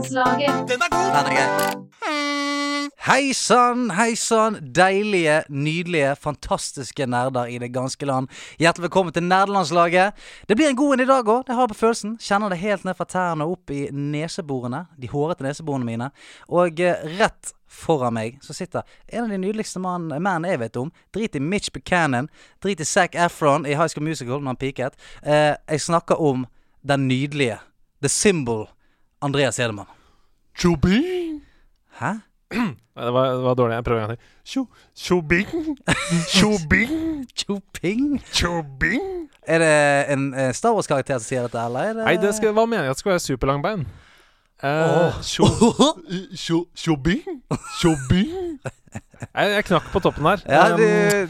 Nederlandslaget. Den er grei. Hei sann, hei sann, deilige, nydelige, fantastiske nerder i det ganske land. Hjertelig velkommen til nerdelandslaget. Det blir en god en i dag òg, det har jeg på følelsen. Kjenner det helt ned fra tærne og opp i neseborene, de hårete neseborene mine. Og eh, rett foran meg så sitter en av de nydeligste mennene jeg vet om. Drit i Mitch Buchanan, drit i Zac Efron i High School Musical når han piket. Eh, jeg snakker om den nydelige, the symbol, Andreas Hedemann. Tjobing. Hæ? Nei, Det var, det var dårlig. Jeg prøver en gang til. Tjo, tjobing, tjobing, Choping? tjobing. Er det en eh, Star Wars-karakter som sier dette, eller er det Nei, det skal, hva mener jeg at det skal være superlangbein? Tjo, Tjo- Tjobing. Tjobing. jeg, jeg knakk på toppen her. Ja, du,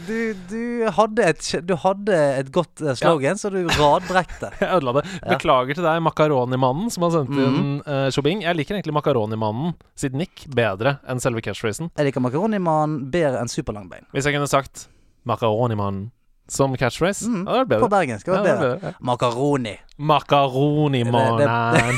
du, du, hadde et, du hadde et godt slogan, slogan, så du radbrekte. jeg ødela det. Beklager til deg, Makaronimannen, som har sendt inn mm. uh. Jeg liker egentlig Makaronimannen sitt nikk bedre enn selve catchphrasen. Jeg liker Makaronimannen bedre enn superlangbein. Hvis jeg kunne sagt Makaronimannen som catchphrase, mm. hadde det vært På bedre. bergensk skal Makaroni. Makaronimannen.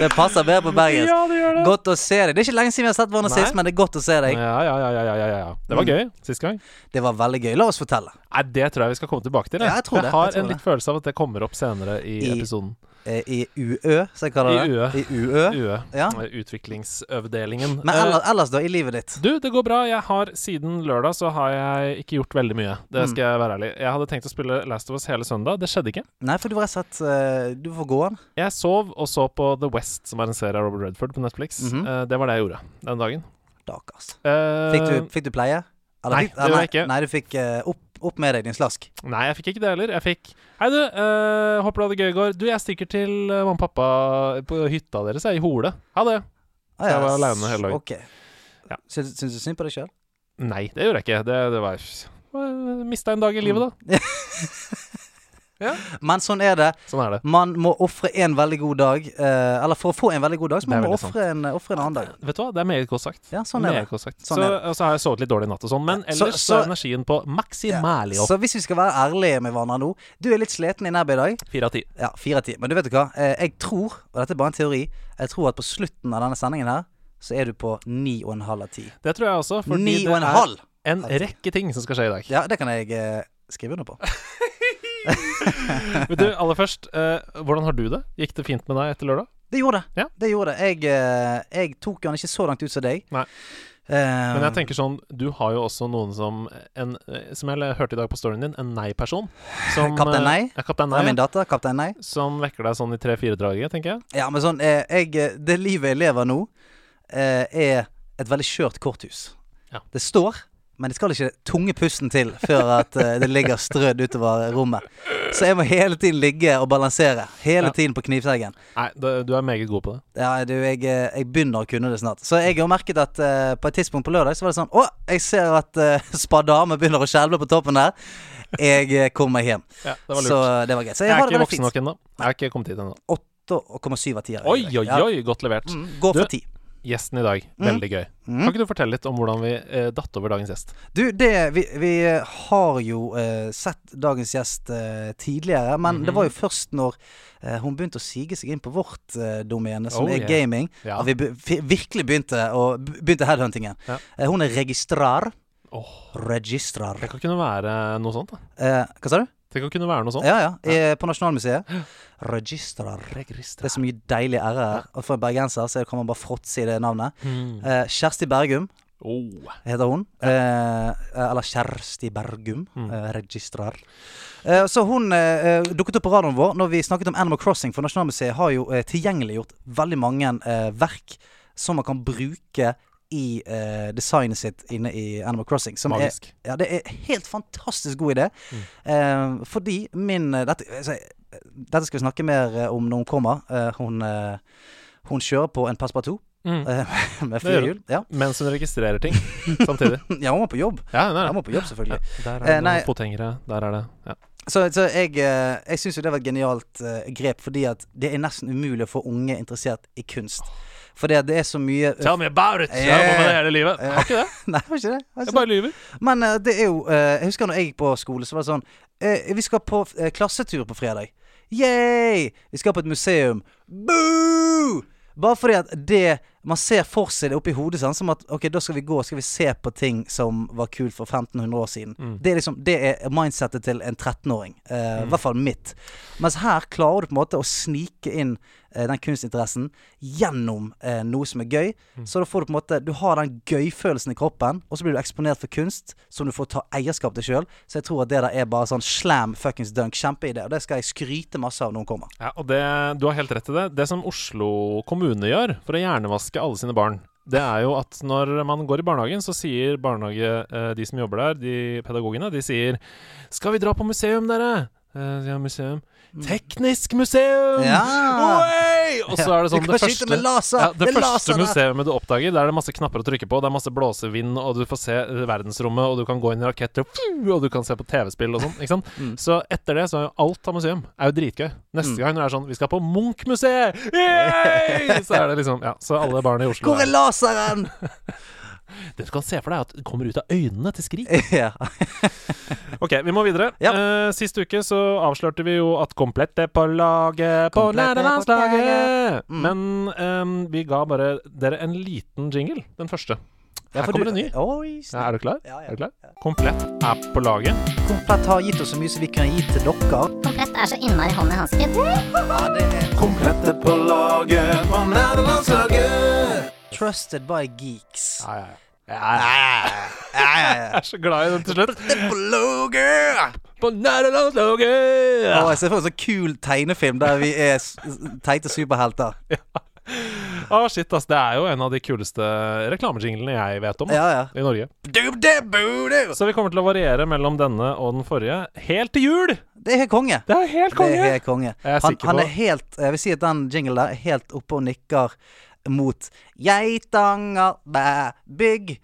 det passer bedre på bergensk. Ja, det gjør det. Godt å se deg. Det er ikke lenge siden vi har sett hverandre sist, men det er godt å se deg. Ja, ja, ja, ja, ja. Det var Mm. gøy sist gang. Det var veldig gøy. La oss fortelle. Nei, Det tror jeg vi skal komme tilbake til. Ja, jeg tror det, har jeg tror en det. følelse av at det kommer opp senere i, I- episoden. Eh, I UØ, som jeg kaller I det. I UØ. UØ. Ja. Utviklingsavdelingen. Men Eh, ellers, ellers, da? I livet ditt? du, det går bra. Jeg har Siden lørdag så har jeg ikke gjort veldig mye. Det Mm. skal jeg være ærlig. Jeg hadde tenkt å spille Last of Us hele søndag. Det skjedde ikke. Nei, for du var rett og slett eh, Du får gå an. Jeg sov og så på The West, som er en serie av Robert Redford på Netflix. Mm -hmm. uh, det var det jeg gjorde den dagen. Dakkars. Uh, Fikk du, fikk du pleie? nei, fikk, det gjorde jeg ikke. Nei, du fikk uh, opp, opp med deg din slask. Nei, jeg fikk ikke det heller. Jeg fikk Hei, du. eh, håper du hadde det gøy i går. Du, jeg stikker til eh, mamma og pappa på hytta deres, jeg, i Hole. Ha det. Ah, jeg var aleine hele dagen. Ok. Ja. Syns, syns du synd på deg sjøl? Nei, det gjorde jeg ikke. Det, det var Mista en dag i livet, da. Men sånn er det. Sånn er det. Man må ofre en veldig god dag. eh, eller for å få en veldig god dag, så må man ofre en, ofre en annen dag. Vet du hva, det er meget godt sagt. Ja, sånn er det. godt sagt. Sånn så, er det. og så har jeg sovet litt dårlig i natt og sånn, men Ja, så- ellers så, så- er energien på maximali opp. Så hvis vi skal være ærlige med hverandre nå Du er litt sliten i nebbet i dag. Fire av ti. Ja, fire av ti. Men du vet du hva? Eh, jeg tror, og dette er bare en teori, jeg tror at på slutten av denne sendingen her, så er du på ni og en halv av ti. Det tror jeg også, fordi Ni det og en er halv! en rekke ting som skal skje i dag. Ja, det kan jeg eh, skrive under på. Men du, aller først, eh, hvordan har du det? Gikk det fint med deg etter lørdag? Det gjorde det. Ja. Det gjorde det. Jeg, eh, jeg tok han ikke så langt ut som deg. Nei. Eh, Men jeg tenker sånn, du har jo også noen som en, eh, Som jeg hørte i dag på storyen din, en nei-person. Kaptein eh, Nei? Ja, Kaptein Nei. min datter, kaptein Nei. Som vekker deg sånn i tre-fire-draget, tenker jeg. Ja, men sånn eh, jeg, eh, Det livet jeg lever nå, eh, er et veldig skjørt korthus. Ja. Det står, men det skal ikke tunge pusten til før at eh, det ligger strødd utover rommet. Så jeg må hele tiden ligge og balansere. Hele Ja. tiden på knivseggen. Nei, du er meget god på det. Ja, du, jeg, eh, jeg begynner å kunne det snart. Så jeg har merket at uh, på et tidspunkt på lørdag så var det sånn Å, jeg ser at uh, spadame begynner å skjelve på toppen der. Jeg kommer hjem. Ja, det var lurt. Så det var greit. Så jeg jeg, er ikke voksen nok ennå. Jeg har ikke kommet hit ennå. 8,7 av 10. Oi, oi, oi, godt levert. Mm, gå for 10. Gjesten i dag, Mm. veldig gøy. Mm. Kan ikke du fortelle litt om hvordan vi eh, datt over dagens gjest? Du, det Vi, vi har jo eh, sett dagens gjest eh, tidligere, men Mhm. det var jo først når eh, hun begynte å sige seg inn på vårt eh, domene, som Oh, er yeah. gaming, Ja. at vi be, virkelig begynte å Begynte headhuntingen. Ja. Eh, hun er registrar. Oh. Registrar. det kan kunne være noe sånt. da Eh, hva sa du? Det kan kunne være noe sånt. Ja, ja. I, på Nasjonalmuseet. Registrar. Det er så mye deilige r-er her. Og for en bergenser så kan man bare fråtse i det navnet. Mm. Eh, Kjersti Bergum Oh. heter hun. Eh, eller Kjersti Bergum. Mm. Eh, registrar. Eh, så hun eh, eh, dukket opp på radioen vår når vi snakket om Animal Crossing. For Nasjonalmuseet har jo eh, tilgjengeliggjort veldig mange eh, verk som man kan bruke i eh, designet sitt inne i Animal Crossing. Som er, Magisk. ja, det er helt fantastisk god idé. Mm. Eh, fordi min eh, dette, altså, eh, dette skal vi snakke mer eh, om når hun kommer. Eh, hun, hun kjører på en Passepartout Mm. med fire hjul. Ja. Mens hun registrerer ting samtidig. ja, hun må på jobb. Ja, hun er må på jobb, selvfølgelig. Ja, der er det noen potengere. Der er det ja. Så, så jeg, jeg syns jo det var et genialt grep, fordi at det er nesten umulig å få unge interessert i kunst. Fordi det er så mye Tell me about it! Jeg har med det hele livet. Har ikke det. Nei, har ikke det? Var Jeg bare lyver. Men eh, det er jo eh, Jeg husker når jeg gikk på skole, så var det sånn eh, Vi skal på eh, klassetur på fredag. Yay! Vi skal på et museum. Boo! Bare fordi at det Man ser for seg det oppi hodet sånn, som at ok, da skal vi gå skal vi se på ting som var kult for 1500 år siden. Det er liksom Det er mindsettet til en 13-åring. eh, I hvert fall mitt. Mens her klarer du på en måte å snike inn uh, den kunstinteressen gjennom uh, noe som er gøy. Så da får du på en måte Du har den gøyfølelsen i kroppen, og så blir du eksponert for kunst som du får ta eierskap til sjøl. Så jeg tror at det der er bare sånn slam fuckings dunk. Kjempeidé. Og det skal jeg skryte masse av når hun kommer. Ja, og det, Du har helt rett i det. Det som Oslo kommune gjør for å hjernevaske alle sine barn, det er jo at når man går i barnehagen, så sier barnehage, eh, de som jobber der, de pedagogene, de sier 'Skal vi dra på museum, dere?' Eh, ja, museum. Teknisk museum! Ja. Oi! Og så er det sånn det første, ja, det Det første museet du oppdager, der er det masse knapper å trykke på. Det er masse blåsevind, og du får se verdensrommet, og du kan gå inn i raketter, og du kan se på TV-spill og sånn. Mm. Så etter det så er jo alt av museum er jo dritgøy. Neste gang når det er sånn Vi skal på Munch-museet! Så er det liksom Ja, så alle barn i Oslo Hvor er laseren? Det du kan se for deg, er at det kommer ut av øynene til Skrik. ja. Ok, vi må videre. Ja. Uh, sist uke så avslørte vi jo at Komplett er på laget på nærlandslaget. Mm. Men um, vi ga bare dere en liten jingle, den første. Ja, Her kommer du- det ny. Oi, Ja, er du klar? Ja, ja. Er du klar? Komplett er på laget. Komplett har gitt oss så mye som vi kunne gitt til dere. Komplett er så innmari hånd i hanske. Er Komplett er på laget på nærlandslaget. Trusted by geeks. Ja, ja, ja. Jeg er så glad i den til slutt. Å, jeg ser for meg en sånn kul tegnefilm der vi er s- teite superhelter. Å, shit, ass. Det er jo en av de kuleste reklamejinglene jeg vet om Ja, ja. i Norge. Så vi kommer til å variere mellom denne og den forrige helt til jul! Det er helt konge. Det er helt konge! Det er helt konge. Jeg er Han, sikker han på- er helt Jeg vil si at den jinglen der er helt oppe og nikker mot Geitanger bæ bygg.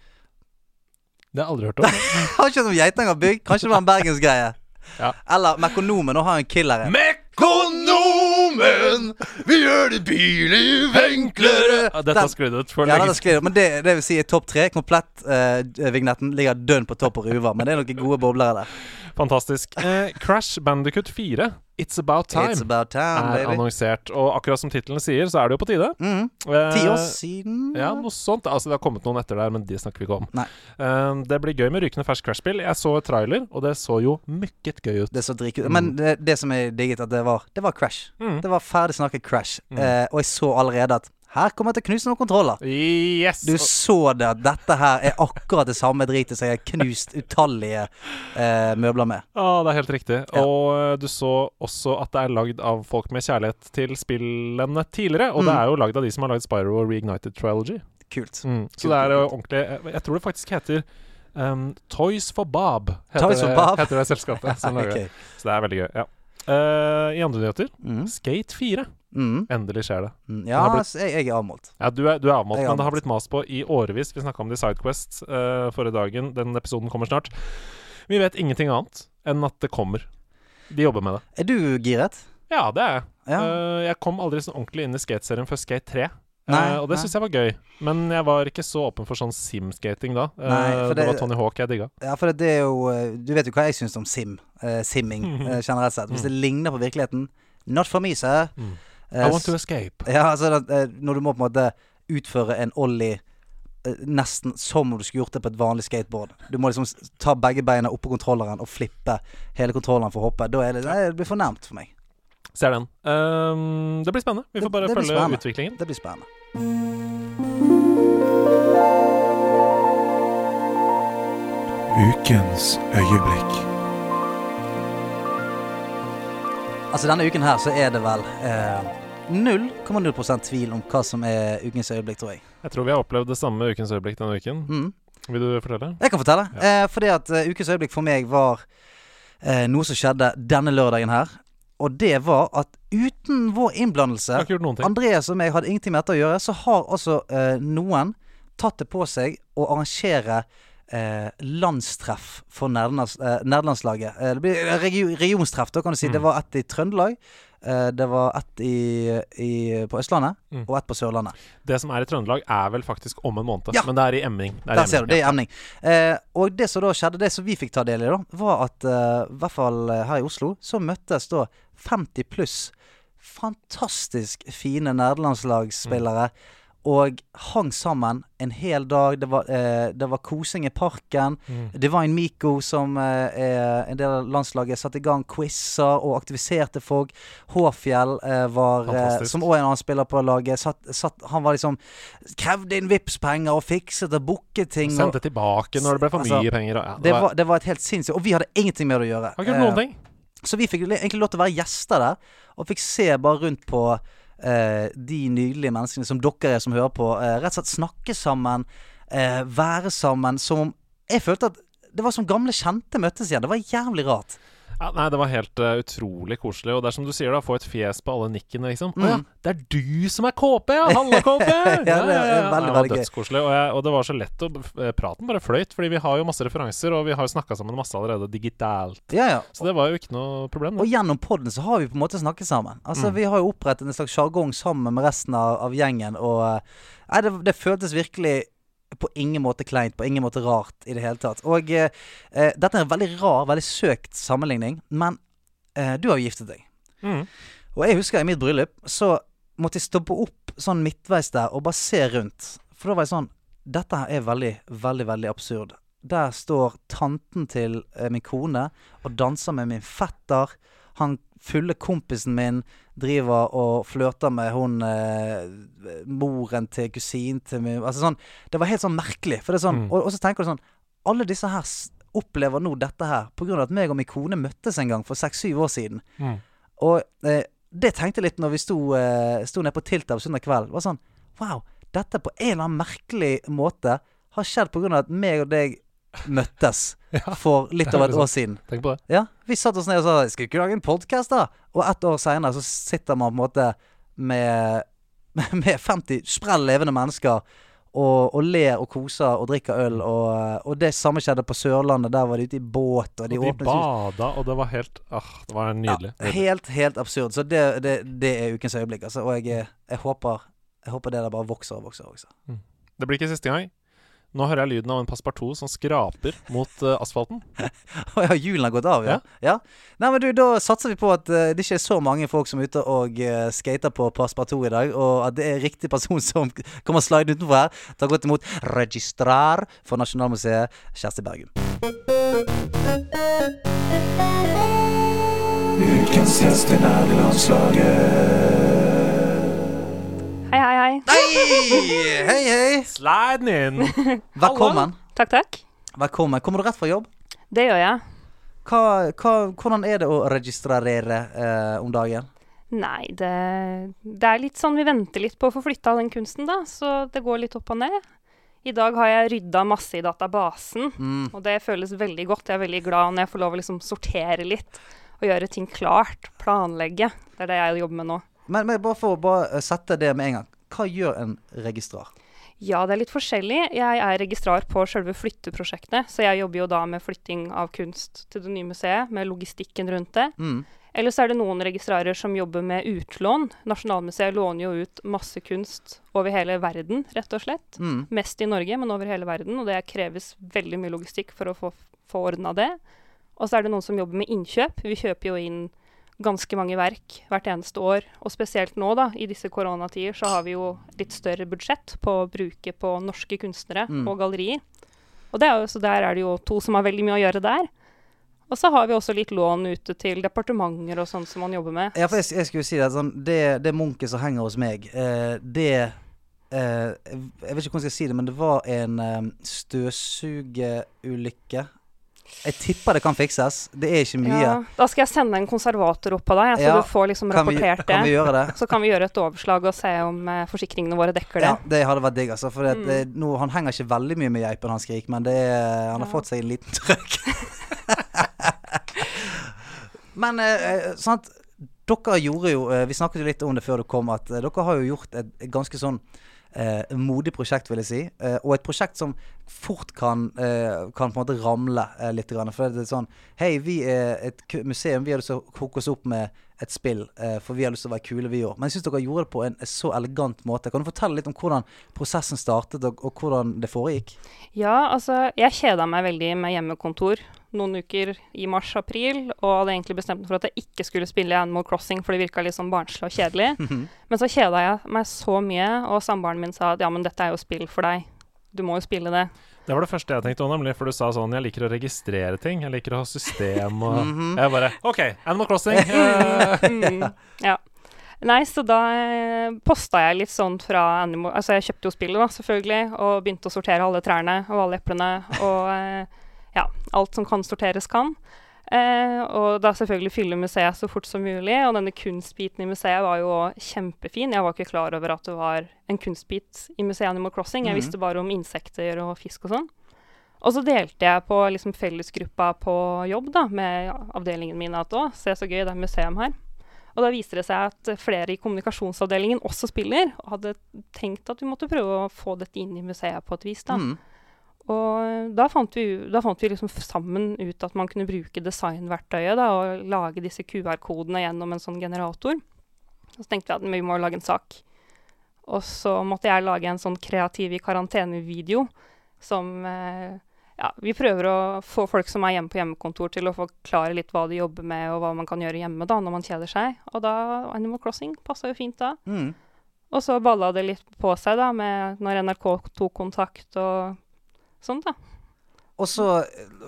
Det har jeg aldri hørt om. Har ikke hørt om Geitanger bygg? Kanskje det var en bergensgreie? Ja. Eller Mekonomen. Nå har jeg en killer en. Mekonomen, vi gjør det billiv enklere. Ja, Dette har sklidd ut for Ja, lenge men det, det vil si er topp tre. Komplett-vignetten ligger dønn på topp og ruver. Men det er noen gode boblere der. Fantastisk. Eh, Crash Bandicut 4, It's About Time, It's about time, er baby. annonsert. Og akkurat som tittelen sier, så er det jo på tide. Mm. Eh, Ti år siden? Ja, noe sånt. Altså, det har kommet noen etter der, men de snakker vi ikke om. Nei. Um, det blir gøy med rykende fersk Crash-spill. Jeg så et trailer, og det så jo mykket gøy ut. Det så dritkult Men det, det som jeg digget, at det var Det var Crash. Mm. Det var ferdig snakket Crash. Uh, og jeg så allerede at her kommer jeg til å knuse noen kontroller. Yes! Du så det at dette her er akkurat det samme dritet som jeg har knust utallige eh, møbler med. Ja, det er helt riktig. Ja. Og eh, du så også at det er lagd av folk med kjærlighet til spillene tidligere. Og Mm. det er jo lagd av de som har lagd Spyro og Reignited Trilogy. Kult. Mm. Så det er jo ordentlig Jeg, jeg tror det faktisk heter um, Toys for Bob. Heter Toys for det, Bob? Heter det selskapet som lager det. Så det er veldig gøy. Ja. uh, I andre nyheter Mm. Skate 4. Mm. Endelig skjer det. Mm. Ja, blitt- jeg, jeg er avmålt. Ja, du er, du er avmålt, er men det har blitt mast på i årevis. Vi snakka om det i Sidequest uh, forrige dagen. Den episoden kommer snart. Vi vet ingenting annet enn at det kommer. De jobber med det. Er du giret? Ja, det er jeg. Ja. Uh, jeg kom aldri sånn ordentlig inn i skateserien før Skate 3. Nei, uh, og det syns jeg var gøy. Men jeg var ikke så åpen for sånn sim-skating da. Eh, Nei, det, det- var Tony Hawk jeg digga. Ja, for det, det er jo eh, Du vet jo hva jeg syns om sim. Uh, simming eh, generelt sett. Hvis det ligner på virkeligheten Not for me, sir. Mm. Eh, I want to escape. Ja, altså at, eh, Når du må på en måte utføre en ollie eh, nesten som om du skulle gjort det på et vanlig skateboard. Du må liksom ta begge beina oppå kontrolleren og flippe hele kontrolleren for å hoppe. Da er det, nei, det blir for nærmt for meg. Ser den. Um, det blir spennende. Vi får bare det det følge spennende. utviklingen. Det blir spennende. Ukens øyeblikk. Altså Denne uken her så er det vel eh, 0,0 tvil om hva som er ukens øyeblikk, tror jeg. Jeg tror vi har opplevd det samme ukens øyeblikk denne uken. Mm. Vil du fortelle? Jeg kan fortelle. Eh, fordi at uh, ukens øyeblikk for meg var eh, noe som skjedde denne lørdagen her. Og det var at uten vår innblandelse. Andreas og meg hadde ingenting med dette å gjøre, så har altså eh, noen tatt det på seg å arrangere eh, landstreff for Nederlands, eh. Eh, det blir regio regionstreff, da kan du si. Mm. Det var et i Trøndelag, det var ett i, i, på Østlandet Mm. og ett på Sørlandet. Det som er i Trøndelag, er vel faktisk om en måned. Ja. Men det er i emning. Det er i Der ser du, det er i emning. Eh, og det som da skjedde, det som vi fikk ta del i, da, var at eh, i hvert fall eh, her i Oslo, så møttes da 50 pluss fantastisk fine nerdelandslagsspillere. Og hang sammen en hel dag. Det var, eh, det var kosing i parken. Mm. Divine Miko, som eh, en del av landslaget, satte i gang quizer og aktiviserte folk. Håfjell eh, var, eh, som òg en annen spiller på laget, satt, satt, han var liksom Krevde inn Vipps-penger og fikset og booket ting. Og, Sendte tilbake når det ble for Altså, mye penger. Og, ja, det, var, det var et helt sinnssykt Og vi hadde ingenting med det å gjøre. Eh, så vi fikk egentlig lov til å være gjester der, og fikk se bare rundt på de nydelige menneskene som dere er som hører på. Eh, rett og slett snakke sammen, eh, være sammen. Som om Jeg følte at det var som gamle kjente møttes igjen. Det var jævlig rart. Ja, nei, det var helt uh, utrolig koselig. Og det er som du sier, da, få et fjes på alle nikkene, liksom. Mm. Å ja, det er du som er KP, ja! Halla, KP! Ja, det det var dødskoselig. Og, jeg, og det var så lett å eh, Praten bare fløyt, fordi vi har jo masse referanser, og vi har jo snakka sammen masse allerede digitalt. Ja, ja. Så det var jo ikke noe problem. Og gjennom podden så har vi på en måte snakket sammen. Altså Mm. Vi har jo opprettet en slags sjargong sammen med resten av, av gjengen, og eh, Nei, det, det føltes virkelig på ingen måte kleint, på ingen måte rart i det hele tatt. Og eh, eh, dette er en veldig rar, veldig søkt sammenligning, men eh, du har jo giftet deg. Mm. Og jeg husker i mitt bryllup så måtte jeg stoppe opp sånn midtveis der og bare se rundt. For da var jeg sånn Dette her er veldig, veldig, veldig absurd. Der står tanten til eh, min kone og danser med min fetter. Han fulle kompisen min driver og flørter med hun eh, moren til kusinen til min Altså sånn Det var helt sånn merkelig. For det er sånn Mm. og, og så tenker du sånn Alle disse her opplever nå dette her av at meg og min kone møttes en gang for seks-syv år siden. Mm. Og eh, det tenkte jeg litt når vi sto, eh, sto nede på Tiltab søndag kveld. Det var sånn Wow, dette på en eller annen merkelig måte har skjedd av at meg og deg møttes Ja, for litt er over et liksom- år siden. tenk på det. Ja, Vi satt oss ned og sa Skal vi ikke lage en podkast, da? Og ett år seinere så sitter man på en måte med, med 50 sprell levende mennesker og, og ler og koser og drikker øl. Og, og det samme skjedde på Sørlandet. Der var de ute i båt, og de, Og de bada, og det var helt ah, Det var nydelig. Ja, helt, helt absurd. Så det, det, det er ukens øyeblikk. Altså. Og jeg, jeg, håper, jeg håper det der bare vokser og vokser. og vokser. Det blir ikke siste gang. Nå hører jeg lyden av en Passepartout som skraper mot uh, asfalten. Å ja, hjulene har gått av, ja. ja. Nei, men du, da satser vi på at uh, det ikke er så mange folk som er ute og uh, skater på Passepartout i dag, og at det er riktig person som kommer slidende utenfor her. Ta godt imot registrar for Nasjonalmuseet, Kjersti Bergum. Ukens gjest i nerdelandslaget. Hei, hei, hei. Hei, hei, hei. Sliden in. Velkommen. Takk, takk. Velkommen. Kommer du rett fra jobb? Det gjør jeg. Hva, hva, hvordan er det å registrere eh, om dagen? Nei, det, det er litt sånn vi venter litt på å få flytta den kunsten, da. Så det går litt opp og ned. I dag har jeg rydda masse i databasen, Mm. og det føles veldig godt. Jeg er veldig glad når jeg får lov å liksom sortere litt og gjøre ting klart. Planlegge. Det er det jeg jobber med nå. Men, men bare for å bare sette det med en gang. Hva gjør en registrar? Ja, det er litt forskjellig. Jeg er registrar på selve flytteprosjektet, så jeg jobber jo da med flytting av kunst til det nye museet, med logistikken rundt det. Mm. Eller så er det noen registrarer som jobber med utlån. Nasjonalmuseet låner jo ut masse kunst over hele verden, rett og slett. Mm. Mest i Norge, men over hele verden. Og det kreves veldig mye logistikk for å få, få ordna det. Og så er det noen som jobber med innkjøp. Vi kjøper jo inn ganske mange verk hvert eneste år. Og spesielt nå, da, i disse koronatider, så har vi jo litt større budsjett på å bruke på norske kunstnere Mm. og gallerier. Og det er jo, så der er det jo to som har veldig mye å gjøre der. Og så har vi også litt lån ute til departementer og sånn som man jobber med. Ja, for jeg, jeg skulle si det, sånn, det, det munket som henger hos meg, eh, det eh, Jeg vet ikke hvordan jeg skal si det, men det var en eh, støvsugeulykke. Jeg tipper det kan fikses. Det er ikke mye. Ja, da skal jeg sende en konservator opp på deg, så Ja, du får liksom Kan vi, kan vi det. det? Så kan vi gjøre et overslag og se om eh, forsikringene våre dekker det. Ja, det hadde vært digg, altså. For Mm. det, nå, han henger ikke veldig mye med geipen, han Skrik, men det han har Ja. fått seg en liten trøkk. men eh, sant Dere gjorde jo eh, Vi snakket jo litt om det før du kom, at eh, dere har jo gjort et ganske sånn eh, modig prosjekt, vil jeg si. Eh, og et prosjekt som fort kan, eh, kan på en måte ramle eh, litt. Grann, for det er sånn Hei, vi er et museum. Vi har lyst til å hooke oss opp med et spill, eh, for vi har lyst til å være kule, vi òg. Men jeg syns dere gjorde det på en så elegant måte. Kan du fortelle litt om hvordan prosessen startet, og, og hvordan det foregikk? Ja, altså, jeg kjeda meg veldig med hjemmekontor noen uker i mars-april, og hadde egentlig bestemt meg for at jeg ikke skulle spille Animal Crossing, for det virka litt sånn barnslig og kjedelig. Men så kjeda jeg meg så mye, og samboeren min sa at ja, men dette er jo spill for deg. Du må jo spille det. Det var det første jeg tenkte òg, nemlig. For du sa sånn Jeg liker å registrere ting. Jeg liker å ha system og Mhm. Jeg bare OK, Animal Crossing. eh, Mm, ja. Nei, så da eh, posta jeg litt sånn fra Animal Altså, jeg kjøpte jo spillet, da, selvfølgelig, og begynte å sortere alle trærne og alle eplene og eh, ja, alt som kan sorteres, kan. Eh, og da selvfølgelig fylle museet så fort som mulig. Og denne kunstbiten i museet var jo kjempefin. Jeg var ikke klar over at det var en kunstbit i museet Animal Crossing. Jeg Mhm. visste bare om insekter og fisk og sånn. Og så delte jeg på liksom fellesgruppa på jobb da, med avdelingen min at å, se så gøy, det er museum her. Og da viser det seg at flere i kommunikasjonsavdelingen også spiller, og hadde tenkt at vi måtte prøve å få dette inn i museet på et vis. da. Mm. Og da fant vi, da fant vi liksom sammen ut at man kunne bruke designverktøyet da, og lage disse QR-kodene gjennom en sånn generator. Så tenkte vi at vi må lage en sak. Og så måtte jeg lage en sånn kreativ i karantene-video som eh, ja, Vi prøver å få folk som er hjemme på hjemmekontor til å forklare litt hva de jobber med, og hva man kan gjøre hjemme da, når man kjeder seg. Og da Animal Crossing passa jo fint da. Mm. Og så balla det litt på seg da, med når NRK tok kontakt og sånt, da. Og så,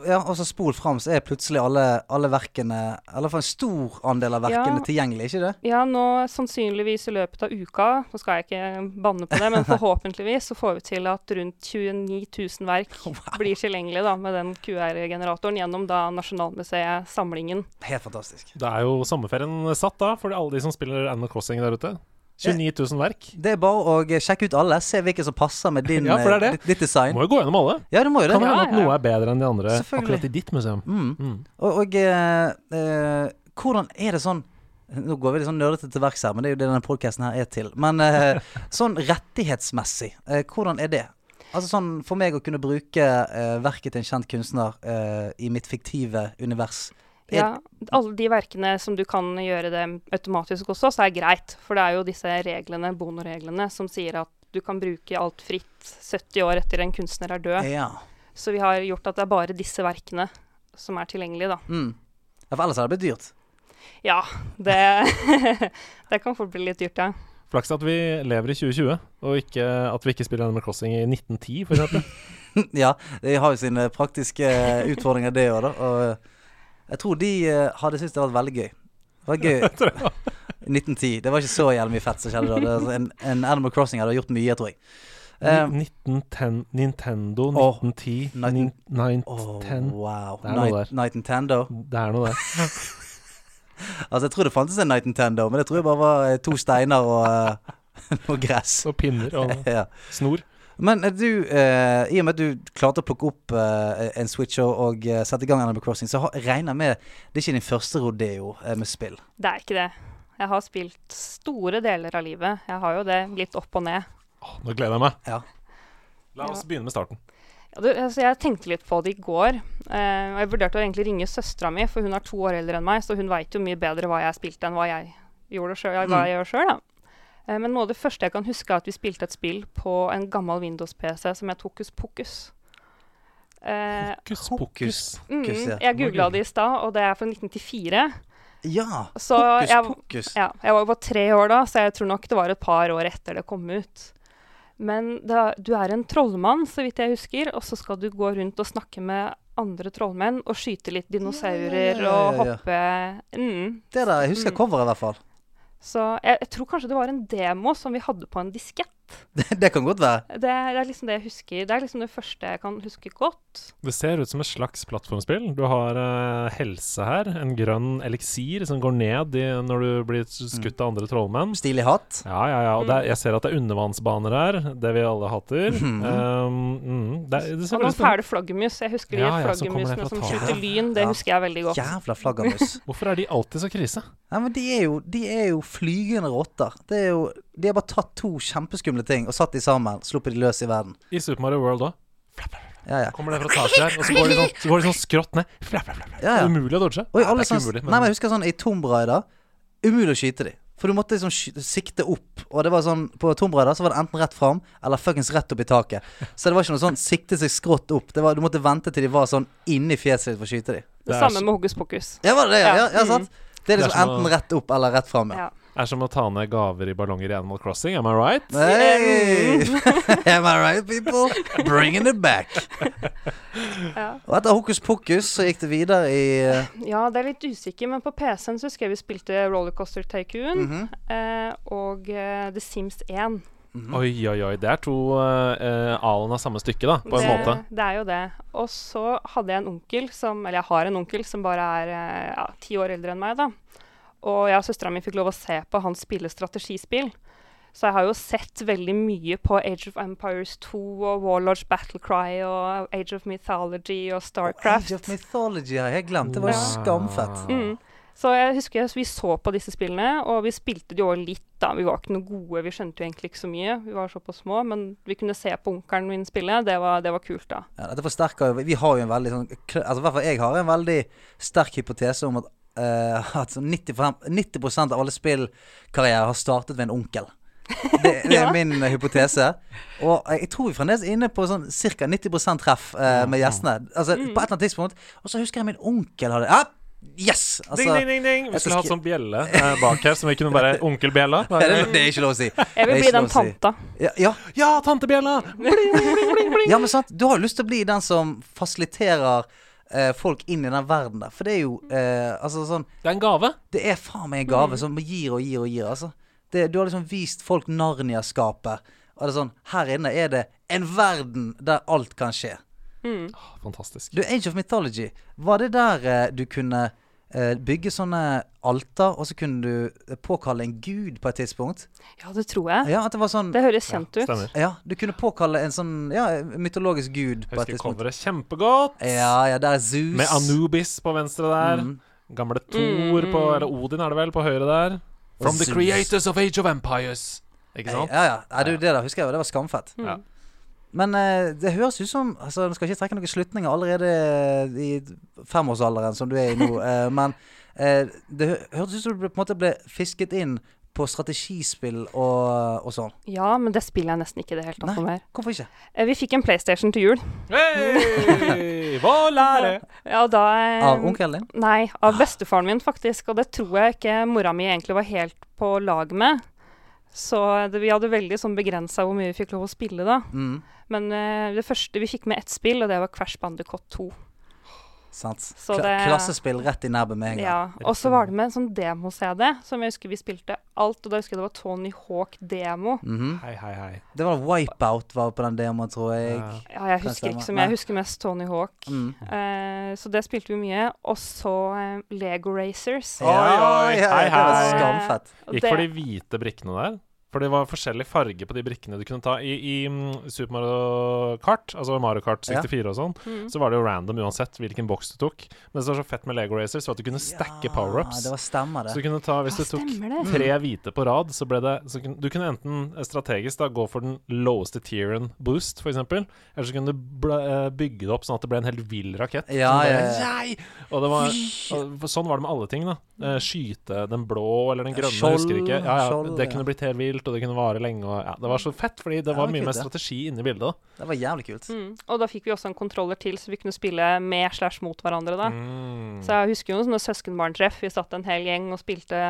ja, og så spol fram, så er plutselig alle, alle verkene Eller for en stor andel av verkene Ja. tilgjengelig, ikke det? Ja, nå sannsynligvis i løpet av uka, så skal jeg ikke banne på det, men forhåpentligvis så får vi til at rundt 29 000 verk blir tilgjengelig da, med den QR-generatoren gjennom da Nasjonalmuseet Samlingen. Helt fantastisk. Det er jo sommerferien satt da, for alle de som spiller Animal Crossing der ute. 29 000 verk. Det er bare å eh, sjekke ut alle, se hvilke som passer med din, Ja, for det er eh, det. ditt, ditt design. Må jo gå gjennom alle. Ja, det må jo det. Kan hende Ja, at noe er bedre enn de andre akkurat i ditt museum. Mm. Mm. Og, og uh, uh, hvordan er det sånn Nå går vi litt sånn nerdete til verks her, men det er jo det denne podkasten her er til. Men uh, sånn rettighetsmessig, uh, hvordan er det? Altså sånn For meg å kunne bruke uh, verket til en kjent kunstner eh, i mitt fiktive univers er, Ja, alle de verkene som du kan gjøre det automatisk også, så er det greit. For det er jo disse reglene, bonoreglene, som sier at du kan bruke alt fritt 70 år etter en kunstner er død. Ja. Så vi har gjort at det er bare disse verkene som er tilgjengelige, da. Mm. ja. For ellers hadde det blitt dyrt. Ja, det, det kan fort bli litt dyrt, ja. Flaks at vi lever i 2020, og ikke at vi ikke spiller Animal Crossing i 1910, for eksempel. ja, det har jo sine praktiske utfordringer, det òg, da. Og jeg tror de eh, hadde syntes det hadde vært veldig gøy. Det var gøy. 1910. Det var ikke så jævlig mye fett som skjedde da. Altså, en, en Animal Crossing hadde gjort mye, tror jeg. Um, 1910, Nintendo, 1910, Nineteen- nin- Åh, 1910 wow. Det er noe der. Night Nintendo. Det er noe der. Altså, jeg tror det fantes en Night Nintendo, men det tror jeg bare var eh, to steiner og eh, noe gress. Og pinner og ja. snor. Men eh, du, eh, i og med at du klarte å plukke opp eh, en Switch og, og eh, sette i gang Animal Crossing, så har- regner jeg med det er ikke din første rodeo eh, med spill. Det er ikke det. Jeg har spilt store deler av livet. Jeg har jo det litt opp og ned. Åh, nå gleder jeg meg. Ja. La oss begynne med starten. Ja, du, altså, jeg tenkte litt på det i går. Eh, og jeg vurderte å egentlig ringe søstera mi, for hun er to år eldre enn meg, så hun veit jo mye bedre hva jeg spilte enn hva jeg gjorde selv, hva Mm. jeg gjør sjøl. Eh, men noe av det første jeg kan huske, er at vi spilte et spill på en gammel Windows-PC som het Hokus Pokus. Eh, Hokus Hokus pokus. mm, jeg googla det i stad, og det er fra 1994. Ja! Så Hokus jeg, pokus. Ja, jeg var jo bare tre år da, så jeg tror nok det var et par år etter det kom ut. Men da, du er en trollmann, så vidt jeg husker, og så skal du gå rundt og snakke med andre trollmenn og skyte litt dinosaurer Ja, ja, ja, og ja, ja. hoppe mm. Det der, jeg husker Mm. coveret i hvert fall. Så jeg, jeg tror kanskje det var en demo som vi hadde på en diskett. Det, det kan godt være. Det, er- det er liksom det jeg husker. Det er liksom det første jeg kan huske godt. Det ser ut som et slags plattformspill. Du har uh, helse her, en grønn eliksir som går ned i, når du blir skutt av andre trollmenn. Stilig hatt. Ja, ja, ja. Og det er, jeg ser at det er undervannsbaner her, det vi alle hater. Mhm. Um, mm, det, er- det ser Og noen fæle flaggermus. Jeg husker de Ja, det flaggermusene ja, som taket. skyter lyn. Det Ja. husker jeg veldig godt. Jævla flaggermus. Hvorfor er de alltid så krise? Ja, men de er jo, de er jo flygende rotter. Det er jo, de har bare tatt to kjempeskumle ting og satt de sammen. Sluppet de løs i verden. I Super Mario World òg. Ja, ja. Kommer det fra taket der, og så går de sånn, så går de sånn skrått ned. Flapp, flapp, flapp. Ja, ja. Det er umulig å dodge. Og i alle sånn, umulig, ikke nei, men jeg husker sånn i Tomb Raider umulig å skyte de. For du måtte liksom sikte opp. Og det var sånn På Tomb Raider så var det enten rett fram eller fuckings rett opp i taket. Så det var ikke noe sånn sikte seg skrått opp. Det var, du måtte vente til de var sånn inni fjeset ditt for å skyte de. Det, Det samme så- med hokus pokus. Ja, var det det? Ja, ja, sant? Det er Det er liksom enten rett opp eller rett fram. Ja. Er som å ta ned gaver i ballonger i Animal Crossing, am I right? Hey! Am I right, people? Bringing it back. Ja. Og etter Hokus Pokus så gikk det videre i eh, ja, det er litt usikker, men på PC-en så husker jeg vi spilte Rollercoaster Tycoon mhm, eh, og uh, The Sims 1. mhm. Oi, oi, oi. Det er to uh, alen av samme stykke, da, på en måte. Det er jo det. Og så hadde jeg en onkel som Eller jeg har en onkel som bare er uh, ja, ti år eldre enn meg, da. Og jeg og søstera mi fikk lov å se på han spille strategispill. Så jeg har jo sett veldig mye på Age of Empires 2 og Warlords Battlecry og Age of Mythology og Starcraft. Age of Mythology har jeg glemt. Det var jo Wow. skamfett. Mm. Så jeg husker vi så på disse spillene, og vi spilte de òg litt, da. Vi var ikke noe gode, vi skjønte jo egentlig ikke så mye. Vi var såpass små, men vi kunne se på onkelen min spille. Det var, det var kult, da. Ja, dette forsterker jo Vi har jo en veldig sånn Altså hvert fall jeg har en veldig sterk hypotese om at, eh, at 90, 90% av alle spillkarrierer har startet ved en onkel. Det, det er Ja. min hypotese. Og jeg tror vi fremdeles er inne på sånn ca. 90 treff uh, med gjestene. Altså Mm. På et eller annet tidspunkt. Og så husker jeg min onkel hadde Ja, yes! Altså, ding, ding, ding. Vi skulle hatt sånn bjelle eh, bak her, som vi kunne bare Onkel Bjella. det, er- det er ikke lov å si. Jeg vil bli den å si. tanta. Ja, ja, Ja, Tante Bjella! Ja, men sant, du har jo lyst til å bli den som fasiliterer eh, folk inn i den verden der. For det er jo eh, Altså sånn Det er en gave. Det er faen meg en gave som gir og gir og gir, altså. Det, du har liksom vist folk Narnia-skapet. Og det er sånn Her inne er det en verden der alt kan skje. Mm. Fantastisk. Du, Age of Mythology, var det der eh, du kunne bygge sånne alter, og så kunne du eh, påkalle en gud på et tidspunkt? Ja, det tror jeg. Ja, at det var sånn Det høres kjent ut. Stemmer. Ja, du kunne påkalle en sånn ja, mytologisk gud på et husker tidspunkt. coveret kjempegodt. Ja, ja, det er Zeus. Med Anubis på venstre der. Mm. Gamle Thor på Mm. Eller Odin er det vel, på høyre der. From the creators of Age of Empires. Ikke sant? Ja, ja. ja det, det der husker jeg. Det var skamfett. Mm. Ja. Men eh, det høres ut som altså, Nå skal ikke trekke noen slutninger allerede i femårsalderen som du er i nå, eh, men eh, det høres hørtes ut som du på en måte ble fisket inn på strategispill og, og sånn. Ja, men det spiller jeg nesten ikke i det hele tatt Nei. mer. Hvorfor ikke? Vi fikk en PlayStation til jul. Hey, Volare! Ja, da Av onkelen din? Nei, av bestefaren min, faktisk. Og det tror jeg ikke mora mi egentlig var helt på lag med. Så det, vi hadde veldig sånn begrensa hvor mye vi fikk lov å spille, da. Mm, Men uh, det første vi fikk med ett spill, og det var Crash Bandicoot 2. sant. Så Kla det- Klassespill rett i nebbet med en gang. Ja, Og så var det med en sånn demo-CD, som jeg husker vi spilte alt. Og da husker jeg det var Tony Hawk-demo. Mhm. Hei, hei, hei. Det var Wipeout var på den demoen, tror jeg. Ja. Ja, jeg husker ikke så mye. Jeg husker mest Tony Hawk. Mm. Uh, så det spilte vi mye. Og så uh, Lego Racers. Oi, ja, oi, ja, hei, det var hei. skamfett. Gikk for de hvite brikkene der. For det var forskjellig farge på de brikkene du kunne ta. I, i mm, Super Mario Kart, altså Mario Kart 64 og sånn, Mm. så var det jo random uansett hvilken boks du tok. Men det som var så fett med Lego Racers, var at du kunne stacke power-ups. Ja, det var stemmer, Så du kunne ta, hvis Ja, du tok det. tre hvite på rad, så ble det så kunne, Du kunne enten strategisk da gå for den loweste tieren boost, f.eks. Eller så kunne du eh, bygge det opp sånn at det ble en helt vill rakett. Ja, bare, ja, ja. Og det var, og sånn var det med alle ting. da Eh, Skyte den blå eller den grønne, jeg husker ikke. Ja, ja, Skjold, det ja. kunne blitt helt vilt, og det kunne vare lenge. Og, ja, det var så fett, fordi det det var var mye mer kult, mer strategi inni bildet. Det var jævlig kult. Mm. Og da fikk vi også en kontroller til, så vi kunne spille med slash mot hverandre. da. Mm. Så jeg husker jo noen sånne søskenbarntreff. Vi satt en hel gjeng og spilte,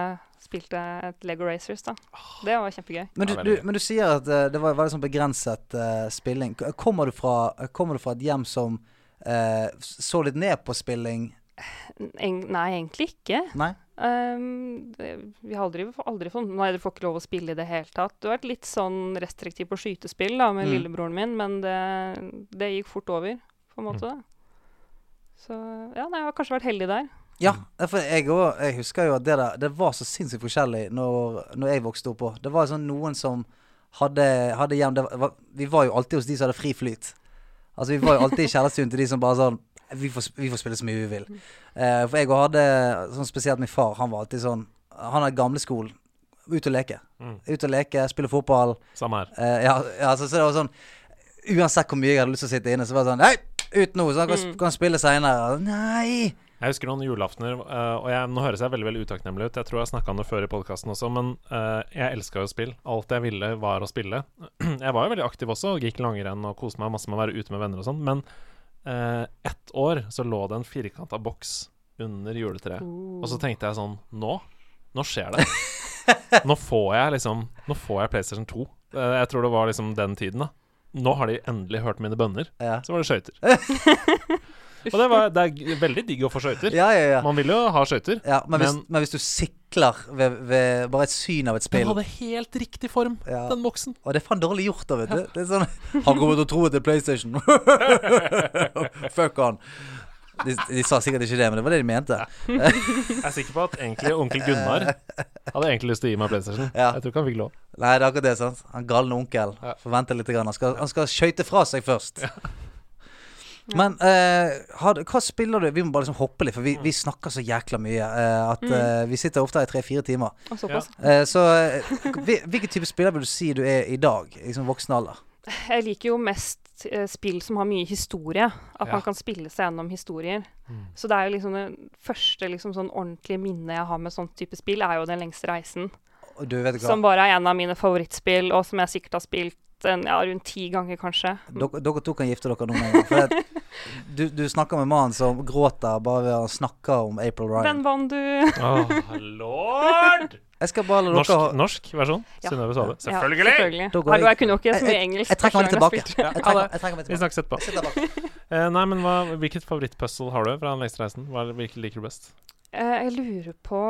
spilte et Lego Racers. da. Det var kjempegøy. Men du, du, men du sier at uh, det var veldig sånn begrenset uh, spilling. Kommer du, fra, kommer du fra et hjem som uh, så litt ned på spilling? Eng nei, egentlig ikke. Nei? Um, det, vi har aldri, aldri fått Nei, du får ikke lov å spille i det hele tatt. Du har vært litt sånn restriktiv på skytespill da, med Mm. lillebroren min, men det, det gikk fort over, på en måte. Mm. Så ja, nei, jeg har kanskje vært heldig der. Ja, for jeg, også, jeg husker jo at det der Det var så sinnssykt forskjellig når, når jeg vokste opp òg. Det var sånn noen som hadde, hadde hjem var, Vi var jo alltid hos de som hadde fri flyt. Altså Vi var jo alltid i kjærestuen til de som bare sånn vi får, vi får spille så mye vi vil. Uh, for jeg òg hadde sånn spesielt min far. Han var alltid sånn Han er gamleskolen. Ut og leke. Mm. Ut og leke, spille fotball. Samme her. Uh, ja, ja så, så det var sånn Uansett hvor mye jeg hadde lyst til å sitte inne, så var det sånn Hei, ut nå, så han kan, Mm. kan spille seinere. Nei! Jeg husker noen julaftener, uh, og jeg, nå høres jeg veldig veldig utakknemlig ut. Jeg tror jeg snakka om det før i podkasten også, men uh, jeg elska jo spill. Alt jeg ville, var å spille. Jeg var jo veldig aktiv også, og gikk langrenn og koste meg masse med å være ute med venner og sånn, men eh, ett år så lå det en firkanta boks under juletreet. Og så tenkte jeg sånn Nå? Nå skjer det. Nå får jeg liksom Nå får jeg PlayStation 2. Eh, Jeg tror det var liksom den tiden, da. Nå har de endelig hørt mine bønner. Ja. Så var det skøyter. Og det, var, det er veldig digg å få skøyter. Ja, ja, ja. Man vil jo ha skøyter. ja men, Men- men hvis du sikler ved, ved bare et syn av et Den spill hadde helt riktig form, Ja. den boksen. Og det er faen dårlig gjort, da, vet du. Det er sånn Han kommer til å tro at det er PlayStation. Fuck han. De, de sa sikkert ikke det, men det var det de mente. Jeg er sikker på at egentlig onkel Gunnar hadde egentlig lyst til å gi meg PlayStation. Ja. Jeg tror ikke han fikk lov. Nei, det er akkurat det. sant Han galne onkel. Ja. Forventer litt. Grann. Han skal, han skal skøyte fra seg først. Men uh, har, hva spiller du Vi må bare liksom hoppe litt, for vi, vi snakker så jækla mye uh, at uh, vi sitter ofte her i tre-fire timer. Eh, så eh, hvilken type spiller vil du si du er i dag, i liksom voksen alder? Jeg liker jo mest eh, spill som har mye historie. At Ja. man kan spille seg gjennom historier. Så det er jo liksom det første liksom sånn ordentlige minnet jeg har med sånn type spill, er jo Den lengste reisen. Du vet hva? Som bare er en av mine favorittspill, og som jeg sikkert har spilt en, ja, rundt ti ganger, kanskje. Dere, dere to kan gifte dere noen med en gang. du, du snakker med mannen som gråter bare ved å snakke om April Ryan. Den vant du! oh, lord! Jeg skal bare Norsk, ha norsk versjon? Ja. Synnøve Svave. Ja, Selvfølgelig! selvfølgelig. Da Hallo, jeg kunne jo ikke så mye Jeg- engelsk. Jeg trekker meg litt tilbake. jeg. Jeg trekker, jeg trekker meg Vi snakkes etterpå. Jeg. Eh, nei, men hva, Hvilket favorittpuzzle har du fra den? Hva er det- liker du best? Uh, Jeg lurer på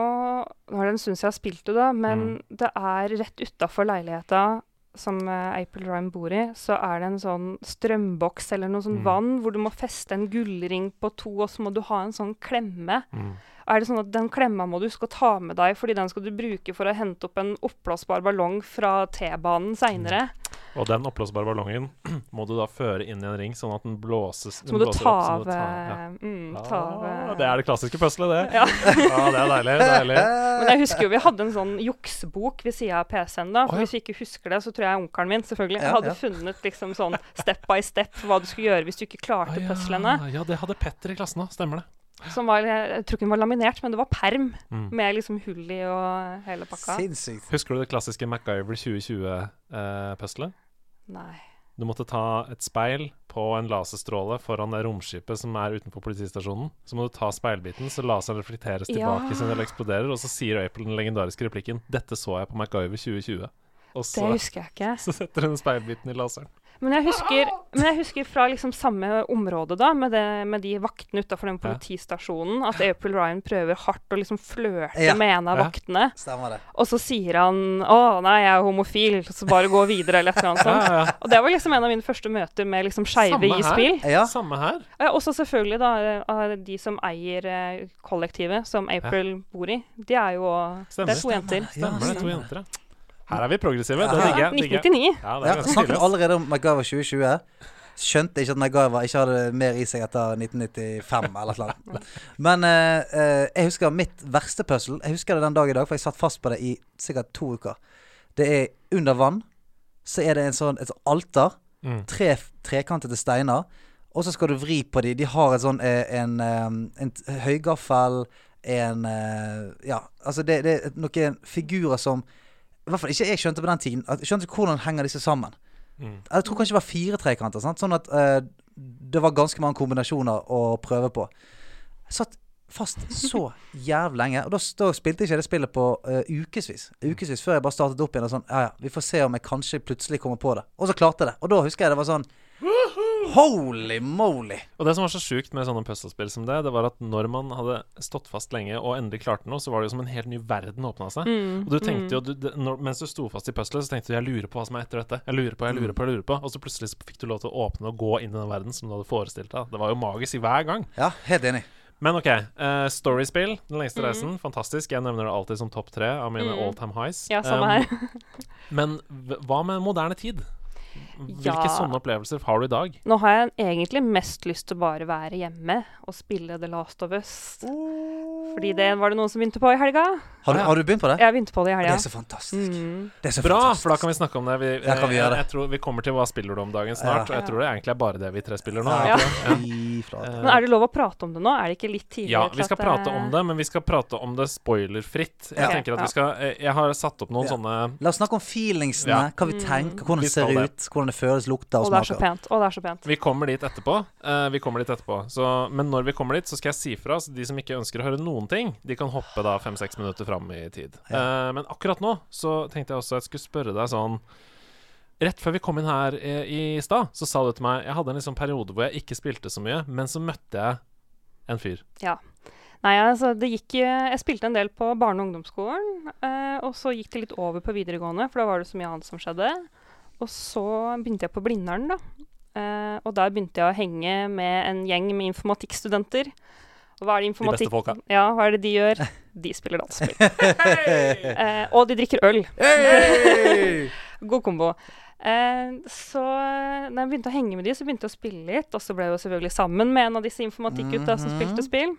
Nå er det en stund siden jeg har spilt det, da, men Mm. det er rett utafor leiligheta som uh, April Rhyme bor i, så er det en sånn strømboks eller noe sånn Mm. vann hvor du må feste en gullring på to, og så må du ha en sånn klemme. Mm. Er det sånn at den klemma må du huske å ta med deg, fordi den skal du bruke for å hente opp en oppblåsbar ballong fra T-banen seinere? Og den oppblåsbare ballongen må du da føre inn i en ring, sånn at den blåses Så må du ta av eh, mm, ja. av Ah, eh, Det er det klassiske puzzlet, det. Ja. ah, det er deilig. deilig. Men jeg husker jo vi hadde en sånn juksebok ved sida av PC-en. da. For oh, ja. Hvis vi ikke husker det, så tror jeg onkelen min selvfølgelig Ja, hadde ja. funnet liksom sånn step by step hva du skulle gjøre hvis du ikke klarte Ah, puzzlene. ja. ja, det hadde Petter i klassen òg. Stemmer det. Som var, jeg tror ikke den var laminert, men det var perm Mm. med liksom hull i og hele pakka. Sinnssykt. Husker du det klassiske MacGyver 2020-puzzlet? Nei. Du måtte ta et speil på en laserstråle foran det romskipet som er utenfor politistasjonen. Så må du ta speilbiten, så laseren reflekteres tilbake Ja. som den eksploderer, og så sier April den legendariske replikken 'Dette så jeg på MacGyver 2020'. Og Det husker jeg ikke. så setter hun speilbiten i laseren. Men jeg husker, men jeg husker fra liksom samme område, da, med, det, med de vaktene utafor den politistasjonen, at April Ryan prøver hardt å liksom flørte Ja. med en av vaktene. Stemmer det. Og så sier han 'Å, nei, jeg er homofil', så bare gå videre, eller et eller annet sånt. ja, ja. Og det var liksom en av mine første møter med liksom skeive i spill. Ja. Samme her. Og Også selvfølgelig da eh, de som eier eh, kollektivet som April bor i. De er jo Stemmer. Det er to jenter. Stemmer det. To stemmer. jenter, ja. Her er vi progressive. Det digger jeg. digger jeg. 1999. Ja, det er ganske tydelig. allerede om MacGyver 2020. Skjønte ikke at MacGyver ikke hadde mer i seg etter 1995 eller noe. Men eh, eh, jeg husker mitt verste puzzle. Jeg husker det den dag i dag, for jeg satt fast på det i sikkert to uker. Det er under vann. Så er det en sånn, et alter. Mm. Tre trekantede steiner. Og så skal du vri på de. De har et sånn eh, en, eh, en høygaffel, en Ja, altså det, det er noen figurer som I hvert fall ikke jeg skjønte på den tiden. At, jeg skjønte hvordan henger disse sammen. Mm. Jeg tror kanskje det var fire trekanter. Sant? Sånn at eh, det var ganske mange kombinasjoner å prøve på. Jeg satt fast så jævlig lenge. Og da, da spilte ikke det spillet på uh, ukevis. Ukevis før jeg bare startet opp igjen og sånn Ja ja, vi får se om jeg kanskje plutselig kommer på det. Og så klarte jeg det. Og da husker jeg det var sånn Holy moly! Og det som var så sjukt med sånne puslespill som det, det var at når man hadde stått fast lenge og endelig klarte noe, så var det jo som en helt ny verden åpna seg. Mm, Og du tenkte jo, du, det, når, Mens du sto fast i puzzlet, så tenkte du 'jeg lurer på hva som er etter dette'. Jeg lurer på, jeg lurer på, jeg lurer på Og så plutselig så fikk du lov til å åpne og gå inn i den verden som du hadde forestilt deg. Det var jo magisk i hver gang. Ja, helt enig. Men OK. Uh, Storyspill, Den lengste reisen. Fantastisk. Jeg nevner det alltid som topp tre av mine Mm. all time highs. Ja, samme Um, her. Men hva med moderne tid? Hvilke Ja. sånne opplevelser har du i dag? Nå har jeg egentlig mest lyst til å bare være hjemme og spille The Last of Us. Fordi det var det noen som begynte på i helga. Har du, har du begynt på det? Jeg begynte på det i helga. Det er så fantastisk. Mm. Det er så Bra, fantastisk. for da kan vi snakke om det. Vi, kan vi gjøre? Jeg, jeg tror vi kommer til hva spiller du om dagen snart. Ja. Og jeg tror det egentlig er bare det vi tre spiller nå. Ja. Eh, Men er det lov å prate om det nå? Er det ikke litt tidlig? Ja, vi skal at, prate eh, om det, men vi skal prate om det spoilerfritt. Jeg tenker at Ja. vi skal eh, Jeg har satt opp noen Ja. sånne La oss snakke om feelingsene, Ja. hva vi Mm. tenker, hvordan Vi det ser ut, hvordan det føles, lukter og Å, det er så smaker. pent. Og det er så pent. Vi kommer dit etterpå. Uh, vi kommer dit etterpå så, Men når vi kommer dit, så skal jeg si fra. Så de som ikke ønsker å høre noen ting, de kan hoppe da fem-seks minutter fram i tid. Eh, men akkurat nå så tenkte jeg også at jeg skulle spørre deg sånn Rett før vi kom inn her i, i stad, så sa du til meg Jeg hadde en liksom periode hvor jeg ikke spilte så mye, men så møtte jeg en fyr. Nei, altså, det gikk eh, Jeg spilte en del på barne- og ungdomsskolen, eh, og så gikk det litt over på videregående, for da var det så mye annet som skjedde. Og så begynte jeg på Blindern, da. Eh, og der begynte jeg å henge med en gjeng med informatikkstudenter. Og hva er det De beste folka. Ja, hva er det de gjør? De spiller dataspill. eh, og de drikker øl. Hey! God kombo. Eh, så da jeg begynte å henge med de, så begynte jeg å spille litt. Og så ble jeg jo selvfølgelig sammen med en av disse informatikkgutta som Mhm. spilte spill.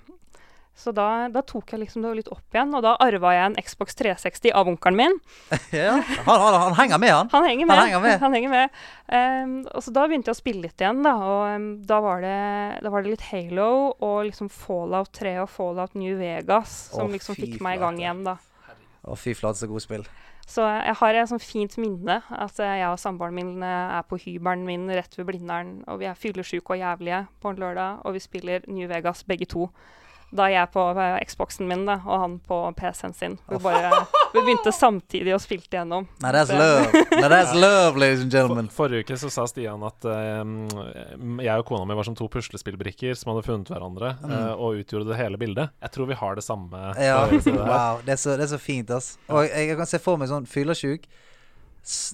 Så da, da tok jeg liksom det litt opp igjen, og da arva jeg en Xbox 360 av onkelen min. ja. han, han, han henger med, han. Han henger med. Han henger med. Han henger med. Um, og så da begynte jeg å spille litt igjen, da. Og um, da, var det, da var det litt Halo og liksom Fallout 3 og Fallout New Vegas som Å, liksom fikk meg i gang igjen, da. Å, fy flate, så god spill. Så jeg har et sånt fint minne at eh, jeg og samboeren min eh, er på hybelen min rett ved Blindern, og vi er fyllesyke og jævlige på en lørdag, og vi spiller New Vegas begge to. Da jeg på eh, Xboxen min, da, og han på PC-en sin. Vi, bare, vi begynte samtidig og spilte gjennom. Now that's Det- love. Now that's love, ladies and For, gentlemen. forrige uke så sa Stian at um, jeg og kona mi var som to puslespillbrikker som hadde funnet hverandre eh, og utgjorde det hele bildet. Jeg tror vi har det samme. Ja, wow. Det er så, det er så fint, ass. Og jeg, jeg kan se for meg sånn fyllersjuk.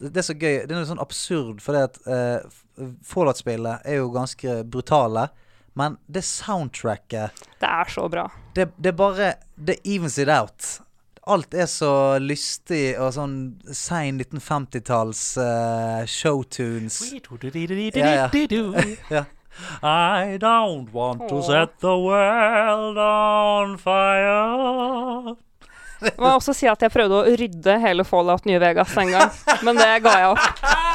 Det er så gøy. Det er noe sånn absurd, fordi at uh, Fallout-spillet er jo ganske brutale. Men det soundtracket Det er så bra. det, det bare Det evens it out. Alt er så lystig og sånn sein 1950-talls uh, showtunes. Ja, ja. I don't want to set the world on fire Jeg må også si at jeg prøvde å rydde hele Fallout New Vegas en gang, men det ga jeg opp.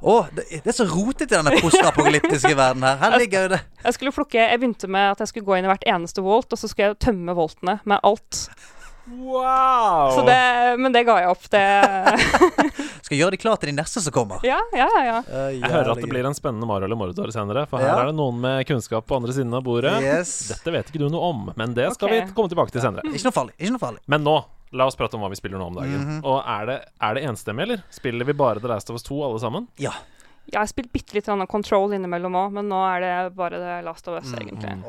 Å, det, det er så rotete i denne postapokalyptiske verden her. Her ligger jo det Jeg skulle plukke, jeg begynte med at jeg skulle gå inn i hvert eneste volt, og så skulle jeg tømme voltene med alt. Wow! Så det, men det ga jeg opp. Det Skal gjøre de klare til de neste som kommer. Ja, ja, ja. Uh, jeg hører at det blir en spennende Mario eller Mordor senere, for her Ja. er det noen med kunnskap på andre siden av bordet. Yes. Dette vet ikke du noe om, men det skal okay. vi komme tilbake til senere. Ikke noe farlig. Ikke noe farlig. Men nå, la oss prate om hva vi spiller nå om dagen. Mhm. Og er det, er det enstemmig, eller? Spiller vi bare The Last of Us 2 alle sammen? Ja. Jeg har spilt bitte litt Control innimellom òg, men nå er det bare The Last of Us, Mm, egentlig. mm.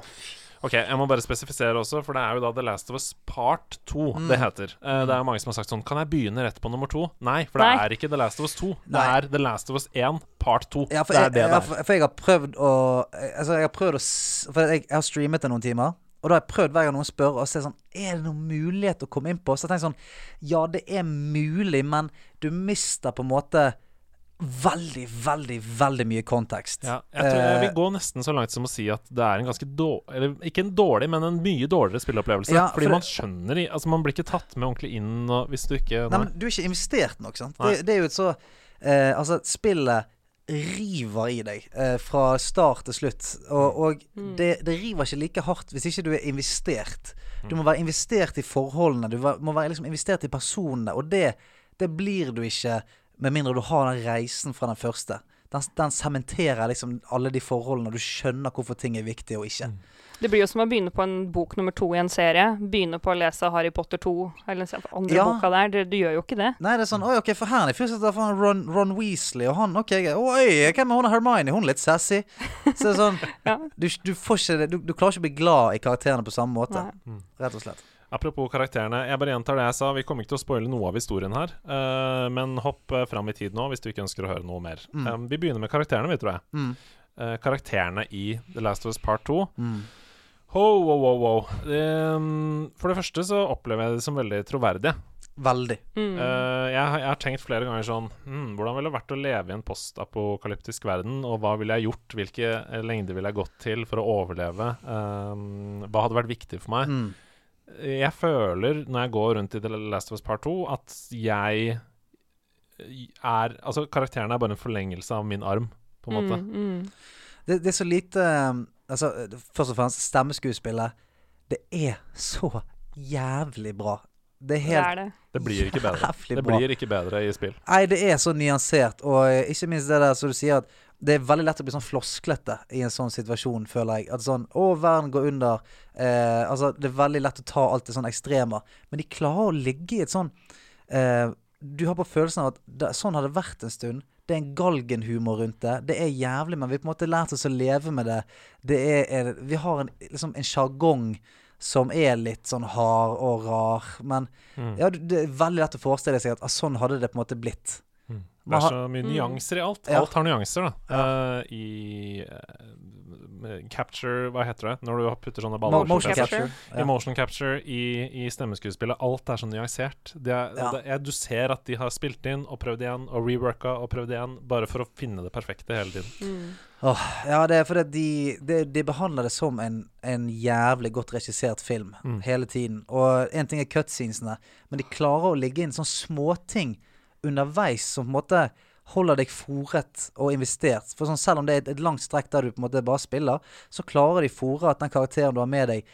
Ok, jeg må bare spesifisere også, for det er jo da The Last of Us Part 2 Mm. det heter. Eh, det er jo mange som har sagt sånn Kan jeg begynne rett på nummer to? Nei, for det Nei. er ikke The Last of Us 2. Det er The Last of Us 1 Part 2. Ja, for, det er jeg, det ja, det er. for, for jeg har prøvd å Altså, jeg har prøvd å For jeg, jeg har streamet det noen timer. Og da har jeg prøvd hver gang noen spør, og så er det sånn Er det noen mulighet å komme inn på? Så jeg tenker sånn Ja, det er mulig, men du mister på en måte veldig, veldig, veldig mye kontekst. Ja, jeg tror jeg Eh, vil gå nesten så langt som å si at det er en ganske dårlig Eller ikke en dårlig, men en mye dårligere spilleopplevelse. Ja, fordi det, man skjønner i Altså, man blir ikke tatt med ordentlig inn og hvis du ikke Nei, men du er ikke investert nok, sant? Det, det er jo et så eh, Altså, spillet river i deg eh, fra start til slutt. Og, og Mm. det, det river ikke like hardt hvis ikke du er investert. Du Mm. må være investert i forholdene. Du må være liksom investert i personene. Og det, det blir du ikke med mindre du har den reisen fra den første. Den, sementerer liksom alle de forholdene. Du skjønner hvorfor ting er viktig og ikke. Det blir jo som å begynne på en bok nummer to i en serie. Begynne på å lese Harry Potter 2, eller den andre Ja. boka der. Du, du gjør jo ikke det. Nei, det er sånn Oi, ok, for her i fjor først at det er Ron, Ron Weasley, og han Ok, oi, hvem er hun Hermione? Hun er litt sassy. Så det er sånn Ja. du, du får ikke det du, du klarer ikke å bli glad i karakterene på samme måte. Nei. Rett og slett. Apropos karakterene, jeg bare gjentar det jeg sa. Vi kommer ikke til å spoile noe av historien her. Uh, men hopp uh, fram i tid nå hvis du ikke ønsker å høre noe mer. Mm. Um, vi begynner med karakterene, vi, tror jeg. Mm. Uh, karakterene i The Last of Us Part 2. Mm. Ho, ho, ho, ho. Um, for det første så opplever jeg det som veldig troverdig. Veldig. Mm. Uh, jeg, har- jeg har tenkt flere ganger sånn hmm, Hvordan ville det vært å leve i en postapokalyptisk verden, og hva ville jeg gjort? Hvilke eh, lengder ville jeg gått til for å overleve? Um, hva hadde vært viktig for meg? Mm. Jeg føler, når jeg går rundt i The Last of Us Part 2, at jeg er Altså, karakteren er bare en forlengelse av min arm, på en måte. Mm, mm. Det, det er så lite um, Altså, først og fremst, stemmeskuespillet. Det er så jævlig bra. Det er Det er det. Det blir ikke bedre. Jævlig Det blir ikke bedre i spill. Nei, det er så nyansert, og eh, ikke minst det der som du sier, at det er veldig lett å bli sånn flosklete i en sånn situasjon, føler jeg. At sånn Å, verden går under. Eh, altså, det er veldig lett å ta alt til sånne ekstremer. Men de klarer å ligge i et sånn eh, Du har på følelsen av at det, sånn har det vært en stund. Det er en galgenhumor rundt det. Det er jævlig, men vi har på en måte lært oss å leve med det. Det er, er Vi har en, liksom en sjargong som er litt sånn hard og rar. Men Mm. ja, det er veldig lett å forestille seg at ah, sånn hadde det på en måte blitt. Mm. Det er så mye Mm. nyanser i alt. Alt har nyanser, da. Ja. Uh, I eh, capture Hva heter det? Når du putter sånne Mo- baller Motion capture. capture. I motion capture, i, i stemmeskuespillet, alt er så nyansert. Det er, Ja. det er, du ser at de har spilt inn og prøvd igjen og reworka og prøvd igjen, bare for å finne det perfekte hele tiden. Mm. Ja, det er fordi de, de, de behandler det som en, en jævlig godt regissert film Mm. hele tiden. Og en ting er cutscenesene, men de klarer å ligge inn sånne småting underveis som på en måte holder deg fòret og investert. For sånn, selv om det er et, langt strekk der du på en måte bare spiller, så klarer de fòre at den karakteren du har med deg,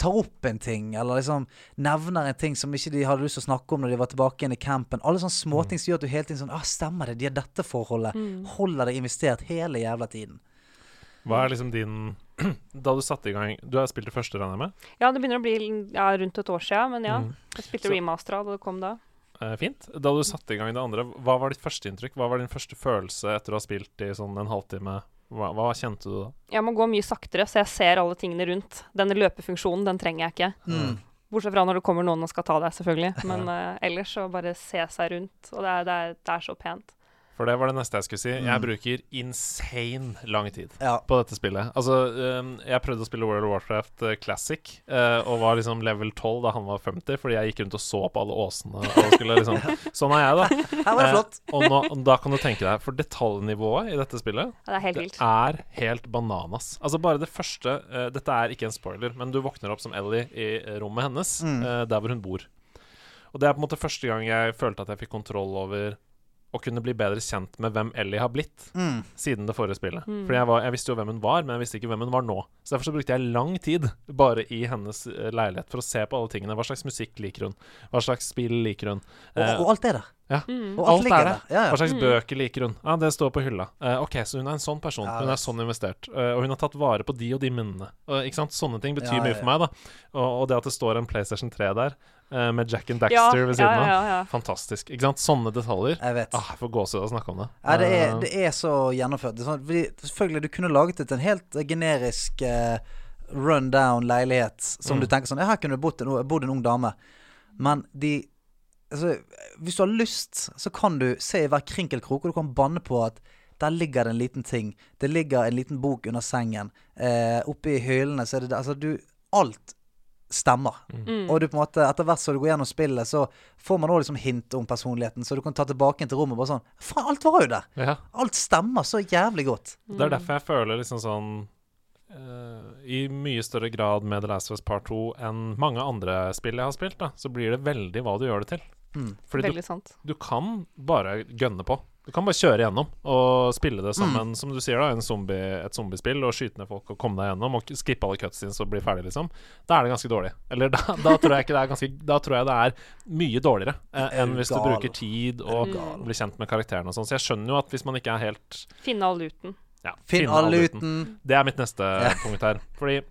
tar opp en ting, eller liksom nevner en ting som ikke de hadde lyst til å snakke om når de var tilbake igjen i campen. Alle sånne småting som gjør at du hele tiden sånn Ah, stemmer det, de har dette forholdet. Mm. Holder deg investert hele jævla tiden. Hva er liksom din Da du satte i gang Du har spilt det første, regner jeg med? Ja, det begynner å bli ja, rundt et år siden, men ja. Mm. Jeg spilte Så- remastera da det kom da. Eh, fint. Da du satte i gang det andre, hva var ditt første inntrykk? Hva var din første følelse etter å ha spilt i sånn en halvtime? Hva, hva kjente du da? Jeg må gå mye saktere, så jeg ser alle tingene rundt. Denne løpefunksjonen, den trenger jeg ikke. Mm. Bortsett fra når det kommer noen og skal ta deg, selvfølgelig. Men uh, ellers så bare se seg rundt. Og det er, det er, det er så pent. For det var det neste jeg skulle si. Jeg Mm. bruker insane lang tid Ja. på dette spillet. Altså, um, jeg prøvde å spille World of Warcraft eh, Classic eh, og var liksom level 12 da han var 50, fordi jeg gikk rundt og så på alle åsene og skulle liksom Sånn er jeg, da. Her var det Eh, flott. og nå, da kan du tenke deg, for detaljnivået i dette spillet Ja, det er helt det er helt bananas. Altså bare det første Dette er ikke en spoiler, men du våkner opp som Ellie i rommet hennes, Mm. der hvor hun bor. Og det er på en måte første gang jeg følte at jeg fikk kontroll over å kunne bli bedre kjent med hvem Ellie har blitt Mm. siden det forrige spillet. Mm. Fordi jeg, var, jeg visste jo hvem hun var, men jeg visste ikke hvem hun var nå. Så derfor så brukte jeg lang tid bare i hennes eh, leilighet for å se på alle tingene. Hva slags musikk liker hun? Hva slags spill liker hun? Og, Eh, og alt er der. Mm. Og alt, Alt er der. Ja, hva slags Mm. bøker liker hun? Ja, Det står på hylla. Eh, ok, Så hun er en sånn person. Ja, Hun er sånn investert. Eh, og hun har tatt vare på de og de minnene. Ikke sant? Sånne ting betyr Ja, mye ja, for meg. da og, og det at det står en PlayStation 3 der eh, med Jack and Ja, Daxter ved siden av. ja, ja. Fantastisk. Ikke sant? Sånne detaljer. Jeg vet. Ah, jeg får gåsehud av å snakke om det. Ja, det er, Eh, det er så gjennomført. Det er sånn, fordi, selvfølgelig, du kunne laget et en helt eh, generisk uh, run down leilighet som Mm. du tenker sånn Ja, her kunne det bodd en, bodd en ung dame. Men de altså, Hvis du har lyst, så kan du se i hver krinkelkrok, og du kan banne på at der ligger det en liten ting. Det ligger en liten bok under sengen. Uh, oppe i hyllene så er det Altså, du Alt stemmer. Mm. Og du på en måte etter hvert som du går gjennom spillet, så får man òg liksom hint om personligheten. Så du kan ta tilbake til rommet og bare sånn Faen, alt var jo der! ja. Alt stemmer så jævlig godt. Det er derfor jeg føler liksom sånn uh, I mye større grad med The Last of Us Part 2 enn mange andre spill jeg har spilt, da, så blir det veldig hva du gjør det til. Mm. Fordi du, sant. du kan bare gønne på. Du kan bare kjøre gjennom og spille det som, Mm. en, som du sier, da, en zombie, et zombiespill, og skyte ned folk og komme deg gjennom, og skippe alle cutscenes og bli ferdig, liksom. Da er det ganske dårlig. Eller da, da tror jeg ikke det er ganske Da tror jeg det er mye dårligere eh, enn hvis du bruker tid og blir kjent med karakterene og sånn. Så jeg skjønner jo at hvis man ikke er helt Finne all luten. ja, finne all luten. luten. Det er mitt neste Ja. punkt her. Fordi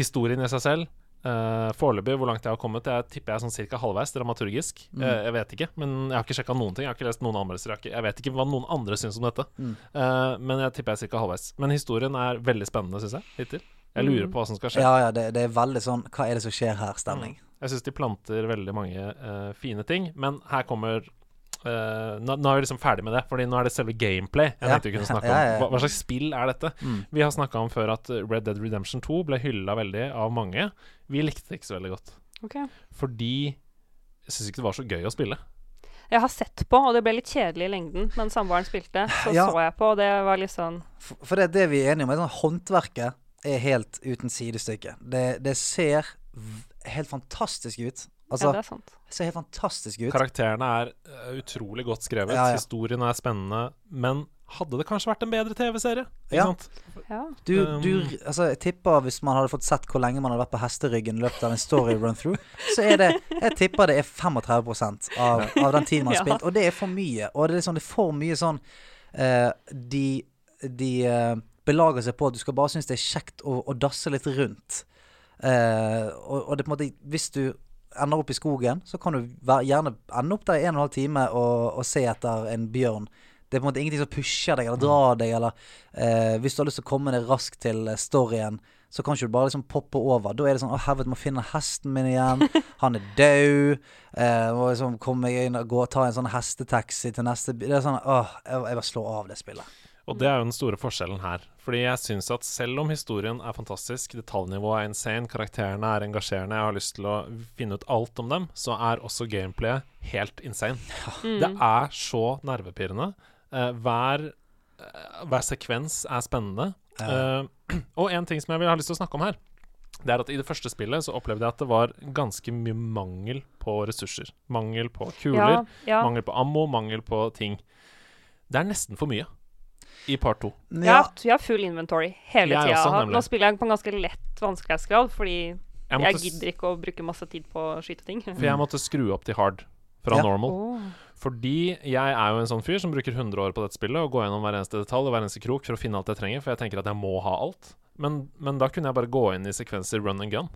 historien i seg selv uh, Foreløpig, hvor langt jeg har kommet, jeg tipper jeg er sånn cirka halvveis dramaturgisk. Mm. Uh, jeg vet ikke, men jeg har ikke sjekka noen ting. Jeg har ikke lest noen anmeldelser. Jeg, ikke, jeg vet ikke hva noen andre syns om dette. Mm. Uh, men jeg tipper jeg er cirka halvveis. Men historien er veldig spennende, syns jeg. Hittil. Jeg lurer Mm. på hva som skal skje. Ja, ja, det, det er veldig sånn Hva er det som skjer her? Stemning. Jeg syns de planter veldig mange fine ting, men her kommer eh, nå, nå er vi liksom ferdig med det, Fordi nå er det selve gameplay jeg Ja. tenkte vi kunne snakke om. Hva, hva slags spill er dette? Mm. Vi har snakka om før at Red Dead Redemption 2 ble hylla veldig av mange. Vi likte det ikke så veldig godt. Okay. Fordi jeg syns ikke det var så gøy å spille. Jeg har sett på, og det ble litt kjedelig i lengden, men samboeren spilte. Så Ja. så jeg på, og det var litt sånn For, for det det vi er enige om. er Sånn, håndverket er helt uten sidestykke. Det, det ser v- helt fantastisk ut. Altså, Ja, det er sant. ser helt fantastisk ut. Karakterene er eh, utrolig godt skrevet. Ja, ja. Historien er spennende. Men hadde det kanskje vært en bedre TV-serie? Ikke Ja. sant? Ja. Du, Um, du, altså, jeg tipper hvis man hadde fått sett hvor lenge man hadde vært på hesteryggen i løpet av en story run-through, så er det Jeg tipper det er 35 av, av den tiden man har Ja. spilt. Og det er for mye. Og det er, liksom, det er for mye sånn uh, De, de uh, belager seg på at du skal bare synes det er kjekt å, å dasse litt rundt. Uh, og, og det på en måte Hvis du ender opp i skogen, så kan du være, gjerne ende opp der i en og en halv time og, og se etter en bjørn. Det er på en måte ingenting som pusher deg eller drar deg, eller eh, hvis du har lyst til å komme deg raskt til eh, storyen, så kan ikke du bare liksom poppe over. Da er det sånn Å, helvete, må finne hesten min igjen. Han er død. Eh, må liksom komme inn og gå og ta en sånn hestetaxi til neste. Det er sånn Åh, jeg, jeg bare slår av det spillet. Og det er jo den store forskjellen her. Fordi jeg syns at selv om historien er fantastisk, detaljnivået er insane, karakterene er engasjerende, jeg har lyst til å finne ut alt om dem, så er også gameplayet helt insane. Det er så nervepirrende. Uh, hver, uh, hver sekvens er spennende. Uh, og en ting som jeg vil ha lyst til å snakke om her, det er at i det første spillet så opplevde jeg at det var ganske mye mangel på ressurser. Mangel på kuler, Ja, ja. mangel på ammo, mangel på ting. Det er nesten for mye i part to. Ja, vi jeg har full inventory hele Jeg tida. også. Nå spiller jeg på en ganske lett vanskelighetsgrad, fordi Jeg måtte, jeg, gidder ikke å bruke masse tid på å skyte ting. For jeg måtte skru opp til hard fra Ja. normal. Oh. Fordi jeg er jo en sånn fyr som bruker 100 år på dette spillet og går gjennom hver eneste detalj og hver eneste krok for å finne alt jeg trenger, for jeg tenker at jeg må ha alt. Men, men da kunne jeg bare gå inn i sekvenser run and gun.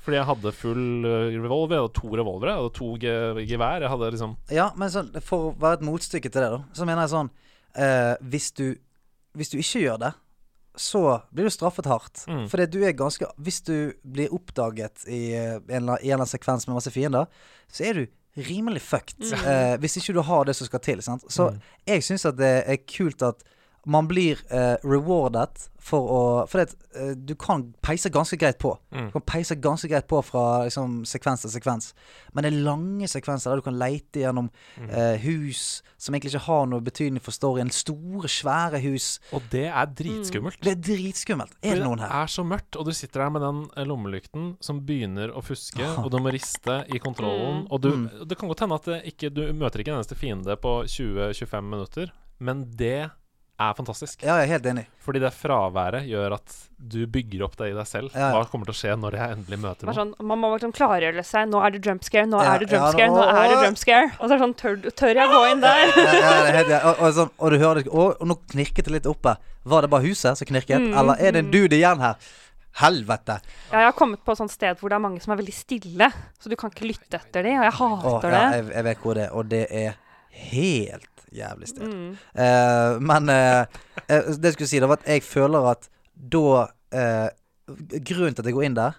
Fordi jeg hadde full uh, revolver, jeg hadde to revolvere, jeg hadde to gevær. Jeg hadde liksom Ja, men så, for å være et motstykke til det, da, så mener jeg sånn eh, hvis, du, hvis du ikke gjør det, så blir du straffet hardt. Mm. Fordi du er ganske Hvis du blir oppdaget i eh, en i en eller annen sekvens med masse fiender, så er du rimelig fucked. Eh, hvis ikke du har det som skal til. Sant? Så Mm. jeg syns at det er kult at man blir eh, rewardet for å For det, eh, du kan peise ganske greit på. Mm. Du kan peise ganske greit på fra liksom, sekvens til sekvens. Men det er lange sekvenser der du kan leite gjennom Mm. eh, hus som egentlig ikke har noe betydning for storyen. Store, svære hus. Og det er dritskummelt. Det er dritskummelt. Er det noen her? Det er så mørkt, og du sitter der med den eh, lommelykten som begynner å fuske, og du må riste i kontrollen. Og du, Mm. det kan godt hende at det ikke, du møter ikke en eneste fiende på 20-25 minutter, men det er fantastisk. Ja, jeg er helt enig. Fordi det fraværet gjør at du bygger opp det i deg selv. Ja, ja. Hva kommer til å skje når jeg endelig møter Det er noen? sånn, man må liksom klargjøre seg. Nå er det jump scare, nå Ja, er det jump ja, scare, nå nå- er det jump scare. Og så er det sånn, tør, tør jeg gå inn der? Ja, ja, det er helt, ja. og, og, sånn, og du hører det og, og nå knirket det litt oppe. Var det bare huset som knirket? Mm, Eller er det en dude igjen her? Helvete! Ja, jeg har kommet på et sånt sted hvor det er mange som er veldig stille, så du kan ikke lytte etter dem, og jeg hater ja, det. jeg, jeg vet hvor det er, og det er helt jævlig sted. Mm. Eh, men eh, eh, det jeg skulle si, det var at jeg føler at da eh, Grunnen til at jeg går inn der,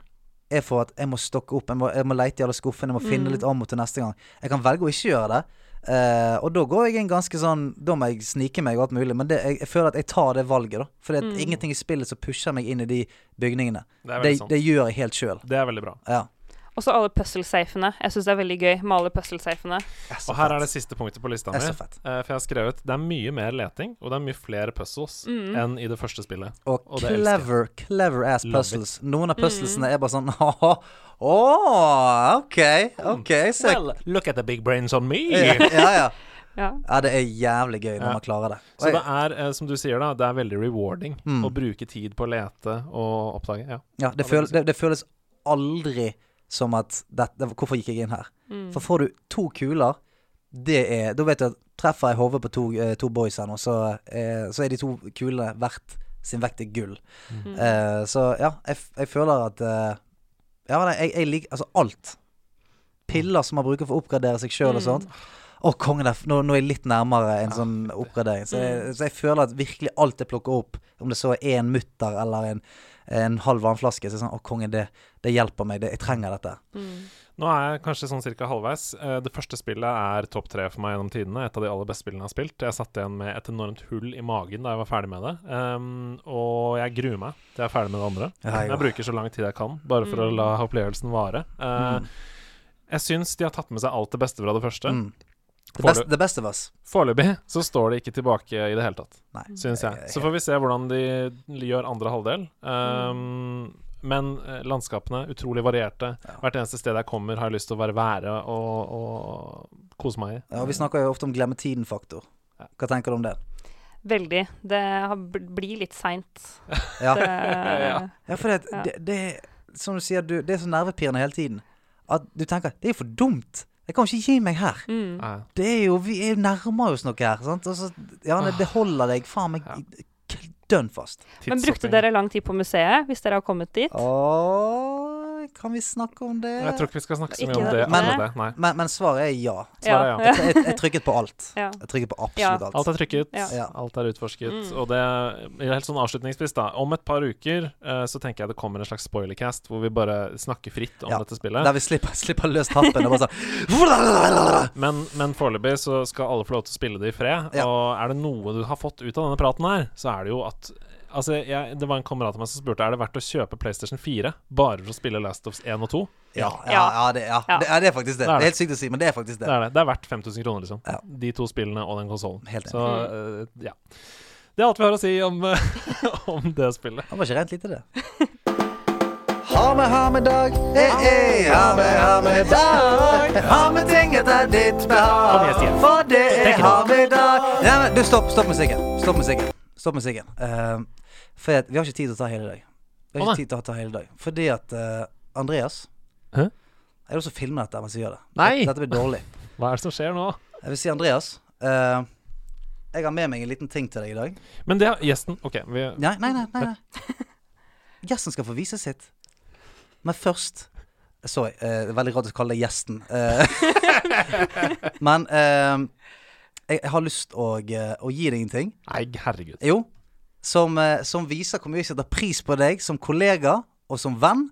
er for at jeg må stokke opp. Jeg må, jeg må leite i alle skuffene, jeg må finne Mm. litt ammo til neste gang. Jeg kan velge å ikke gjøre det. eh, og da går jeg inn ganske sånn Da må jeg snike meg og alt mulig. Men det, jeg, jeg føler at jeg tar det valget, da. For det er Mm. ingenting i spillet som pusher meg inn i de bygningene. Det er Det, sant. det gjør jeg helt sjøl. Det er veldig bra. Ja. Og så alle puzzle-safene. Jeg syns det er veldig gøy med alle puzzle-safene. Og her er det siste punktet på lista mi. er. Eh, for jeg har skrevet det er mye mer leting, og det er mye flere puzzles Mm. enn i det første spillet. Og, Og det clever, clever ass puzzles. Noen av Mm. er bare sånn Å, Oh, OK, OK. Så Well, look at the big brains on me! ja, ja, ja. Ja. Ja, det er jævlig gøy når Ja. man klarer det. Oi. Så det er, eh, som du sier, da, det er veldig rewarding Mm. å bruke tid på å lete og oppdage. Ja. ja, det, føl, det det, det føles aldri som at det, det, Hvorfor gikk jeg inn her? Mm. For får du to kuler, det er Da vet du at treffer jeg hodet på to, eh, to boys her nå, så, eh, så er de to kulene verdt sin vekt i gull. Mm. Eh, så ja, jeg, jeg føler at eh, Ja, nei, jeg, jeg liker Altså alt. Piller som man bruker for å oppgradere seg sjøl og Mm. sånt. Å, kongen, der, nå, nå er jeg litt nærmere en Ja, sånn oppgradering. Så jeg, Mm. så jeg føler at virkelig alt jeg plukker opp, om det så er en mutter eller en, en halv vannflaske, så er det sånn Å, kongen, det, det hjelper meg. Det, jeg trenger dette. Mm. Nå er jeg kanskje sånn cirka halvveis. Eh, Det første spillet er topp tre for meg gjennom tidene. Et av de aller beste spillene jeg har spilt. Jeg satt igjen med et enormt hull i magen da jeg var ferdig med det. Um, og jeg gruer meg til jeg er ferdig med det andre. Ja, Jeg bruker så lang tid jeg kan, bare for å Mm. la opplevelsen vare. Uh, Mm. Jeg syns de har tatt med seg alt det beste fra det første. Mm. The beste, best, du- the best of us. Foreløpig så står det ikke tilbake i det hele tatt, Nei. syns jeg. Så får vi se hvordan de gjør andre halvdel. Um, men eh, landskapene utrolig varierte. Hvert eneste sted jeg kommer, har jeg lyst til å være være og, og kose meg i. Ja, vi snakker jo ofte om glemme tiden-faktor. Hva tenker du om det? Veldig. Det blir litt seint. Ja, Det- ja for det, det, det Som du sier, du, det er så nervepirrende hele tiden. At du tenker det er jo for dumt. Jeg kan jo ikke gi meg her. Mm. Det er jo, Vi er jo nærmer oss noe her. Sant? Altså, ja, det, det holder deg faen meg dønn fast. Men brukte dere lang tid på museet, hvis dere har kommet dit? Åh, kan vi snakke om det? Jeg tror ikke vi skal snakke så mye om det. Men- det. Nei. Men, men svaret er ja. Svaret er ja. Jeg, jeg, jeg trykket på alt. Jeg trykket på absolutt alt. Alt er trykket, alt er utforsket. Mm. Og det helt sånn avslutningsvis, da. Om et par uker uh, så tenker jeg det kommer en slags spoilercast hvor vi bare snakker fritt om Ja. dette spillet. Der vi slipper, slipper løs tappen. Og bare sånn Men, men foreløpig så skal alle få lov til å spille det i fred. Ja. Og er det noe du har fått ut av denne praten her, så er det jo at Altså, jeg, Det var en kamerat av meg som spurte Er det verdt å kjøpe PlayStation 4 bare for å spille Last of Us 1 og 2. Ja, ja, ja, det, ja. Ja. Det, det er faktisk det. Det er Det det. er helt sykt å si, men det er faktisk Det det. er det. Det er verdt 5000 kroner, liksom. Ja. De to spillene og den konsollen. Så uh, ja. Det er alt vi har å si om, om det spillet. Han var ikke rent lite, det. Ha med, ha med dag, Hey, hey. ha med, ha med dag. Ha med ting etter ditt behag. For det er ha med dag. Nei, men, du, stopp, stopp musikken. Stopp musikken. Stopp musikken. Eh, for vi har ikke tid til å ta hele dag. Vi har ikke tid til å ta hele dag. Fordi at eh, Andreas Hæ? Er det også filmer dette mens vi gjør det? Nei. Dette blir dårlig. Hva er det som skjer nå? Jeg vil si Andreas. eh, jeg har med meg en liten ting til deg i dag. Men det gjesten OK. Vi, Nei, nei, nei. nei, nei. Gjesten skal få vise sitt. Men først Sorry, eh, det er veldig rart å kalle deg gjesten. Eh, men eh, jeg, jeg har lyst å, eh, å gi deg en ting. Nei, herregud. Jo. Som, eh, som viser hvor mye jeg setter pris på deg som kollega og som venn.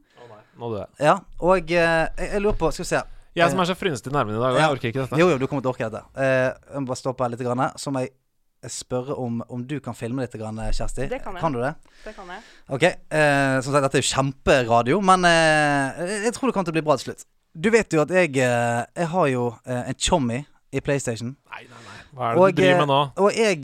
Nå dør jeg. Ja, og eh, jeg, jeg lurer på Skal vi se. Jeg som er så frynsete i nervene i dag, og Ja. jeg orker ikke dette. Jo, jo, du kommer til å orke dette. Eh, jeg må bare stoppe her litt. Grann, så må jeg spørre om, om du kan filme litt, grann, Kjersti. Det kan jeg. Kan du det? Det kan jeg. Ok, eh, som sagt, dette er jo kjemperadio, men eh, jeg tror det kommer til å bli bra til slutt. Du vet jo at jeg, eh, jeg har jo eh, en chommy i PlayStation. Nei, nei, nei. Hva er det du driver med nå? Og jeg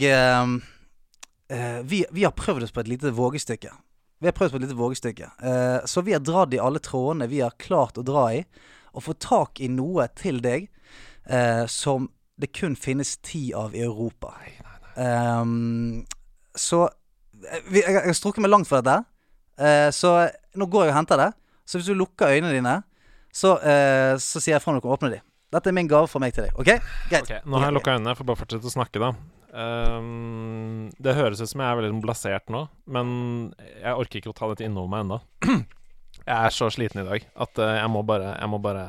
eh, vi, vi har prøvd oss på et lite vågestykke. Vi har prøvd på et lite vågestykke. Eh, så vi har dratt i alle trådene vi har klart å dra i, og få tak i noe til deg eh, som det kun finnes ti av i Europa. Ehm, så eh, vi, jeg, jeg har strukket meg langt for dette. Eh, så nå går jeg og henter det. Så hvis du lukker øynene dine, så, eh, så sier jeg fra når du kan åpne dem. Dette er min gave fra meg til deg. OK? Greit. Okay, Nå har jeg lukka øynene. Jeg får bare fortsette å snakke, da. Ehm, det høres ut som jeg er veldig blasert nå, men jeg orker ikke å ta dette innover meg ennå. Jeg er så sliten i dag at eh, jeg, må bare, jeg må bare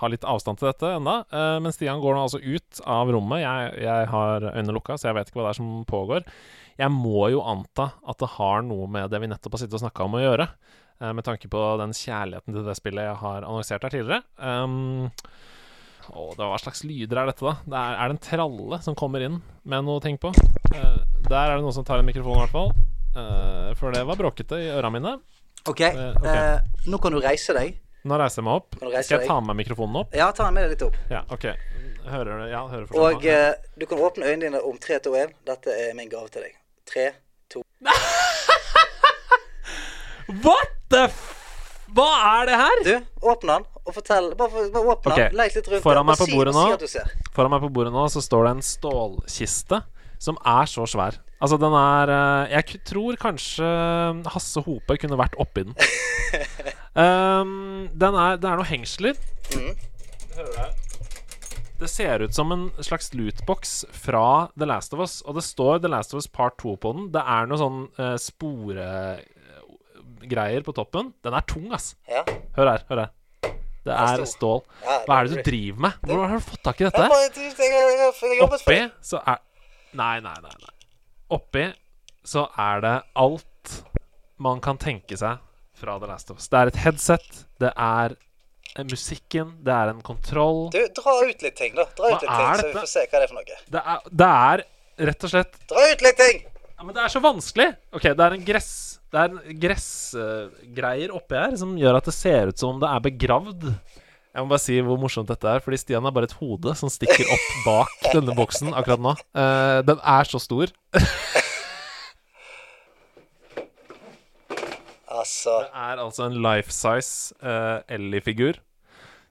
ha litt avstand til dette enda. Uh, men Stian går nå altså ut av rommet. Jeg, jeg har øynene lukka, så jeg vet ikke hva det er som pågår. Jeg må jo anta at det har noe med det vi nettopp har sittet og snakka om å gjøre. Uh, med tanke på den kjærligheten til det spillet jeg har annonsert her tidligere. Um, å, det, hva slags lyder er dette, da? Det er, er det en tralle som kommer inn med noe ting på? Uh, der er det noen som tar en mikrofon, i hvert fall. Uh, for det var bråkete i øra mine. Ok, eh, nå kan du reise deg. Nå reiser jeg meg opp. Skal jeg ta med mikrofonen opp? Ja, ta den med deg litt opp. Ja, OK. Hører du? Ja, hører fortsatt Og eh, du kan åpne øynene dine om 3, 2, 1. Dette er min gave til deg. 3, 2 What the f... Hva er det her? Du, åpne den og fortell. Bare, for- bare åpne okay. Leik litt rundt foran meg på bordet nå. Foran meg på bordet nå så står det en stålkiste som er så svær. Altså, den er eh, Jeg tror kanskje Hasse Hope kunne vært oppi den. um, den er, det er noen hengsler. Mm. Det? Det ser ut som en slags lootbox fra The Last of Us. Og det står The Last of Us Part 2 på den. Det er noe sånn uh, sporegreier på toppen. Den er tung, ass. Ja. Hør her. hør her Det er stål. Hva er det du driver med? Hvor har du fått tak i dette? Oppi så er Nei, nei, nei. nei. Oppi så er det alt man kan tenke seg fra The Last of Us. Det er et headset, det er musikken, det er en kontroll. Du, dra ut litt ting, da. Dra ut litt ting, så vi får se hva det er for noe. Det er, det er rett og slett Dra ut litt ting! Ja, Men det er så vanskelig. Ok, det er en gress Det er gressgreier oppi her som gjør at det ser ut som om det er begravd Jeg må bare si hvor morsomt dette er, fordi Stian har bare et hode som stikker opp bak denne boksen akkurat nå. Uh, den er så stor. Altså Det er altså en life size uh, Ellie-figur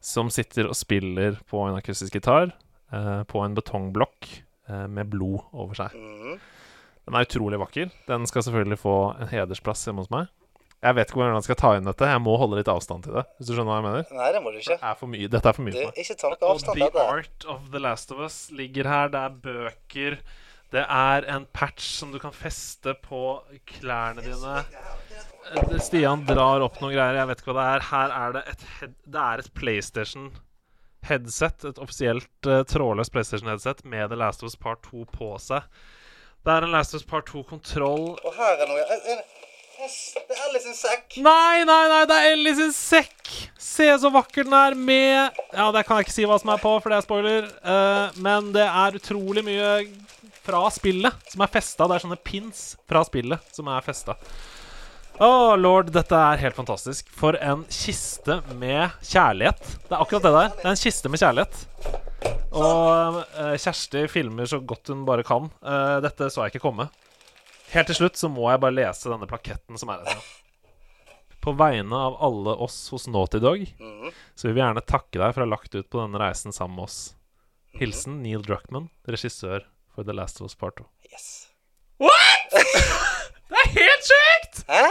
som sitter og spiller på en akustisk gitar uh, på en betongblokk med blod over seg. Den er utrolig vakker. Den skal selvfølgelig få en hedersplass hjemme hos meg. Jeg vet ikke hvordan jeg skal ta inn dette. Jeg må holde litt avstand til det. Hvis du skjønner hva jeg mener? Nei, det må du ikke. Det er for mye. Dette er for mye Du, for meg. ikke ta noe Og avstand The til dette. Art of the Last of Us ligger her. Det er bøker. Det er en patch som du kan feste på klærne dine. Eh, Stian drar opp noen greier. Jeg vet ikke hva det er. Her er det et, head, det er et PlayStation headset. Et offisielt uh, trådløst PlayStation-headset med The Last of Us Part 2 på seg. Det er en Last of Us Part 2-kontroll. Og her er noe en, en, hest. Det er Ellie sin sekk. Nei, nei, nei, det er Ellie sin sekk! Se så vakker den er med Ja, det kan jeg ikke si hva som er på, for det er spoiler. Uh, men det er utrolig mye fra spillet som er festa. Det er sånne pins fra spillet som er festa. Å, lord, dette er helt fantastisk. For en kiste med kjærlighet. Det er akkurat det der. Det er en kiste med kjærlighet. Og eh, Kjersti filmer så godt hun bare kan. Eh, dette så jeg ikke komme. Helt til slutt så må jeg bare lese denne plaketten som er her. På vegne av alle oss hos Naughty Dog så vil vi gjerne takke deg for å ha lagt ut på denne reisen sammen med oss. Hilsen Neil Druckman, regissør for The Last of Us Part 2. Yes. What?! Det er helt sjukt! Hæ?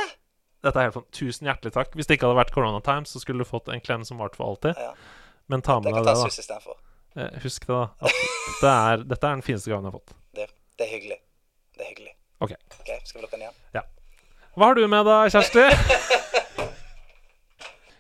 Dette er helt fan- Tusen hjertelig takk. Hvis det ikke hadde vært Corona Times, så skulle du fått en klem som varte for alltid. Ja. Men ta med deg det, da. Eh, Husk det, da. At dette, er, dette er den fineste gaven jeg har fått. Det, det er hyggelig. Det er hyggelig. Ok. Ok, Skal vi lukke den igjen? Hva har du med da, Kjersti?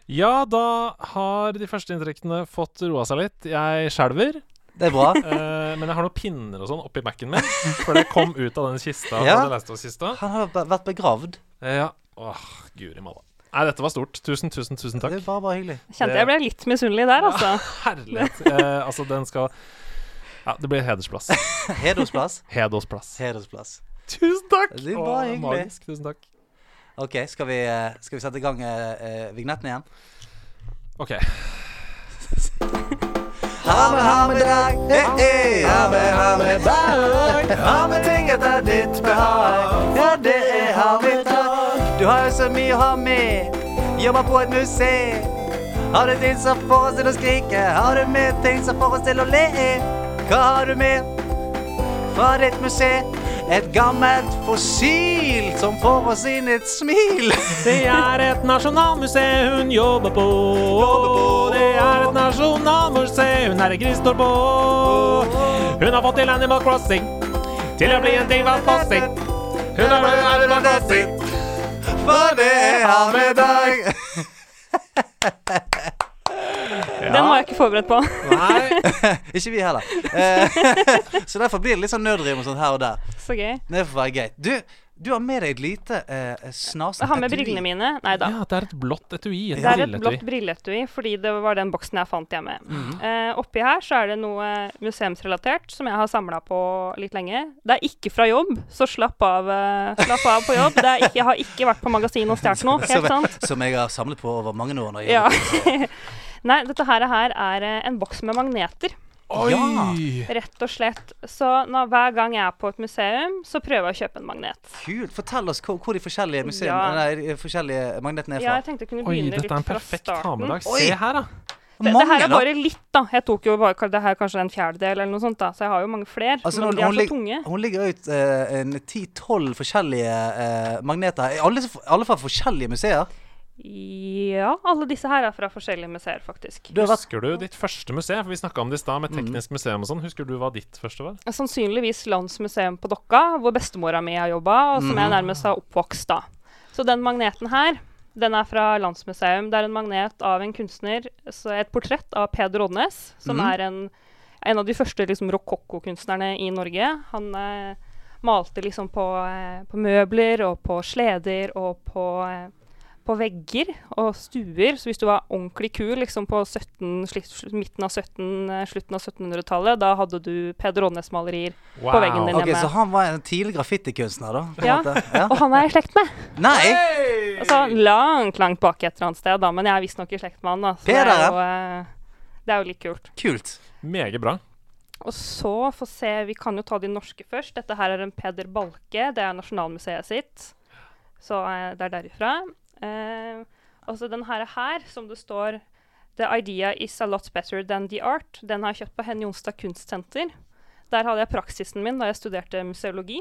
Ja, da har de første inntrykkene fått roa seg litt. Jeg skjelver. Det er bra. Eh, men jeg har noen pinner og sånn oppi Mac-en min. For det kom ut av den kista. Ja. Den kista. Han har vært begravd. Eh, ja. Åh, guri malla. Nei, dette var stort. Tusen, tusen, tusen takk. Det var bare hyggelig. Kjente Det- jeg ble litt misunnelig der, altså. Herlighet. Eh, altså, den skal Ja, det blir hedersplass. Hedersplass. Hedersplass. Hedersplass. Tusen takk! Det var Åh, hyggelig. Magisk. Tusen takk. OK, skal vi, eh, skal vi sette i gang eh, eh, vignetten igjen? OK. Ha med, ha med dag, eh, eh, ha med, ha med dag. Ha med ting etter ditt behag. Ja, det er ha med dag. Du har jo så mye å ha med. Jobber på et museum. Har du ting som får oss til å skrike? Har du med ting som får oss til å le? Hva har du med fra ditt museum? Et gammelt fossil som får oss inn et smil. Det er et nasjonalmuseum hun jobber på. Det er et nasjonalmuseum Herre Gris står på. Hun har fått til Animal Crossing til å bli en diva-fossing. Hun har blitt Animal Crossing. For det er ha dag. Ja. Den var jeg ikke forberedt på. Nei. Ikke vi heller. Eh, så derfor blir det litt sånn nødrim og sånt her og der. Så gøy. Det får være gøy. Du, du har med deg et lite eh, etui Jeg har med brillene mine. Nei da. Ja, det er et blått etui. Et Det er et blått brilleetui, fordi det var den boksen jeg fant hjemme. Mhm. Eh, oppi her så er det noe museumsrelatert som jeg har samla på litt lenge. Det er ikke fra jobb, så slapp av, eh, slapp av på jobb. Det er ikke, jeg har ikke vært på magasin og stjålet noe. Helt som, sant. som jeg har samlet på over mange år. Når jeg Ja. Nei, dette her, her er eh, en boks med magneter. Oi! Rett og slett. Så nå, hver gang jeg er på et museum, så prøver jeg å kjøpe en magnet. Kult. Fortell oss hvor, hvor de forskjellige museum, Ja. nei, forskjellige magnetene er Ja, fra. jeg tenkte jeg kunne Oi, begynne dette er en perfekt hamedag. Se her, da. Det, det her er bare litt, da. Jeg tok jo bare det her er kanskje en fjerdedel eller noe sånt, da. Så jeg har jo mange flere. Altså, men når- de er hun så lig- tunge. Hun ligger ut eh, en ti-tolv forskjellige uh, magneter. Alle, alle fra forskjellige museer. Ja, alle disse her er fra forskjellige museer, faktisk. Du vært Husker du ditt første museum? For Vi snakka om det i stad, med teknisk museum og sånn. Husker du hva ditt første var? Sannsynligvis Landsmuseum på Dokka, hvor bestemora mi har jobba, og som jeg nærmest har oppvokst da. Så den magneten her, den er fra Landsmuseum. Det er en magnet av en kunstner, så et portrett av Peder Odnes, som mm. er en, en av de første liksom, rokokko-kunstnerne i Norge. Han eh, malte liksom på, eh, på møbler og på sleder og på eh, på vegger og stuer. Så hvis du var ordentlig kul liksom på 17, slitt, midten av 17, eh, slutten av 1700-tallet, da hadde du Peder Aanes-malerier på veggen din Ok, hjemme. Så han var en tidlig graffitikunstner, da? på Ja. måte. ja. Og han er jeg i slekt med. Nei! Altså langt, langt bak et eller annet sted, da. Men jeg er visstnok i slekt med han, da. Så det er Peder, jo, eh, Det er jo litt kult. Kult. Meget bra. Og så, få se, vi kan jo ta de norske først. Dette her er en Peder Balke. Det er Nasjonalmuseet sitt. Så eh, det er derifra. Eh, også den her, her, som det står The idea is a lot better than the art. Den har jeg kjøpt på Henny Jonstad kunstsenter. Der hadde jeg praksisen min da jeg studerte museologi.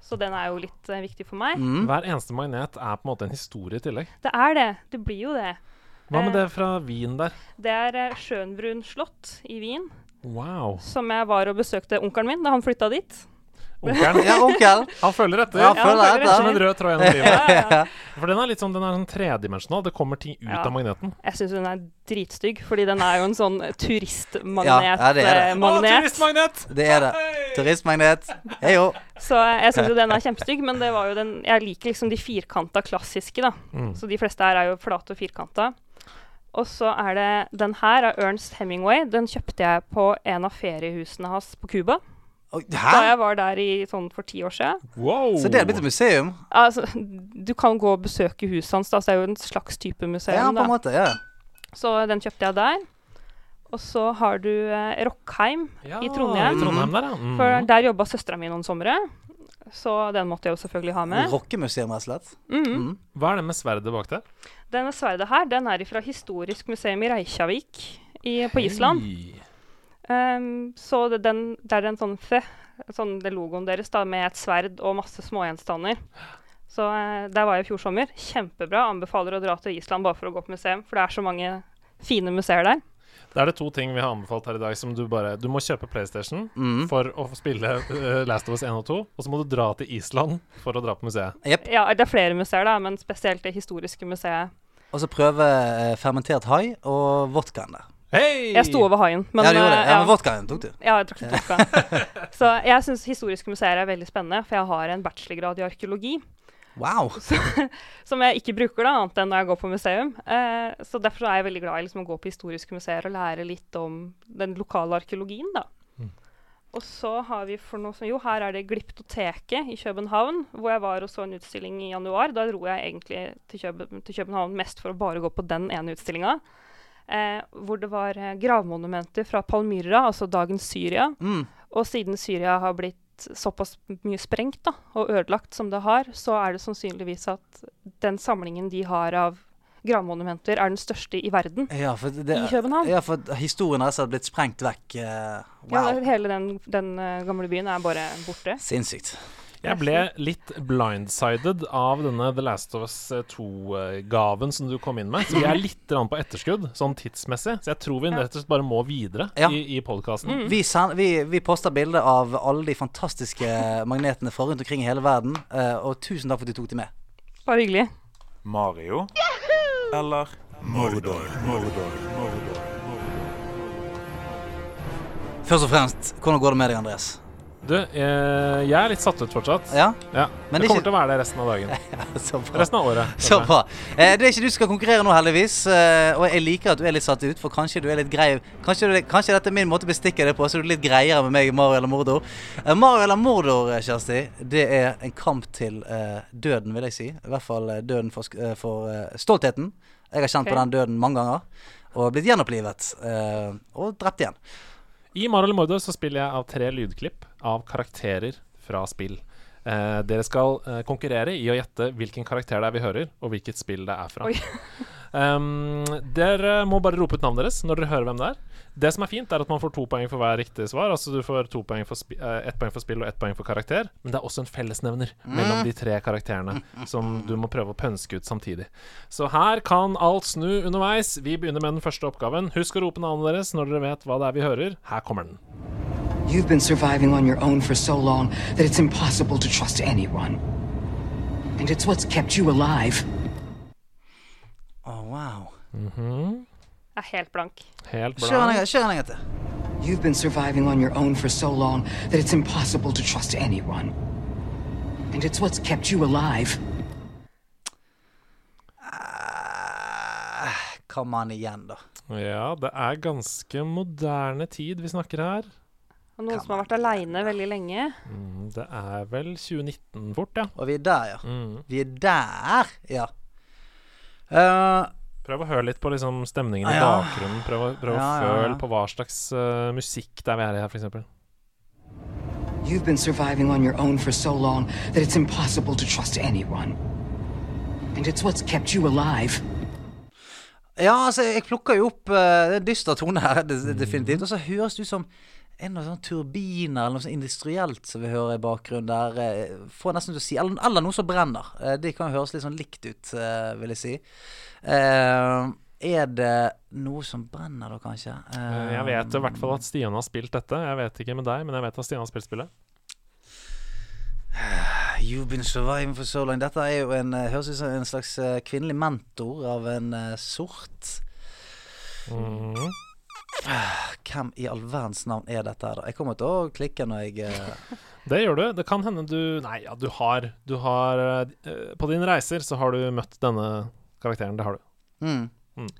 Så den er jo litt uh, viktig for meg. Mm. Hver eneste magnet er på en måte en historie i tillegg. Det er det. Det blir jo det. Hva med uh, det fra Wien der? Det er uh, Schönbrunn slott i Wien, Wow. som jeg var og besøkte onkelen min da han flytta dit. Onkelen. Ja, onkel. Han følger etter. Ja, Ja, følger etter. Som en rød tråd gjennom livet. Ja, ja. For den er litt sånn, den er sånn tredimensjonal. Det kommer ting ut Ja. av magneten. Jeg syns den er dritstygg, fordi den er jo en sånn Ja, turistmagnet. ja, det er det. eh, magnet. turistmagnet! Det er det. Turistmagnet. Hei jo. Så jeg syns jo den er kjempestygg, men det var jo den Jeg liker liksom de firkanta klassiske, da. Mm. Så de fleste her er jo flate og firkanta. Og så er det den her av Ernst Hemingway. Den kjøpte jeg på en av feriehusene hans på Cuba. Oi, Da jeg var der i sånn for ti år siden. Wow. Så det er blitt et museum? Altså, du kan gå og besøke huset hans, da, så det er jo en slags type museum. Ja, på en måte. ja Så den kjøpte jeg der. Og så har du eh, Rockheim ja, i Trondheim. I Trondheim der, ja. Mm. For der jobba søstera mi noen somre. Så den måtte jeg jo selvfølgelig ha med. Rockemuseum, rett og slett. Mhm. Mm. Hva er det med sverdet bak der? Denne sverdet her den er fra Historisk museum i Reykjavik i, på Island. Hei. Ehm, så det, den, det er en sånn fe, sånn det logoen deres da, med et sverd og masse smågjenstander. Så uh, der var jeg i fjor sommer. Kjempebra. Anbefaler å dra til Island bare for å gå på museum, for det er så mange fine museer der. Da er det to ting vi har anbefalt her i dag som du bare Du må kjøpe PlayStation Mm. for å spille uh, Last of Us 1 og 2, og så må du dra til Island for å dra på museet. Yep. Ja, det er flere museer, da, men spesielt det historiske museet. Og så prøve eh, fermentert hai og vodkaen der. Hei! Jeg sto over haien, men ja, du gjorde det. Ja, men vodkaen tok du. Ja, jeg tok vodka. Så jeg syns historiske museer er veldig spennende, for jeg har en bachelorgrad i arkeologi. Wow. Som jeg ikke bruker da, annet enn når jeg går på museum. Eh, så derfor er jeg veldig glad i liksom, å gå på historiske museer og lære litt om den lokale arkeologien. da. Mm. Og så har vi for noe som Jo, her er det Glyptoteket i København, hvor jeg var og så en utstilling i januar. Da dro jeg egentlig til, til København mest for å bare gå på den ene utstillinga. Eh, hvor det var eh, gravmonumenter fra Palmyra, altså dagens Syria. Mm. Og siden Syria har blitt såpass mye sprengt da, og ødelagt som det har, så er det sannsynligvis at den samlingen de har av gravmonumenter, er den største i verden. Ja, det, I København? Ja, for historien har blitt sprengt vekk. eh, Ja, hele den, den eh, gamle byen er bare borte. Sinnssykt. Jeg ble litt blindsided av denne The Last of Us 2-gaven som du kom inn med. Så vi er litt på etterskudd, sånn tidsmessig. Så jeg tror vi rett og slett bare må videre Ja. i, i podkasten. Vi, sen- vi, vi poster bilder av alle de fantastiske magnetene fra rundt omkring i hele verden. eh, og tusen takk for at du tok dem med. Bare hyggelig. Mario eller Mordor, Mordor, Mordor. Først og fremst, hvordan går det med deg, Andreas? Du, eh, jeg er litt satt ut fortsatt. Ja? Ja. Men det det er kommer ikke- til å være det resten av dagen. Så bra. Resten av året. Så bra. Eh, det er ikke du skal konkurrere nå, heldigvis. Eh, og jeg liker at du er litt satt ut, for kanskje du er litt grei Kanskje, du, kanskje dette er min måte å bestikke det på, så du er litt greiere med meg i Mario eller Mordor. Eh, Mario eller Mordor, eh, Kjersti, det er en kamp til eh, døden, vil jeg si. I hvert fall døden for, for eh, stoltheten. Jeg har kjent okay. på den døden mange ganger. Og blitt gjenopplivet. eh, og drept igjen. I Mario eller Mordor så spiller jeg av tre lydklipp av karakterer fra spill. Eh, dere skal eh, konkurrere i å gjette hvilken karakter det er vi hører, og hvilket spill det er fra. Um, dere må bare rope ut navnet deres når dere hører hvem det er. Det som er fint, er at man får to poeng for hver riktig svar. Altså du får to poeng for eh, ett poeng for spill og ett poeng for karakter. Men det er også en fellesnevner mellom de tre karakterene som du må prøve å pønske ut samtidig. Så her kan alt snu underveis. Vi begynner med den første oppgaven. Husk å rope navnet deres når dere vet hva det er vi hører. Her kommer den. You've been surviving on your own for so long that it's impossible to trust anyone. And it's what's kept you alive. Å, wow. Jeg er helt blank. Helt Kjør den en kjør den en gang til. You've been surviving on your own for so long that it's impossible to trust anyone. And it's what's kept you alive. Kom an igjen, da. Ja, det er ganske moderne tid vi snakker her. Og noen som har vært aleine veldig lenge. Mm, det er vel 2019 fort, ja. Og vi er der, ja. Mm. Vi er der, ja. Eh, Prøv å høre litt på liksom stemningen i Ja. bakgrunnen. Prøv å, prøv å Ja, ja. føle på hva slags uh, musikk det er vi er i her, f.eks. You've been surviving on your own for so long that it's impossible to trust anyone. And it's what's kept you alive. Ja, altså, jeg plukker jo opp uh, Det er en dyster tone her, definitivt. Og så høres det ut som en av sånne turbiner eller noe sånn industrielt som vi hører i bakgrunnen der. eh, Får nesten til å si Eller, eller noe som brenner. Eh, Det kan høres litt sånn likt ut, eh, vil jeg si. Er det noe som brenner da, kanskje? Jeg vet i hvert fall at Stian har spilt dette. Jeg vet ikke med deg, men jeg vet at Stian har spilt spillet. You've been surviving for so long. Dette er jo en høres ut som en slags kvinnelig mentor av en sort. Mhm. Hvem i all verdens navn er dette her. Jeg kommer til å klikke når jeg uh... Det gjør du. Det kan hende du Nei, ja, du har Du har uh, På dine reiser så har du møtt denne karakteren. Det har du. Mm. Mm.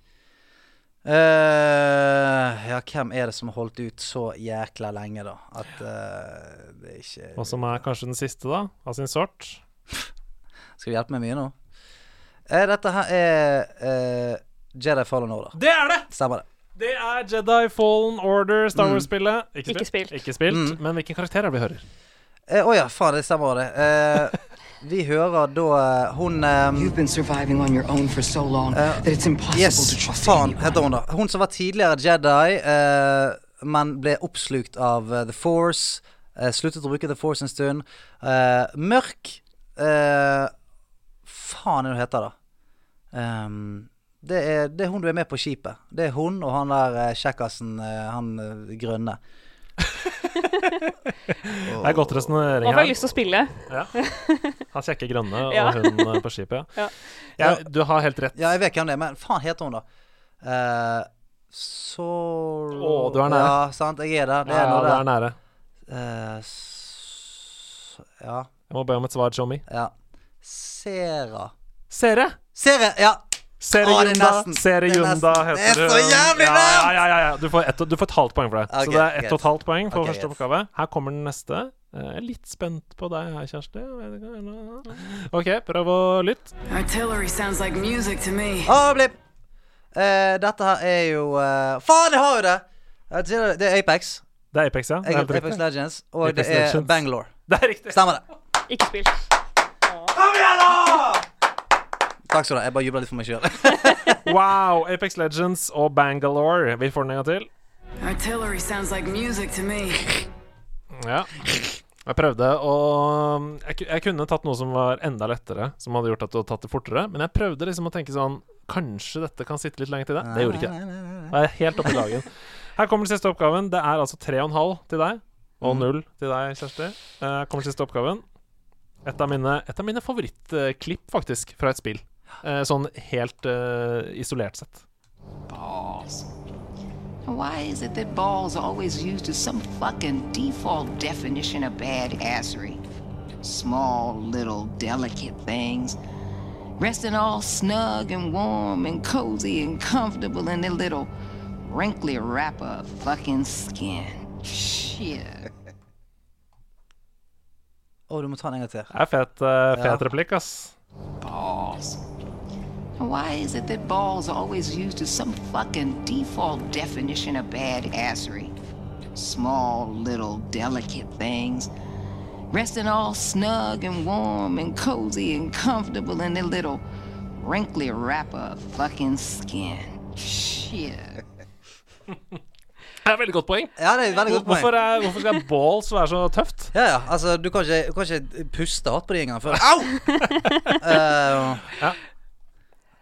Uh, ja, hvem er det som har holdt ut så jækla lenge, da? At det ikke Og som er kanskje den siste, da, av sin sort. Skal du hjelpe meg mye nå? Dette her er eh, Jedi Fallen Order. Det er det! Stemmer det. Det er Jedi Fallen Order, Star Mm. Wars-spillet. Ikke spilt. Ikke spilt. Mm. Men hvilken karakter er det vi hører? Eh, oh ja, faen, det stemmer det. Eh, vi hører da eh, hun eh, You've been surviving on your own for so long Uh, that it's impossible Yes, faen heter hun da. Hun som var tidligere Jedi, uh, men ble oppslukt av eh, The Force. eh, sluttet å bruke The Force en stund. Eh, mørk eh, Faen er det hun heter, da. Ehm, det, er, det er hun du er med på skipet. Det er hun og han der uh, kjekkasen, eh, han eh, grønne. Det er godt resonnering Nå får jeg lyst til å spille. Ja. Han kjekke grønne og Ja. hun eh, på skipet. Ja. Ja, du har helt rett. Ja, jeg vet hvem det er, men faen heter hun, da? Uh, så Å, du er nære. Ja, sant. Jeg er der. Det er ja, noe det er nære. Uh, så, ja. Jeg må be om et svar, Jommy. Ja. Sera. Sere! Sere, ja. Er er Junda nesten. heter Det er så jævlig ja, ja, ja, ja, ja. Du, får et, du får et halvt poeng for det. Okay, så det er ett og et halvt poeng for okay, første yes. oppgave. Her kommer den neste. Eh, Jeg er litt spent på deg her, Kjersti. OK, prøv å lytte. Artillery sounds like music to me. Å, blipp. Uh, dette her er jo uh, Faen, jeg har jo det! Det- er Apex. Det er Apex, ja. Det er Apex riktig. Legends. Og Apex det er Legends. Bangalore. Det er riktig. Stemmer det. Ikke spilt. Takk skal du ha. Jeg bare jubla litt for meg sjøl. Wow. Apex Legends og Bangalore. Vi får den en gang til. Artillery sounds like music to me. Ja. Jeg prøvde å jeg, jeg kunne tatt noe som var enda lettere, som hadde gjort at du hadde tatt det fortere. Men jeg prøvde liksom å tenke sånn Kanskje dette kan sitte litt lenger til deg? Det gjorde ikke det. Det er helt oppe i dagen. Her kommer den siste oppgaven. Det er altså tre og en halv til deg, og null til deg, Kjersti. Eh, Her kommer den siste oppgaven. Et av mine, et av mine favorittklipp, faktisk, fra et spill. Eh, sånn helt eh, isolert sett. balls. Why is it that balls are always used as some fucking default definition of badassery? Small, little, delicate things. Resting all snug and warm and cozy and comfortable in their little wrinkly wrapper of fucking skin. Shit. Å, du må ta den en gang til. Det er fet, uh, fet Ja. replikk, ass. Balls. Why is it that balls are always used as some fucking default definition of badassery? Small, little, delicate things. Resting all snug and warm and cozy and comfortable in their little wrinkly wrapper of fucking skin. Shit. Det er veldig godt poeng. Ja, det er et veldig godt poeng. Hvorfor, er, hvorfor skal balls være så tøft? Ja, ja. Altså, du kan ikke, du kan ikke puste hardt på de engang før Au! Eh,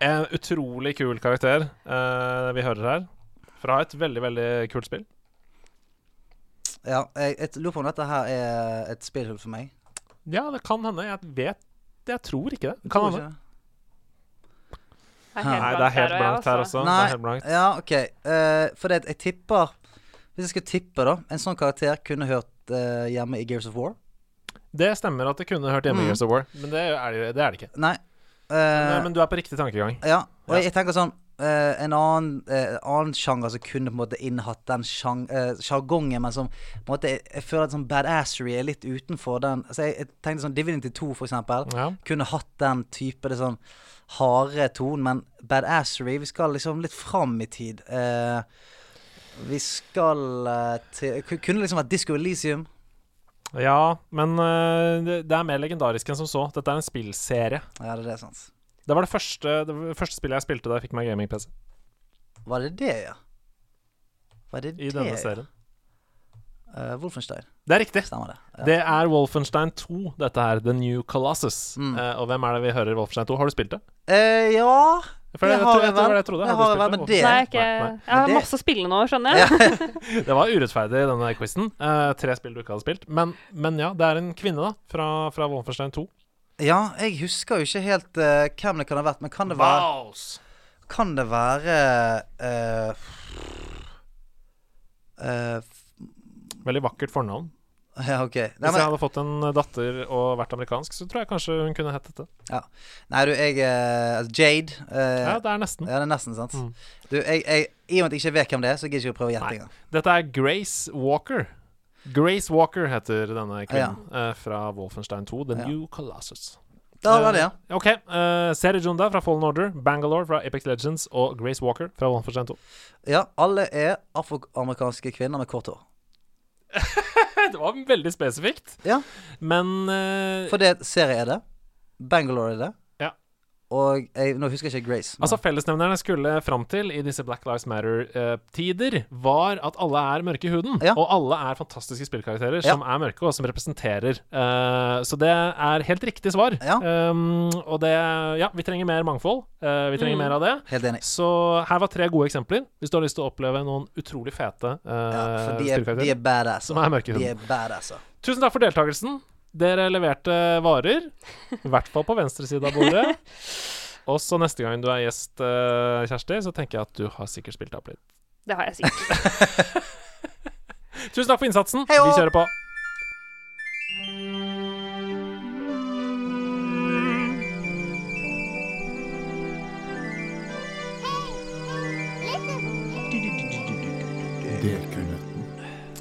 En utrolig kul karakter uh, vi hører her. Fra et veldig, veldig kult spill. ja, jeg, jeg lurer på om dette her er et spillhull for meg. Ja, det kan hende. Jeg vet Jeg tror ikke det. det kan hende. det. Det Nei, det er helt blankt her også. Det Nei, er helt blankt. ja, OK. Uh, for det, jeg tipper Hvis jeg skal tippe, da En sånn karakter kunne hørt uh, hjemme i Gears of War. Det stemmer at det kunne hørt hjemme i Mm. Gears of War, men det er det, det, er det ikke. Nei. Men, Eh, men du er på riktig tankegang. ja. Og Ja. jeg, tenker sånn Uh, en annen, uh, annen sjanger som kunne på en måte innehatt den sjargongen, uh, men som på en måte Jeg føler at sånn badassery er litt utenfor den Altså Jeg, jeg tenkte sånn Divinity 2, for eksempel, Ja. kunne hatt den type det sånn harde tonen, men badassery Vi skal liksom litt fram i tid. Vi skal til Kunne liksom vært Disco Elysium. Ja, men eh, det, det er mer legendarisk enn som så. Dette er en spillserie. Ja, det er det, sant. Det var det første, det første spillet jeg spilte da jeg fikk meg gaming-PC. Var det det, ja? Var det I det? denne serien. Uh, Wolfenstein. Det er riktig. Stemmer det. Ja. Det er Wolfenstein 2, dette her. The New Colossus. Mm. Uh, og hvem er det vi hører Wolfenstein 2? Har du spilt det? Uh, ja For jeg, jeg, har jeg jeg, jeg trodde. Det Har du har spilt det? men det- Nei, ikke, Nei, nei. jeg har det- masse spill nå, skjønner jeg. Det var urettferdig, denne quizen. Uh, tre spill du ikke hadde spilt. Men, men ja, det er en kvinne da fra, fra Wolfenstein 2. ja, jeg husker jo ikke helt uh, hvem det kan ha vært, men kan det være Vals. Kan det være uh, eh, Veldig vakkert fornavn. Ja, OK. Nei, Hvis jeg hadde fått en datter og vært amerikansk, så tror jeg kanskje hun kunne hett dette. Ja. nei du, jeg altså Jade. Uh, Ja, det er nesten. Ja, det er nesten, sant. Mm. Du, jeg, jeg, I og med at jeg ikke vet hvem det er, så gidder jeg ikke å prøve å gjette engang. Dette er Grace Walker. Grace Walker heter denne kvinnen eh, fra Wolfenstein 2, The Ja. New Colossus. Da var det, ja. OK. Uh, Seri Junda fra Fallen Order, Bangalore fra Apex Legends og Grace Walker fra Wolfenstein 2. Ja, alle er afroamerikanske kvinner med kort hår. det var veldig spesifikt, Ja, men uh, for det serie er det. Bangalore er det. Og jeg, nå husker jeg ikke Grace. men- Altså Fellesnevnerne skulle fram til i disse Black Lives Matter-tider, var at alle er mørke i huden. Ja. Og alle er fantastiske spillkarakterer Ja. som er mørke, og som representerer. Eh, så det er helt riktig svar. Ja. Um, og det Ja, vi trenger mer mangfold. Eh, vi trenger Mm. mer av det. Helt enig. Så her var tre gode eksempler, hvis du har lyst til å oppleve noen utrolig fete uh, Ja, for de er, de er badass. Som er mørke i huden. De er badass. Tusen takk for deltakelsen. Dere leverte varer. I hvert fall på venstre side av bordet. Og så neste gang du er gjest, eh, Kjersti, så tenker jeg at du har sikkert spilt opp litt. Det har jeg sikkert. Tusen takk for innsatsen. Hei, Vi kjører på.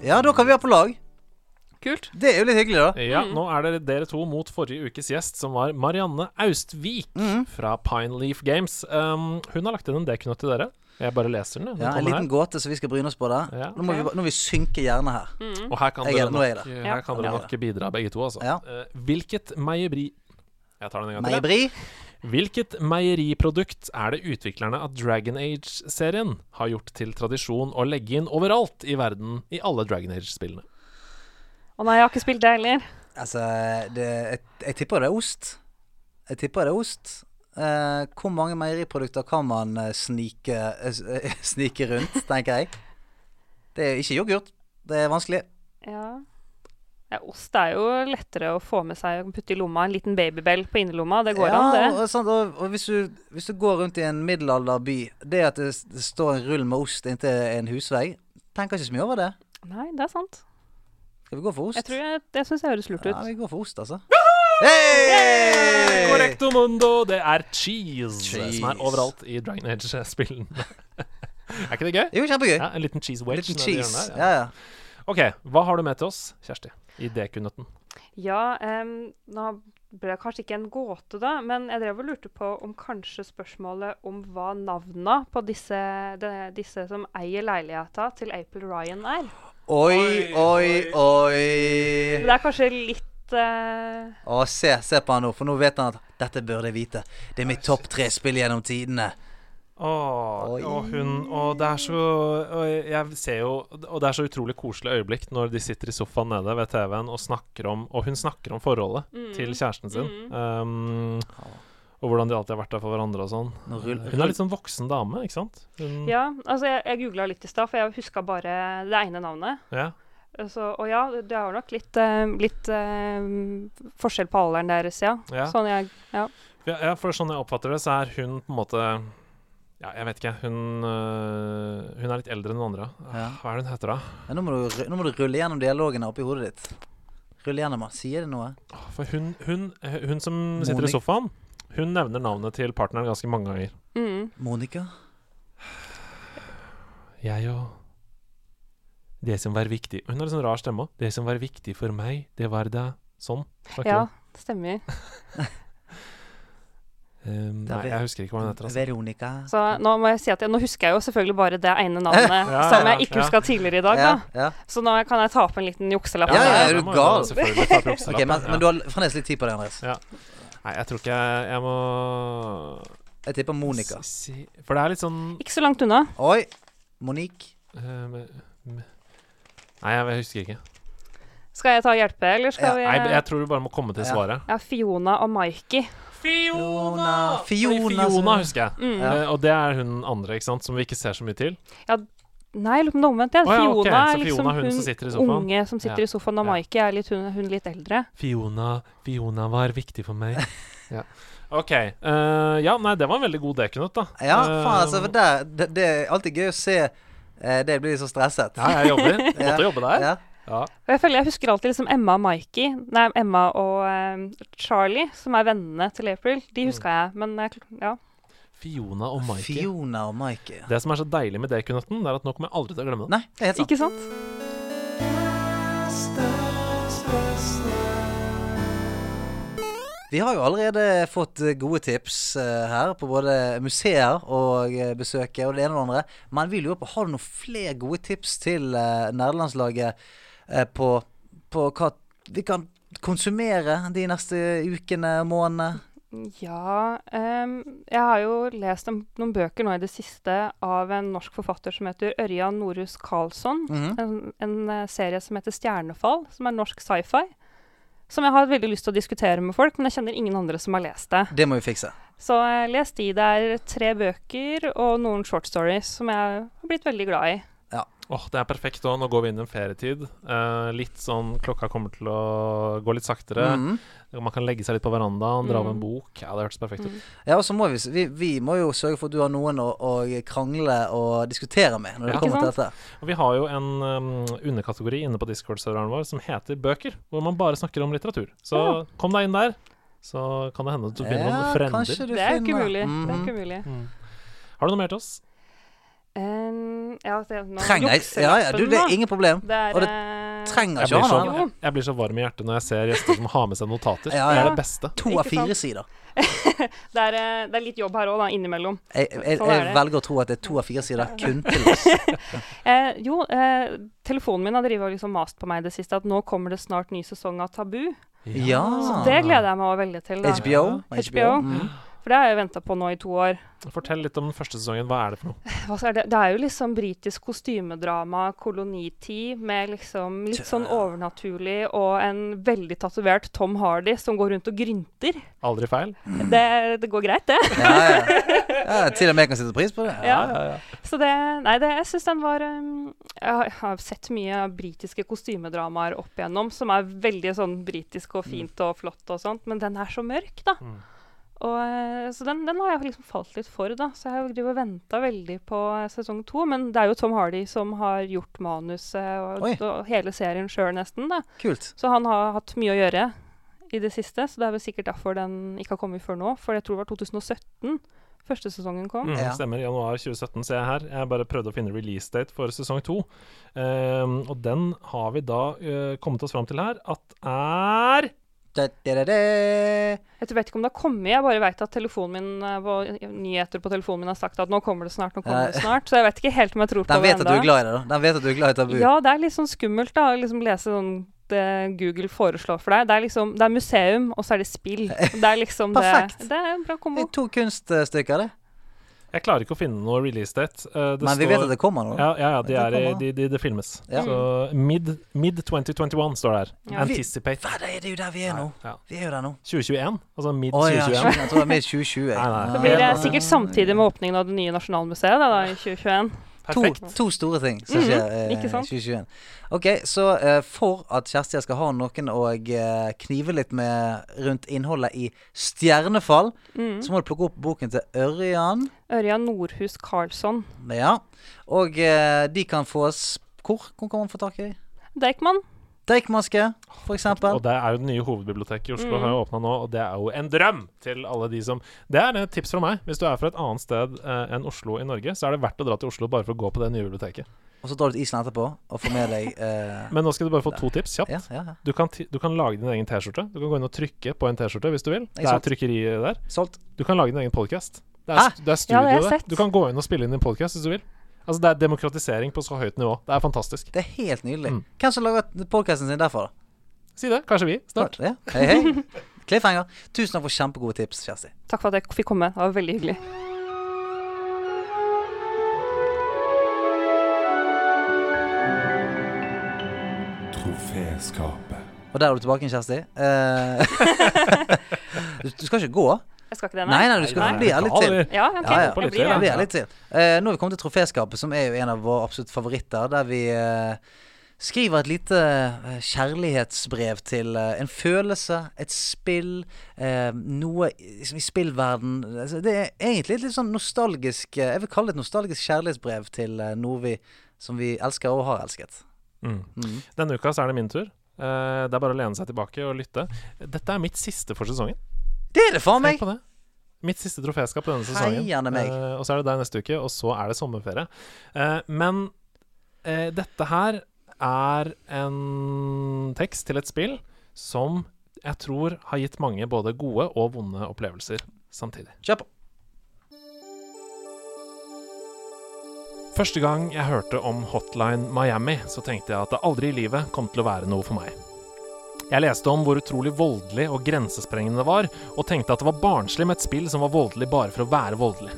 Ja, da kan vi være på lag. Kult. Det er jo litt hyggelig, da. Ja, Mm. nå er det dere to mot forrige ukes gjest, som var Marianne Austvik mm. fra Pineleaf Games. Um, hun har lagt inn en D-knott til dere. Jeg bare leser den. Den Ja, en liten her. gåte som vi skal bryne oss på det. Ja. Nå, må vi, nå må vi synke hjernen her. Mm. Og her kan dere er- er nok, der. her kan dere Ja. nok bidra, begge to. Altså. Ja. Eh, hvilket meieri Jeg tar den en gang til. Hvilket meieriprodukt er det utviklerne av Dragon Age-serien har gjort til tradisjon å legge inn overalt i verden i alle Dragon Age-spillene? Å nei, jeg har ikke spilt det heller. Altså, det, jeg, jeg tipper det er ost. Jeg tipper det er ost. Eh, hvor mange meieriprodukter kan man eh, snike, eh, eh, snike rundt, tenker jeg. Det er ikke yoghurt. Det er vanskelig. Ja. ja. Ost er jo lettere å få med seg og putte i lomma. En liten babybell på innerlomma. Det går ja, an, det. Og, sant, og, og hvis, du, hvis du går rundt i en middelalderby, det at det, det står en rull med ost inntil en husvegg, tenker ikke så mye over det. Nei, det er sant. Skal vi gå for ost? Jeg tror jeg, Det syns jeg høres lurt ut. Ja, vi går for ost, altså. Hey! Correcto mundo, det er cheese, Cheese. som er overalt i Dragon Age-spillene. er ikke det gøy? Jo, kjempegøy. Ja, en liten cheese wedge. Liten cheese. der, Ja, ja. Ok, hva har du med til oss, Kjersti, i DQ-nøtten? Ja, um, nå ble det kanskje ikke en gåte, da, men jeg drev og lurte på om kanskje spørsmålet om hva navna på disse, de, disse som eier leiligheta til April Ryan er. Oi, oi, oi. Det er kanskje litt uh... Å, se, se på han nå, for nå vet han at dette burde jeg vite. Det er mitt topp tre spill gjennom tidene. Å, og hun Og det er så og Jeg ser jo Og det er så utrolig koselig øyeblikk når de sitter i sofaen nede ved TV-en og snakker om Og hun snakker om forholdet Mm. til kjæresten sin. Mm. Um, og hvordan de alltid har vært der for hverandre og sånn. Hun er litt sånn voksen dame, ikke sant? Hun, Ja, altså jeg, jeg googla litt i stad, for jeg huska bare det ene navnet. ja. Så, og ja, det har nok litt, eh, litt uh, forskjell på alderen deres, ja. Ja. Sånn jeg Ja. Ja, ja, for sånn jeg oppfatter det, så er hun på en måte Ja, jeg vet ikke. Hun, øh, hun er litt eldre enn noen andre. Ja. Hva er det hun heter, da? Ja, nå, må du, nå må du rulle gjennom dialogene oppi hodet ditt. Rulle gjennom. Sier det noe? For hun, hun, hun som sitter Monik- i sofaen, hun nevner navnet til partneren ganske mange ganger. Mm. Monica? Jeg og Det som var viktig Hun har en sånn rar stemme òg. Det som var viktig for meg, det var da Sånn. snakker Ja, det stemmer. Um, nei, jeg husker ikke hva hun heter. Altså. Veronica. Så nå må jeg si at jeg, nå husker jeg jo selvfølgelig bare det ene navnet Ja, som ja, jeg ikke ja. huska tidligere i dag, Ja, da. Så nå kan jeg ta opp en liten jukselapp. Ja, ja, er du gal? jo selvfølgelig ta på jukselappen, Ok, men, ja. men du har fremdeles litt tid på det, Andres. Nei, jeg tror ikke jeg Jeg må Jeg tipper Monica. s- si For det er litt sånn Ikke så langt unna. Oi. Monique. Uh, med- med- Nei, jeg, jeg husker ikke. Skal jeg ta og hjelpe, eller skal vi Nei, jeg tror du bare må komme til svaret. Ja, Fiona og Mikey. Fiona. Fiona, Fiona, husker jeg. Mm. Ja. Eh, og det er hun andre, ikke sant, som vi ikke ser så mye til. Nei, jeg lurer på om det er omvendt. Ja. Oh, ja, Fiona er liksom Fiona hun, hun som sitter i sofaen. unge som sitter Ja. i sofaen, og Ja. Mikey er litt, hun, hun litt eldre. Fiona, Fiona var viktig for meg. ja. OK. Uh, ja, nei, det var en veldig god dekunøtt, da. Ja, Eh, faen, altså, for det, det, det er alltid gøy å se uh, det blir så stresset. Ja, jeg jobber. Jeg måtte jobbe der. Ja. Ja. Og jeg føler jeg husker alltid liksom Emma og Mikey Nei, Emma og um, Charlie, som er vennene til April. De Mm. jeg, men jeg, ja. Fiona og Mikey. Fiona og Mikey. Det som er så deilig med dekunøtten, det er at nå kommer jeg aldri til å glemme det. Nei, det er helt sant. Ikke sant? Vi har jo allerede fått eh, gode tips eh, her på både museer og besøket og det ene og det andre. Men vi lurer på, har du noen flere gode tips til uh, nerdelandslaget eh, på, på hva vi kan konsumere de neste ukene, månedene? Ja um, Jeg har jo lest en, noen bøker nå i det siste av en norsk forfatter som heter Ørjan Norhus Karlsson. Mhm. En, en eh, serie som heter Stjernefall, som er norsk sci-fi. Som jeg har veldig lyst til å diskutere med folk, men jeg kjenner ingen andre som har lest det. Det må vi fikse. Så jeg les de. Det er tre bøker og noen short stories som jeg har blitt veldig glad i. Åh, Det er perfekt. òg. nå går vi inn i en ferietid. Uh, litt sånn Klokka kommer til å gå litt saktere. Mm. Man kan legge seg litt på verandaen, dra av en Mm. bok. Ja, det hørtes perfekt ut. Ja, og så må vi, vi, vi må jo sørge for at du har noen å, å krangle og diskutere med når det Ja. kommer til dette. Og vi har jo en um, underkategori inne på Discord-serveren vår som heter bøker, hvor man bare snakker om litteratur. Så Ja. kom deg inn der, så kan det hende at du finner noen frender. du Det er jo ikke mulig. Mm. Det er Mhm. ikke mulig. Mm. Har du noe mer til oss? Em, ja, nå, Trenger jeg Ja, ja, du, det er ingen problem. Det er, Og det eh, trenger Jeg ikke å ha noe. jeg, jeg blir så varm i hjertet når jeg ser gjester som har med seg notater. Ja, Det ja. er det beste. To av fire sider. det, er, eh, det er litt jobb her òg, da, innimellom. Jeg, jeg, Sånn jeg velger å tro at det er to av fire sider kun til oss. Eh, jo, eh, telefonen min har drivet og liksom mast på meg i det siste at nå kommer det snart ny sesong av Tabu. Ja. Så det gleder jeg meg òg veldig til. Da. HBO. HBO. Mm. For det har jeg venta på nå i to år. Fortell litt om den første sesongen. Hva er det for noe? Hva er det? det er jo liksom britisk kostymedrama, kolonitid, med liksom litt sånn overnaturlig og en veldig tatovert Tom Hardy som går rundt og grynter. Aldri feil? Det, det går greit, det. Ja, ja. ja, til og med jeg kan sette pris på det. Ja. Så det Nei, det, jeg syns den var um, Jeg har- sett mye britiske kostymedramaer opp igjennom som er veldig sånn britisk og fint og flott og sånt, men den er så mørk, da. Mm. Og, eh, så den, den har jeg liksom falt litt for, da. Så jeg har venta veldig på eh, sesong to. Men det er jo Tom Hardy som har gjort manuset og, og hele serien sjøl, nesten. da. Kult. Så han har hatt mye å gjøre i det siste. Så det er vel sikkert derfor den ikke har kommet før nå. For jeg tror det var 2017 første sesongen kom. Mm, Ja. Stemmer. Januar 2017 ser jeg her. Jeg bare prøvde å finne release date for sesong to. Um, og den har vi da uh, kommet oss fram til her at er Da, da, da, da. Jeg vet ikke om det har kommet, jeg bare vet at telefonen min eh, på, nyheter på telefonen min har sagt at nå kommer det snart, nå kommer det snart. Så jeg vet ikke helt om jeg tror på Den det det, da. Den vet at du er glad i tabu. Ja, det er litt sånn skummelt da, å liksom lese sånn det Google foreslår for deg. Det er liksom, det er museum, og så er det spill. Det er liksom. Perfekt. Det er en bra Det kombo. er to kunststykker, det. Jeg klarer ikke å finne noe release date. Eh, det Men vi står- vet at det kommer nå. Ja, ja, ja de Det er, det, de, de, det filmes. Ja. Så mid, mid 2021 står det her. Ja. Anticipate. Hva, det er jo der vi er nå. Ja. Vi er jo der nå. 2021? Altså mid oh, ja, 2021. jeg tror det er mid 2020. jeg. Nei, nei. Det blir sikkert samtidig med åpningen av det nye Nasjonalmuseet da, da, i 2021. To, to store ting som Mhm, skjer i ikke sant? 2021. Ok, så eh, for at Kjersti skal ha noen å eh, knive litt med rundt innholdet i Stjernefall, Mm. så må du plukke opp boken til Ørjan. Ørjan Nordhus Karlsson. Ja. Og eh, de kan fås Hvor? Hvor kan man få tak i dem? Deichman. Deichmanske, for eksempel. Og det er jo det nye hovedbiblioteket i Oslo Mm. har jo åpna nå, og det er jo en drøm til alle de som Det er et tips fra meg. Hvis du er fra et annet sted eh, enn Oslo i Norge, så er det verdt å dra til Oslo bare for å gå på det nye biblioteket. Og så drar du til Island etterpå og får med deg eh, Men nå skal du bare få to tips kjapt. Ja, ja, ja. Du, kan ti- du kan lage din egen T-skjorte. Du kan gå inn og trykke på en T-skjorte hvis du vil. Det er trykkeri der. Solgt. Du kan lage din egen podkast. Det, er det er Ja, studio det der. Du kan gå inn og spille inn din podkast hvis du vil. Altså Det er demokratisering på så høyt nivå. Det er fantastisk. Det er helt nydelig. Mm. Hvem som lager podkasten sin derfor, da? Si det. Kanskje vi snart. Ja. Hei, hei. Cliffhanger. Tusen takk for kjempegode tips, Kjersti. Takk for at jeg fikk komme. Det var veldig hyggelig. Troféskapet. Og der er du tilbake Kjersti. Uh, du, skal ikke gå? Jeg skal ikke det, Nei, nei, du skal Nei, bli her litt til. Ja, okay, Ja, ja. Jeg blir er litt til. Uh, nå har vi kommet til Troféskapet, som er jo en av våre absolutt favoritter. Der vi uh, skriver et lite eh, kjærlighetsbrev til uh, en følelse, et spill, eh, noe i, i spillverden. Altså, Det er egentlig et litt sånn nostalgisk Jeg vil kalle det et nostalgisk kjærlighetsbrev til noe vi, som vi elsker og har elsket. Mm. Mm. Denne uka så er det min tur. Eh, det er bare å lene seg tilbake og lytte. Dette er mitt siste for sesongen. Det er det faen meg! Mitt siste troféskap denne sesongen. Eh, og så er det deg neste uke, og så er det sommerferie. Uh, men uh, dette her er en tekst til et spill som jeg tror har gitt mange både gode og vonde opplevelser samtidig. Kjør på. Første gang jeg hørte om Hotline Miami, så tenkte jeg at det aldri i livet kom til å være noe for meg. Jeg leste om hvor utrolig voldelig og grensesprengende det var, og tenkte at det var barnslig med et spill som var voldelig bare for å være voldelig.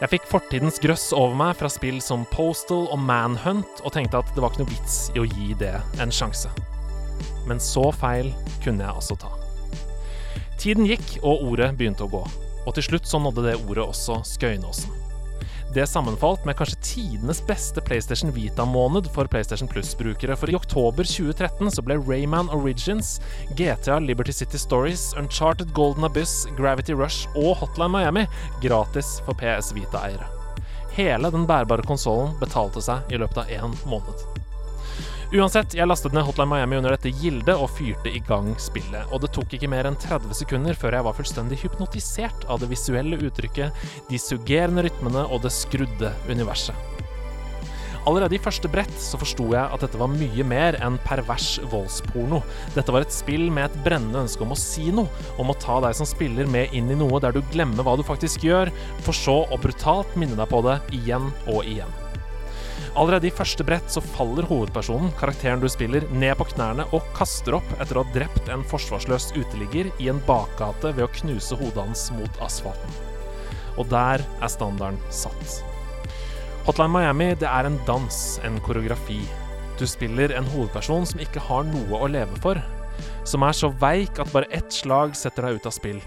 Jeg fikk fortidens grøss over meg fra spill som Postal og Manhunt, og tenkte at det var ikke noe vits i å gi det en sjanse. Men så feil kunne jeg altså ta. Tiden gikk, og ordet begynte å gå. Og til slutt så nådde det ordet også Skøyenåsen. Det sammenfalt med kanskje tidenes beste PlayStation Vita-måned for PlayStation Plus-brukere, for i oktober 2013 så ble Rayman Origins, GTA Liberty City Stories, Uncharted Golden Abyss, Gravity Rush og Hotline Miami gratis for PS Vita-eiere. Hele den bærbare konsollen betalte seg i løpet av én måned. Uansett, jeg lastet ned Hotline Miami under dette gildet og fyrte i gang spillet, og det tok ikke mer enn 30 sekunder før jeg var fullstendig hypnotisert av det visuelle uttrykket, de suggerende rytmene og det skrudde universet. Allerede i første brett så forsto jeg at dette var mye mer enn pervers voldsporno. Dette var et spill med et brennende ønske om å si noe, om å ta deg som spiller med inn i noe der du glemmer hva du faktisk gjør, for så å brutalt minne deg på det igjen og igjen. Allerede i første brett så faller hovedpersonen, karakteren du spiller, ned på knærne og kaster opp etter å ha drept en forsvarsløs uteligger i en bakgate ved å knuse hodet hans mot asfalten. Og der er standarden satt. Hotline Miami det er en dans, en koreografi. Du spiller en hovedperson som ikke har noe å leve for. Som er så veik at bare ett slag setter deg ut av spill.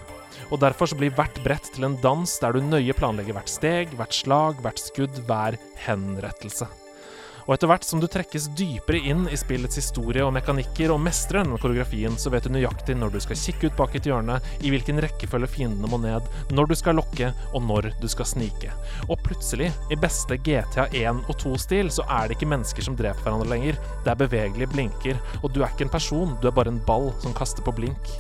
Og Derfor så blir hvert brett til en dans der du nøye planlegger hvert steg, hvert slag, hvert skudd, hver henrettelse. Og etter hvert som du trekkes dypere inn i spillets historie og mekanikker og mestrer denne koreografien, så vet du nøyaktig når du skal kikke ut bak et hjørne, i hvilken rekkefølge fiendene må ned, når du skal lokke, og når du skal snike. Og plutselig, i beste GTA 1 og 2-stil, så er det ikke mennesker som dreper hverandre lenger. Det er bevegelige blinker, og du er ikke en person, du er bare en ball som kaster på blink.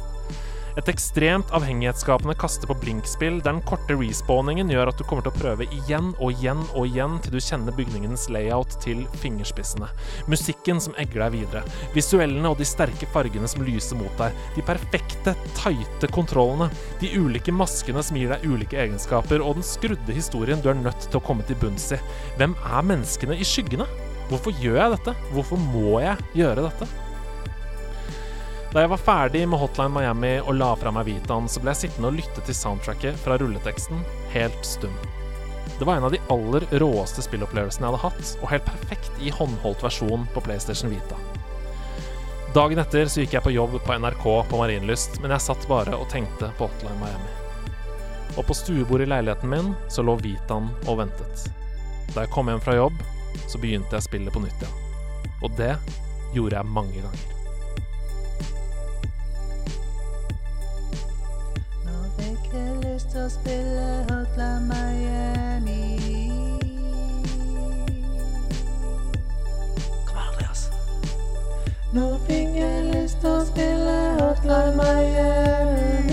Et ekstremt avhengighetsskapende kaste på blinkspill der den korte respawningen gjør at du kommer til å prøve igjen og igjen og igjen til du kjenner bygningens layout til fingerspissene. Musikken som egger deg videre. Visuellene og de sterke fargene som lyser mot deg. De perfekte, tighte kontrollene. De ulike maskene som gir deg ulike egenskaper, og den skrudde historien du er nødt til å komme til bunns i. Hvem er menneskene i skyggene? Hvorfor gjør jeg dette? Hvorfor må jeg gjøre dette? Da jeg var ferdig med Hotline Miami og la fra meg Vitaen, så ble jeg sittende og lytte til soundtracket fra rulleteksten helt stum. Det var en av de aller råeste spillopplevelsene jeg hadde hatt, og helt perfekt i håndholdt versjon på PlayStation Vita. Dagen etter så gikk jeg på jobb på NRK på Marienlyst, men jeg satt bare og tenkte på Hotline Miami. Og på stuebordet i leiligheten min så lå Vitaen og ventet. Da jeg kom hjem fra jobb, så begynte jeg spillet på nytt igjen. Og det gjorde jeg mange ganger. og spille Hotla Miami. Kom her, Andreas. Nå fikk jeg lyst til å spille Hotla Miami.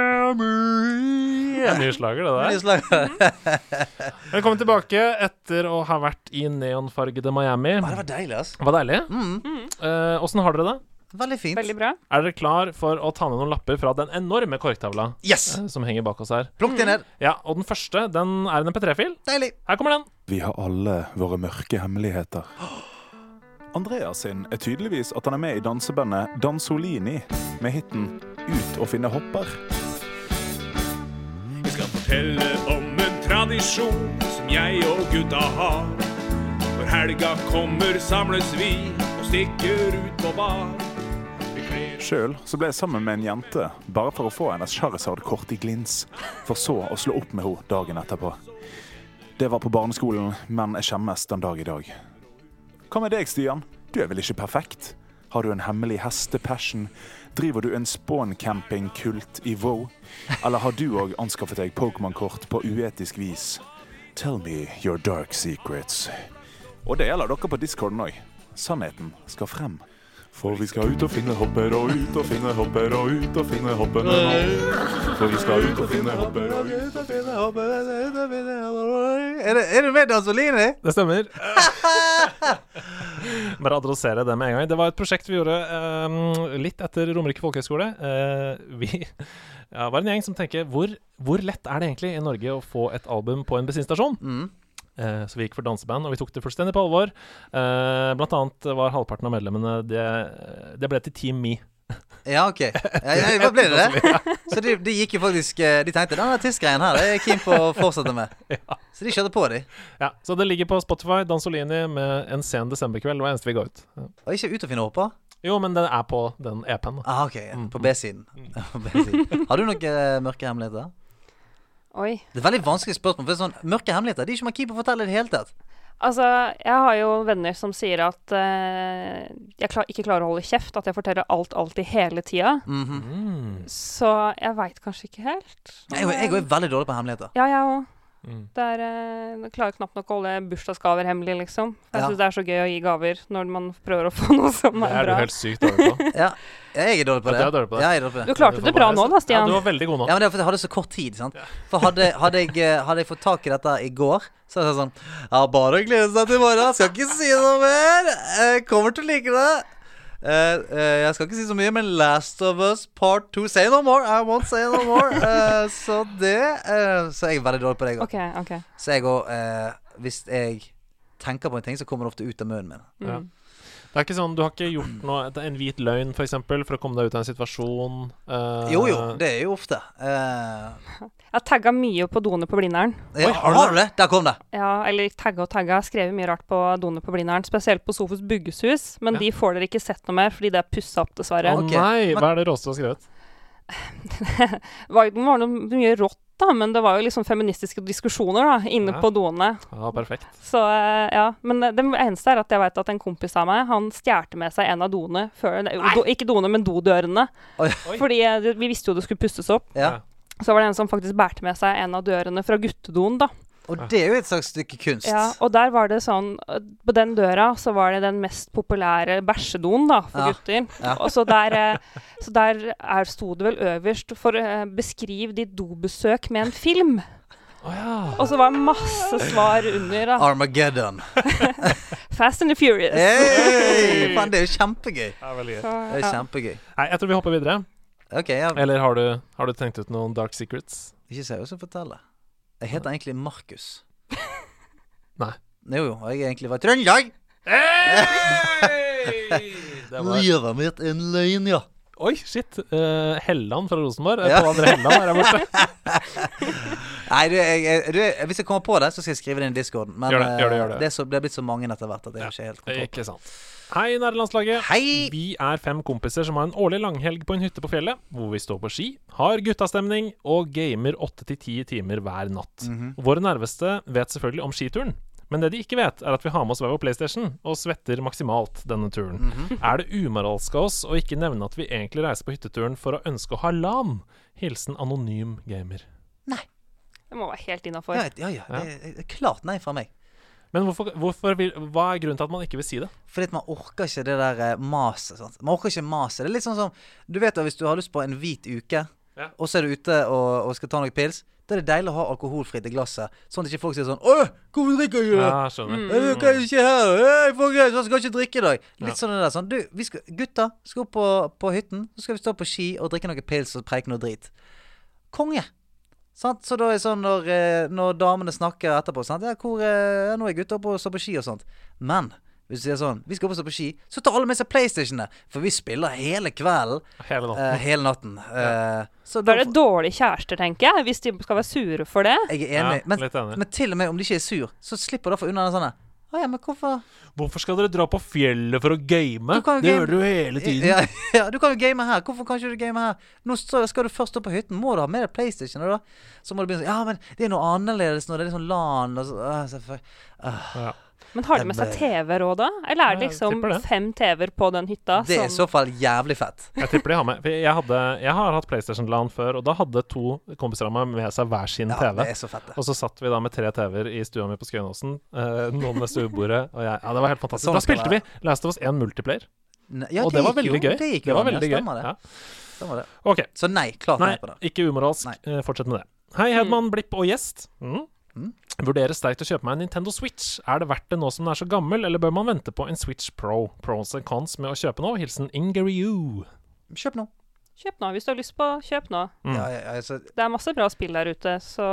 fikk En ny slager, det der. Slag. Velkommen tilbake etter å ha vært i neonfargede Miami. Det var deilig, ass. Var deilig. Mm. Eh, Åssen har dere det? Veldig fint. Veldig bra. Er dere klar for å ta ned noen lapper fra den enorme korktavla Yes! eh, som henger bak oss her? Plukk den ned. Ja, og den første den er en MP3-fil. Deilig. Her kommer den. Vi har alle våre mørke hemmeligheter. Andreas sin er tydeligvis at han er med i dansebandet Dansolini med hiten Ut og finne hopper. Fortelle om en tradisjon som jeg og gutta har. Når helga kommer, samles vi og stikker ut på bar. Sjøl så ble jeg sammen med en jente bare for å få hennes Charizard-kort i glins, for så å slå opp med henne dagen etterpå. Det var på barneskolen, men jeg skjemmes den dag i dag. Hva med deg, Stian? Du er vel ikke perfekt? Har du en hemmelig hestepassion? Driver du en spawn-camping-kult i WoW? Eller har du òg anskaffet deg Pokémon-kort på uetisk vis? Tell me your dark secrets. Og det gjelder dere på discorden òg. Sannheten skal frem. For vi skal ut og finne hopper og ut og finne hopper og ut og finne hoppene nå. For vi skal ut og finne hopper og ut og finne hopper Er det, er det med Dansolini? Det stemmer. Bare adressere det med en gang. Det var et prosjekt vi gjorde um, litt etter Romerike folkehøgskole. Uh, vi ja, var en gjeng som tenker hvor, hvor lett er det egentlig i Norge å få et album på en bensinstasjon? Mm. Eh, så vi gikk for danseband, og vi tok det fullstendig på alvor. Eh, blant annet var halvparten av medlemmene Det, det ble til Team Me. Ja, OK. Ja, ja, hva ble det det? Så de, de gikk jo faktisk eh, De tenkte den artistgreien her det er jeg keen på å fortsette med. Så de kjørte på, de. Ja, Så det ligger på Spotify, Dansolini, med en sen desemberkveld. Det var eneste vi ga ut. Ja. Og ikke ut å finne hopper? Jo, men den er på den EP-en. Ah, OK. På B-siden. Har du noen eh, mørke hemmeligheter? Oi. Det er veldig vanskelig spørsmål. For sånn, Mørke hemmeligheter De er ikke man keen på å fortelle i det hele tatt. Altså, jeg har jo venner som sier at uh, jeg klar, ikke klarer å holde kjeft. At jeg forteller alt alltid hele tida. Mm -hmm. Så jeg veit kanskje ikke helt. Jeg, jeg er veldig dårlig på hemmeligheter. Ja, jeg òg. Mm. Det er, eh, Jeg klarer knapt nok å holde bursdagsgaver hemmelig, liksom. Jeg Ja. syns det er så gøy å gi gaver når man prøver å få noe som er, bra. Det er du helt sykt dårlig på. Ja, jeg er dårlig på det. Ja, er dårlig på det. Ja, dårlig på det. Du klarte det bra nå da, Ja, Stian. du var veldig god nå. Ja, men det er fordi jeg hadde så kort tid. sant? For hadde, hadde, jeg, eh, hadde jeg fått tak i dette i går, så hadde jeg sånn Ja, bare å glede seg til i morgen. Skal ikke si noe mer. Jeg kommer til å like det. Eh, uh, jeg skal ikke si så mye, men Last of Us Part 2 Say no more. I won't say no more. Uh, så det eh, Så jeg er veldig dårlig på det, jeg òg. OK. okay. Så jeg òg Hvis jeg tenker på en ting, så kommer det ofte ut av munnen min. Ja. Mm. Det er ikke sånn, Du har ikke gjort noe en hvit løgn for, eksempel, for å komme deg ut av en situasjon? Uh, Jo, jo. Det er jo ofte. Uh... Jeg har tagga mye på doene på Blindern. ja, har du det? Der kom det. Ja, eller tagga og tagga. Skrevet mye rart på doene på Blindern. Spesielt på Sofus Buggeshus, Men Ja. de får dere ikke sett noe mer, fordi det er pussa opp, dessverre. Å okay. nei! Hva er det råeste du har skrevet? Det var, det var noe mye rått, da, men det var jo liksom feministiske diskusjoner da, inne Ja. på doene. Ja, perfekt. Så eh, ja. Men eh, det eneste er at jeg vet at en kompis av meg, han stjal med seg en av doene før do, Ikke doene, men dodørene. Oi. Fordi eh, vi visste jo det skulle pustes opp. Ja. Så var det en som faktisk bærte med seg en av dørene fra guttedoen, da. Og det er jo et slags stykke kunst. Ja, og der var det sånn På den døra så var det den mest populære bæsjedoen, da, for Ja. gutter. Ja. Og så der, eh, så der er, sto det vel øverst for eh, 'beskriv ditt dobesøk med en film'. Oh, ja. Og så var det masse svar under, da. Armageddon. Fast and the Furious. Hey! fan, det er jo kjempegøy. ja veldig gøy. Så, Det er ja. kjempegøy. Nei, jeg tror vi hopper videre. Okay, ja. Eller har du, har du tenkt ut noen dark secrets? Ikke seriøst å fortelle. Jeg heter egentlig Markus. Nei. Jo, jo. Jeg er egentlig fra Trøndelag. Det var... Livet mitt er en løgn, ja. Oi, shit. Uh, Helland fra Rosenborg. Ja. andre Pål André Helland er her borte. Nei, du, jeg, du, hvis jeg kommer på det, så skal jeg skrive det inn i discorden. Men Gjør det, gjør det, gjør eh, det. det, så, det er blitt så mange etter hvert at jeg har ikke helt kontroll. Ikke sant. Hei, nærlandslaget. Hei! Vi er fem kompiser som har en årlig langhelg på en hytte på fjellet, hvor vi står på ski, har guttastemning og gamer åtte til ti timer hver natt. Mhm. Våre nærmeste vet selvfølgelig om skituren, Men det de ikke vet, er at vi har med oss hver vår PlayStation og svetter maksimalt denne turen. Er det umoralsk av oss å ikke nevne at vi egentlig reiser på hytteturen for å ønske å ha LAN? Hilsen anonym gamer. Nei. Det må være helt innafor. Ja, ja, ja. Det er klart nei fra meg. Men hvorfor, hvorfor vil, hva er grunnen til at man ikke vil si det? Fordi at man orker ikke det der eh, maset. sant? Man orker ikke maset. Det er litt sånn som Du vet da, hvis du har lyst på en hvit uke, Ja. og så er du ute og, og skal ta noen pils, da er det deilig å ha alkoholfritt i glasset. Sånn at ikke folk sier sånn 'Å, hvorfor drikker du det? Ja, skjønner. Mm. Jo ikke her. Hey, folkens, jeg skal ikke drikke i dag. Litt sånn det der. Sånn, du, vi skal, gutta skal opp på, på hytten. Så skal vi stå på ski og drikke noe pils og preike noe drit. Konge. Sant? Så da er det sånn når, eh, når damene snakker etterpå sant? Ja, hvor, eh, ja, nå er gutta oppe og står på ski og sånt. Men hvis du sier sånn Vi skal opp og stå på ski, så tar alle med seg PlayStationene. For vi spiller hele kvelden. Hele natten. Uh, hele natten. Eh, så Da er det dårlige kjærester, tenker jeg, hvis de skal være sure for det. Jeg er enig. Ja, men, enig. men til og med om de ikke er sur, så slipper du å få unna den sånn Å ja, men hvorfor Hvorfor skal dere dra på fjellet for å game? Det game- gjør dere jo hele tiden. Ja, ja, du kan jo game her. Hvorfor kan ikke du game her? Nå skal du først stå på hytten. Må du ha med deg PlayStation? Da? Så må du begynne sånn Ja, men det er noe annerledes når det er sånn LAN og så, ah, så, Ah. Ja. Men har de med seg TV-er òg, da? Eller er det liksom det. fem TV-er på den hytta? Det er i så fall jævlig fett. Jeg tipper de har med. Jeg, hadde, jeg har hatt PlayStation-LAN før, og da hadde to kompiser av meg med seg hver sin Ja, TV. det er så fett, det. Og så satt vi da med tre TV-er i stua mi på Skøyenåsen. Eh, noen med stuebordet. Og jeg, ja, det var helt fantastisk. Sånn da spilte vi Last of Us 1 multiplayer. Ne- Ja, og det, var veldig jo- gøy. Det gikk Det jo var ja, veldig gøy. Stemmer det. Ja. Stemmer det. Okay. Så nei. Klart nei, Nei, på det. ikke umoralsk. Nei. Eh, fortsett med det. Hei, Hedman, Blipp og gjest. Mm. Mm. Vurderer sterkt å kjøpe meg en Nintendo Switch. Er det verdt det nå som den er så gammel, eller bør man vente på en Switch Pro? Pros and cons med å kjøpe nå. Hilsen Ingeriu. Kjøp nå. Kjøp nå. Hvis du har lyst på, kjøp nå. Mm. Ja, ja, altså, Det er masse bra spill der ute, så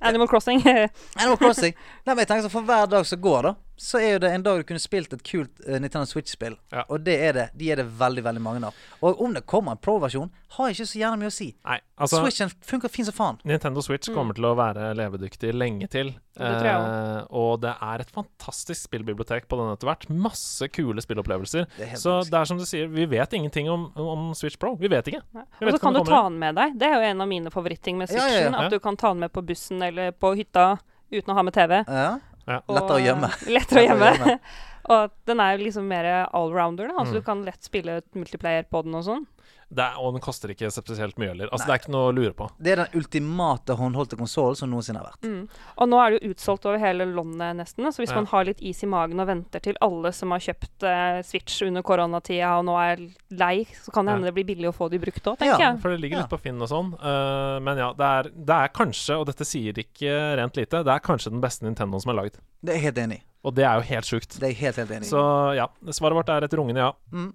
Animal Crossing. Animal Crossing. Nei, men jeg tenker så For hver dag som går, da, så er jo det en dag du kunne spilt et kult uh, Nintendo Switch-spill. Ja. Og det er det. De er det veldig veldig mange av. Og om det kommer en pro-versjon, har jeg ikke så gjerne mye å si. Nei, altså Switchen funker fint som faen. Nintendo Switch kommer til å være levedyktig lenge til. Det tror jeg Eh, og det er et fantastisk spillbibliotek på den etter hvert. Masse kule spillopplevelser. Er Så det er som du sier, vi vet ingenting om, om Switch Pro. Vi vet ikke. Vi Og så kan du ta den med deg. Det er jo en av mine favoritting med Ja, ja, Switchen. ja. At du kan ta den med på bussen eller på hytta uten å ha med TV. Ja. Ja. Lettere å gjemme. Lettere å gjemme. og den er liksom mer allrounder, da. Altså Mm. du kan lett spille multiplayer på den og sånn. Det er, og den koster ikke spesielt mye heller. Altså, Nei. det er ikke noe å lure på. Det er den ultimate håndholdte konsollen som noensinne har vært. Mm. Og nå er det jo utsolgt over hele landet nesten. Så hvis Ja. man har litt is i magen og venter til alle som har kjøpt eh, Switch under koronatida og nå er lei, så kan det Ja. hende det blir billig å få de brukt òg, Ja. tenker jeg. For det ligger Ja. litt på Finn og sånn. Uh, men ja, det er, det er kanskje, og dette sier ikke rent lite, det er kanskje den beste Nintendoen som er lagd. Det er jeg helt enig i. Og det er jo helt sjukt. Det er jeg helt, helt enig i. Så ja, svaret vårt er et rungende ja. Mm.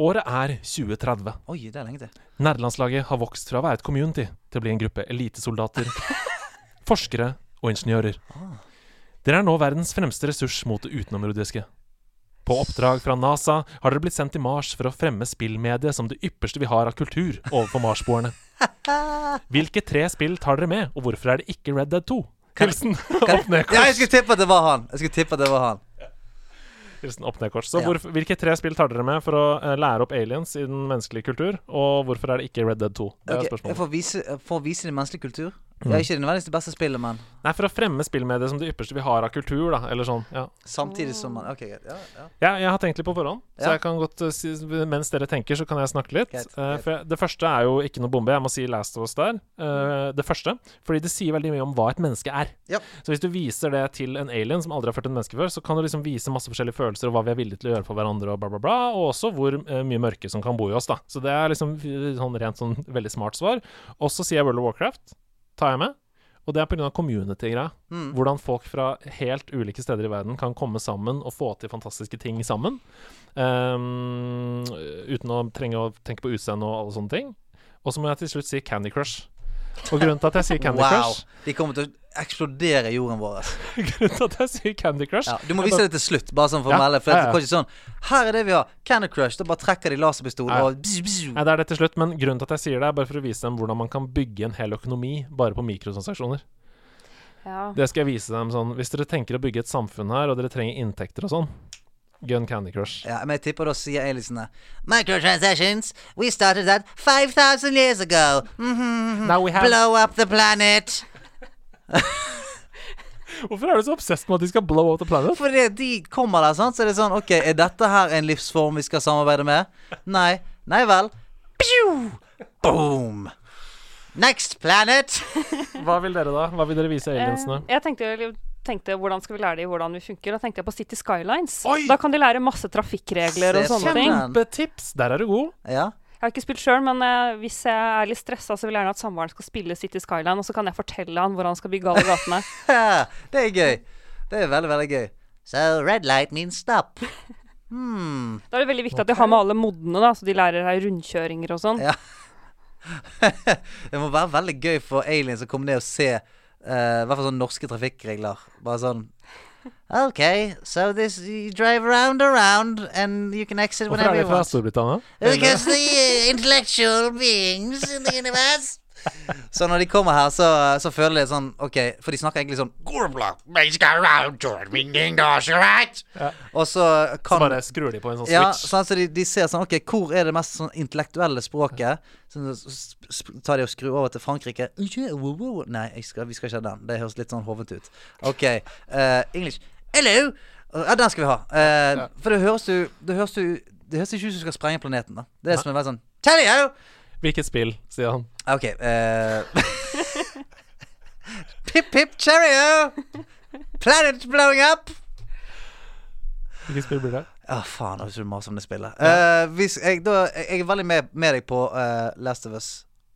Året er 2030. Oi, det er lenge til. Nerdelandslaget har vokst fra å være et community til å bli en gruppe elitesoldater, forskere og ingeniører. Dere er nå verdens fremste ressurs mot det utenomjordiske. På oppdrag fra NASA har dere blitt sendt til Mars for å fremme spillmediet som det ypperste vi har av kultur overfor Marsboerne. Hvilke tre spill tar dere med, og hvorfor er det ikke Red Dead 2? Hilsen opp ned Ja, jeg skulle tippe at det var han. Jeg skulle tippe at det var han. Hilsen opp ned kors. Så hvorfor, hvilke tre spill tar dere med for å eh, lære opp aliens i den menneskelige kultur, og hvorfor er det ikke Red Dead 2? Det er spørsmålet. for, å vise, for å vise din menneskelige kultur. Mm. Det er ikke nødvendigvis det beste spillet, men Nei, for å fremme spillmediet som det ypperste vi har av kultur, da. Eller sånn. Ja. samtidig som man Ok, greit. Ja, ja. Ja, jeg har tenkt litt på forhånd, så jeg kan godt eh, si, Mens dere tenker, så kan jeg snakke litt. Greit, Eh, Uh, for jeg, det første er jo ikke noe bombe. Jeg må si Last of Us der. Uh, det første. Fordi det sier veldig mye om hva et menneske er. Ja. Så hvis du viser det til en alien som aldri har ført et menneske før, så kan du liksom vise masse forskjellige følelser og hva vi er villige til å gjøre for hverandre, og bla, bla, bla. Og også hvor uh, mye mørke som kan bo i oss, da. Så det er liksom sånn rent sånn veldig smart svar. Og så sier jeg World of Warcraft. Tar jeg med. Og det er pga. community-greia. Mm. Hvordan folk fra helt ulike steder i verden kan komme sammen og få til fantastiske ting sammen. Um, uten å trenge å tenke på utseende og alle sånne ting. Og så må jeg til slutt si Candy Crush. Og grunnen til at jeg sier Candy Wow. Crush De kommer til å eksplodere jorden vår. Grunnen til at jeg sier Candy Crush Ja, du må vise det til slutt, bare sånn for å melde. For ja, det ja. ikke sånn Her er det vi har. Candy Crush. Da bare trekker de laserpistol Ja. og bzz, bzz. Nei, det er det til slutt, men grunnen til at jeg sier det, er bare for å vise dem hvordan man kan bygge en hel økonomi bare på mikrotransaksjoner. Ja. Det skal jeg vise dem sånn Hvis dere tenker å bygge et samfunn her, og dere trenger inntekter og sånn, gun Candy Crush. Ja, men jeg tipper da sier aliensene Microtransactions. We started that 5000 years ago. Mhm. Now we have Blow up the planet. Hvorfor er du så obsess med at de skal blow up the planet? Fordi de kommer der, sant? så er det sånn OK, er dette her en livsform vi skal samarbeide med? Nei. Nei vel. Pew! Boom! Next planet! Hva vil dere, da? Hva vil dere vise aliensene? Eh, jeg tenkte, tenkte hvordan skal vi lære dem hvordan vi funker. Da tenkte jeg på City Skylines. Oi! Da kan de lære masse trafikkregler og sånne ting. Kjempetips! Der er du god. Ja. Jeg har ikke spilt sjøl, men eh, hvis jeg er litt stressa, så vil jeg gjerne at samboeren skal spille City Skyline, og så kan jeg fortelle han hvor han skal bygge alle gatene. det er gøy. Det er veldig, veldig gøy. So red light means stop. Hmm. Da er det veldig viktig at de har med alle modene, da, så de lærer her rundkjøringer og sånn. Ja. det må være veldig gøy for aliens å komme ned og se eh, I hvert fall sånne norske trafikkregler. Bare sånn OK, so this you drive around around and you can exit whenever er you want. Because the uh, intellectual beings in the universe Så når de kommer her, så, så føler de sånn OK, for de snakker egentlig sånn Og så Så bare skrur de på en sånn ja, switch. sånn, så de, de ser sånn OK, hvor er det mest sånn intellektuelle språket? Så så tar de og skrur over til Frankrike. Nei, skal, vi skal ikke ha den. Det høres litt sånn hovent ut. OK. Uh, English. Hello! Ja, den skal vi ha. Eh, For det høres jo Det høres jo Det høres ikke ut som du skal sprenge planeten, da. Det er som en veldig sånn Tellio! Hvilket spill, sier han. OK. uh, pip, pip, cheerio! Planet blowing up! Hvilket spill blir det? Ja, faen, jeg du maser om det spillet. Eh, hvis jeg, da, jeg er veldig med, med deg på uh, Last of Us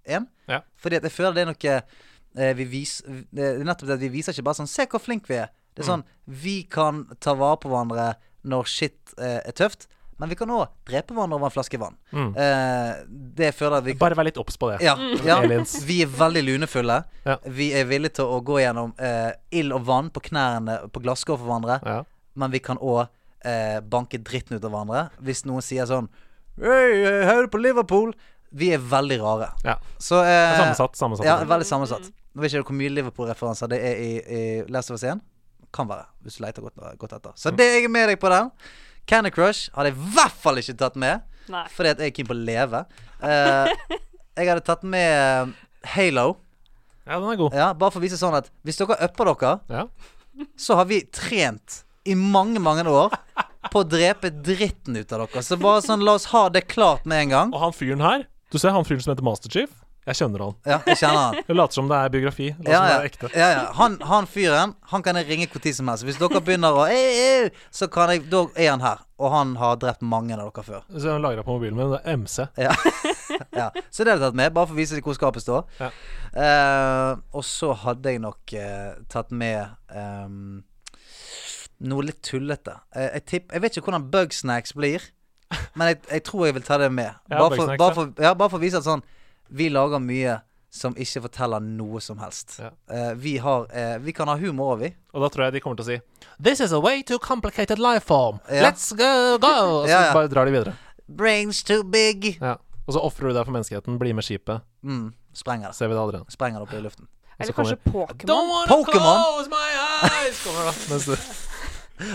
1. Ja. Fordi at jeg føler det er noe uh, vi viser Det er nettopp det at vi viser ikke bare sånn Se hvor flink vi er. Det er sånn Vi kan ta vare på hverandre når shit er tøft, men vi kan òg drepe hverandre over en flaske vann. Mm. Eh, vi Bare vær litt obs på det. ja, ja. Vi er veldig lunefulle. Ja. Vi er villige til å gå gjennom eh, ild og vann på knærne på glasskår for hverandre. Ja. Men vi kan òg eh, banke dritten ut av hverandre. Hvis noen sier sånn Hei, hører du på Liverpool. Vi er veldig rare. Ja. Så eh, Sammensatt. sammensatt. Ja, veldig sammensatt. Nå vet ikke hvor mye Liverpool-referanser det er i, i Last of Us 1. Kan være, hvis du leter godt, godt etter. Så det er jeg med deg på den. Candy Crush hadde jeg i hvert fall ikke tatt med. Nei. Fordi at jeg er keen på å leve. Eh, jeg hadde tatt med Halo. Ja, den er god. Ja, bare for å vise sånn at hvis dere upper dere, Ja. så har vi trent i mange, mange år på å drepe dritten ut av dere. Så bare sånn, la oss ha det klart med en gang. Og han fyren her Du ser han fyren som heter Master Chief? Jeg kjenner han. Ja, jeg kjenner han. Jeg later som det er biografi. Ja, som det ja. er ja, ja. Han, han fyren Han kan jeg ringe når som helst. Hvis dere begynner å «Ei, ei», Så kan jeg Da er han her. Og han har drept mange av dere før. Så han lagra på mobilen min. Det er MC. Ja. ja. Så det har jeg tatt med, bare for å vise hvor skapet står. Ja. Eh, og så hadde jeg nok uh, tatt med um, noe litt tullete. Uh, jeg, tipp, jeg vet ikke hvordan Bugsnacks blir, men jeg, jeg tror jeg vil ta det med. Ja, bare, for, bare, for, ja, bare for å vise at sånn Vi lager mye som ikke forteller noe som helst. Ja. Uh, vi har uh, Vi kan ha humor òg, vi. Og da tror jeg de kommer til å si This is a way to complicated life form. Ja. Let's go, go! Og så Ja, ja. bare drar de videre. Brains too big. Ja. Og så ofrer du deg for menneskeheten. Bli med skipet. Mm, sprenger det. Ser vi det aldri. Sprenger det opp i luften. Eller kanskje Pokémon. Don't wanna Pokémon. close my eyes! Kommer da. Mens du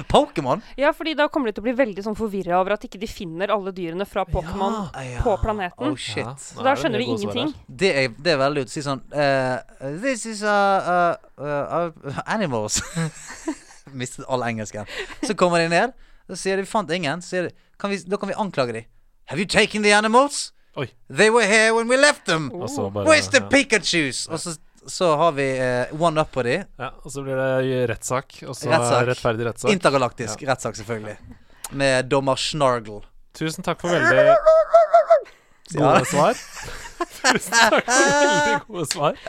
Pokémon? Ja, fordi da kommer de til å bli veldig sånn forvirra over at ikke de finner alle dyrene fra Pokémon Ja. på planeten. Oh shit. Ja, Så da er skjønner de ingenting. Det er, det er veldig å si sånn uh, This is a, uh, uh, animals. Mistet all engelsken. Så kommer de ned, så sier de vi fant ingen. Så sier de, kan vi, da kan vi anklage de. Have you taken the animals? Oi. They were here when we left them. Oh. bare, Where's the ja. Pikachus? Og så, så har vi eh, one up på de. Ja, og så blir det rettssak. Og så Rettssak. rettferdig rettssak. Intergalaktisk rettssak, selvfølgelig. Med dommer Snargle. Tusen takk for veldig gode svar. Tusen takk for veldig gode svar.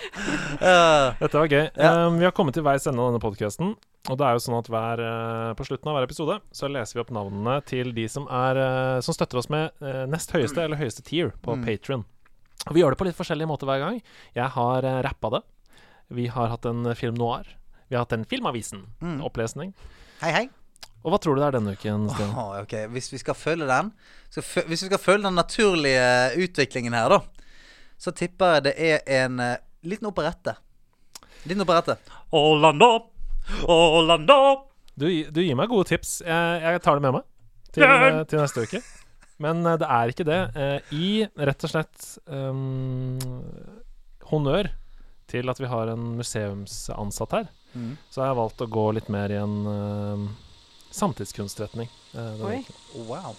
Uh, Dette var gøy. Ja. Um, vi har kommet til veis ende av denne podkasten. Og det er jo sånn at hver, eh, på slutten av hver episode så leser vi opp navnene til de som, er, eh, som støtter oss med eh, nest høyeste eller høyeste tier på Mm. Patreon Og vi gjør det på litt forskjellige måter hver gang. Jeg har uh, rappa det. Vi har hatt en film noir. Vi har hatt en Filmavisen. Mm. Opplesning. hei, hei. Og hva tror du det er denne uken, Stian? Åh, ok, Hvis vi skal følge den Hvis vi skal følge den naturlige utviklingen her, da, så tipper jeg det er en uh, liten operette. Liten operette. Orlando, Orlando. Du, du gir meg gode tips. Jeg, jeg tar det med meg til, eh, til neste uke. Men eh, det er ikke det. Eh, I rett og slett um, honnør til at vi har en museumsansatt her. Mm. Så jeg valgt å gå litt mer i en um, samtidskunstretning. eh, Oi. Wow.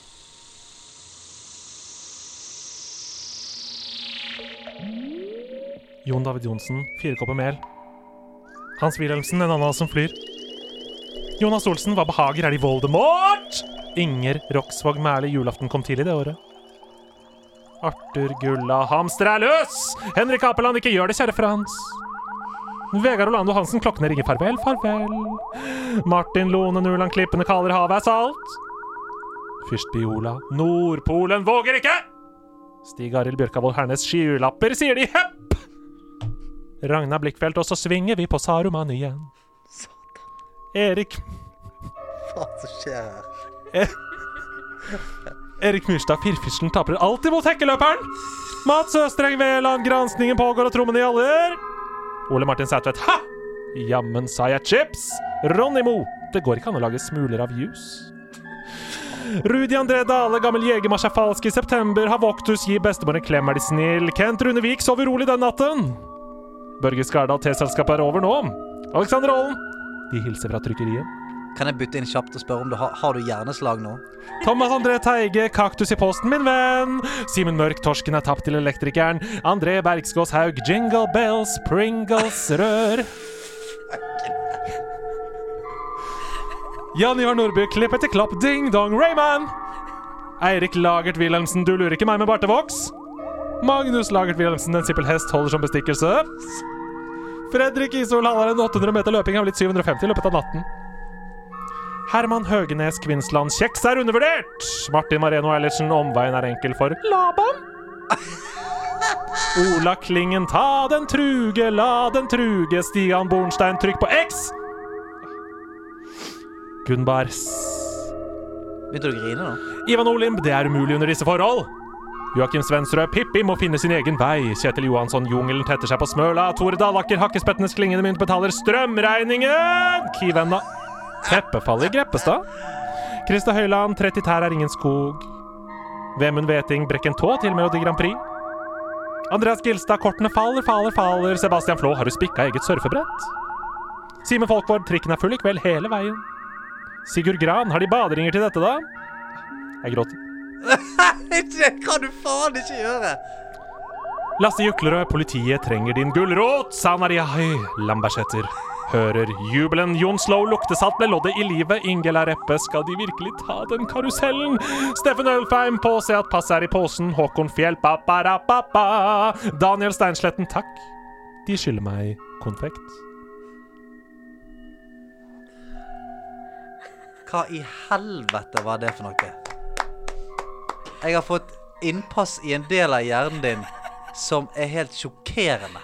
Jon David Johnsen, fire kopper mel. Hans Wilhelmsen, en ananas som flyr. Jonas Olsen, hva behager er de Voldemort? Inger Roksvåg Mæhle, julaften kom tidlig det året. Arthur Gulla Hamster er løs! Henrik Apeland, ikke gjør det, kjære Frans. Vegard Orlando Hansen, klokkene ringer farvel, farvel. Martin Lone Nuland Klippene kaller havet er salt. Fyrst Biola, Nordpolen våger ikke! Stig Arild Bjørkavold Hernes skylapper, sier de hepp! Ragna Blikkfelt, og så svinger vi på Saruman igjen. Erik Hva som skjer her? Erik Myrstad, firfislen, taper alltid mot hekkeløperen! Mats Østreng Veland, granskningen pågår og trommene gjaller. Ole Martin Sætvedt, ha! Jammen sa jeg chips! Ronny Mo, det går ikke an å lage smuler av juice. Rudi André Dale, gammel jegermarsj er falsk i september. Har Voktus, gi bestemor en klem, er de snill. Kent Runevik sover rolig den natten. Børge Skardal, T-selskapet er over nå. Alexander Aallen, de hilser fra trykkeriet. Kan jeg bytte inn kjapt og spørre om du har, har du hjerneslag nå? Thomas André Teige, kaktus i posten, min venn. Simen Mørk, torsken er tapt til elektrikeren. André Bergskås Haug, jingle bells, Pringles rør. Jan Ivar Nordby, klipp etter klapp, ding dong, Rayman. Eirik Lagert Wilhelmsen, du lurer ikke meg med bartevoks. Magnus Lagert Wilhelmsen, en simpel hest holder som bestikkelse. Fredrik Isol Hallaren, 800 meter løping har blitt 750 i løpet av natten. Herman Høgenes Kvinnsland, kjeks er undervurdert! Martin Mareno Eilertsen, omveien er enkel for Laban. Ola Klingen, ta den truge, la den truge. Stian Bornstein, trykk på X. Gunn Bars. Begynte du å grine nå? Ivan Olimb, det er umulig under disse forhold. Joakim Svensrød, Pippi må finne sin egen vei. Kjetil Johansson, jungelen tetter seg på Smøla. Tore Dalaker, hakkespettenes klingende mynt betaler strømregningen. Kivenna. Teppefall i Greppestad. Krista Høyland, 30 tær er ingen skog. Vemund Veting, brekk en tå til Melodi Grand Prix. Andreas Gilstad, kortene faller, faller, faller. Sebastian Flå, har du spikka eget surfebrett? Simen Folkvord, trikken er full i kveld hele veien. Sigurd Gran, har de baderinger til dette, da? Jeg gråter. Det kan du faen ikke gjøre! Lasse Juklerød, politiet trenger din gulrot, Sanariahi Lambertseter. Hører jubelen Jonslow luktesalt ble loddet i livet. Ingela Reppe, skal de virkelig ta den karusellen? Steffen Ølfheim, påse at passet er i posen. Håkon Fjell, pa-pa-ra-pa-pa. Daniel Steinsletten, takk. De skylder meg konfekt. Hva i helvete var det for noe? Jeg har fått innpass i en del av hjernen din som er helt sjokkerende.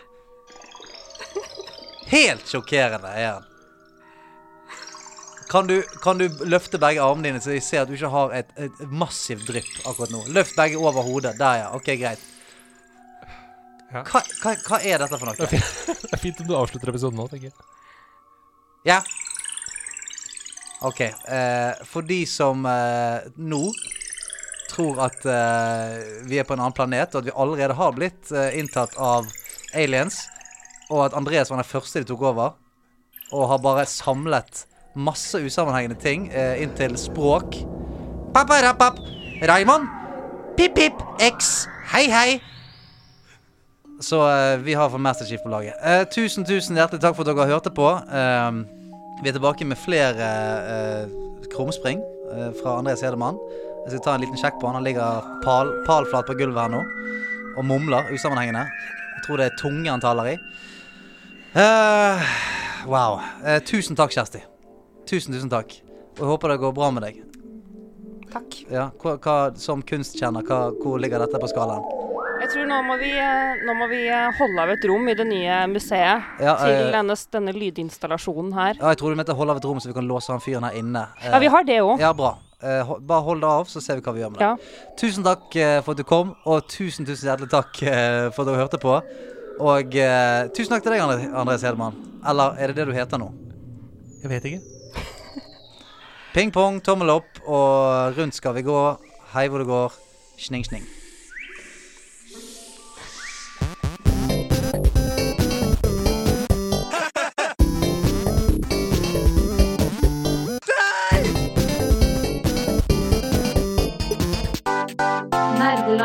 Helt sjokkerende er han. Kan du, kan du løfte begge armene dine, så jeg ser at du ikke har et, et massivt drypp akkurat nå? Løft begge over hodet. Der, ja. OK, greit. Ja. Hva, hva, hva er dette for noe? Det er fint om du avslutter episoden nå, tenker jeg. Ja. OK. Eh, for de som eh, nå tror at uh, vi er på en annen planet, og at vi allerede har blitt uh, inntatt av aliens, og at Andreas var den første de tok over, og har bare samlet masse usammenhengende ting uh, inn til språk. Paparapap. Raymond. Pip, pip. X. Hei, hei. Så vi har for Masterchief på laget. Tusen, tusen hjertelig takk for at dere hørte på. Vi er tilbake med flere krumspring fra Andreas Hedemann. Jeg skal ta en liten sjekk på han. Han ligger pal, palflat på gulvet her nå og mumler usammenhengende. Jeg tror det er tunge han taler i. Uh, wow. Uh, tusen takk, Kjersti. Tusen, tusen takk. Og jeg håper det går bra med deg. Takk. Ja, hva, hva, som kunstkjenner, hva, hvor ligger dette på skalaen? Jeg tror nå må vi, eh, nå må vi holde av et rom i det nye museet Ja, til denne, denne lydinstallasjonen her. Ja, jeg tror du mente holde av et rom så vi kan låse han fyren her inne. Ja, vi har det òg. Ja, bra. Eh, ho- bare hold det av, så ser vi hva vi gjør med det. Ja. Tusen takk uh, for at du kom, og tusen tusen hjertelig takk uh, for at du hørte på. Og tusen takk til deg, Andres Hedman Hedemann. Eller er det det du heter nå? Jeg vet ikke. Ping pong, tommel opp, og rundt skal vi gå. Hei hvor det går. Sning, sning.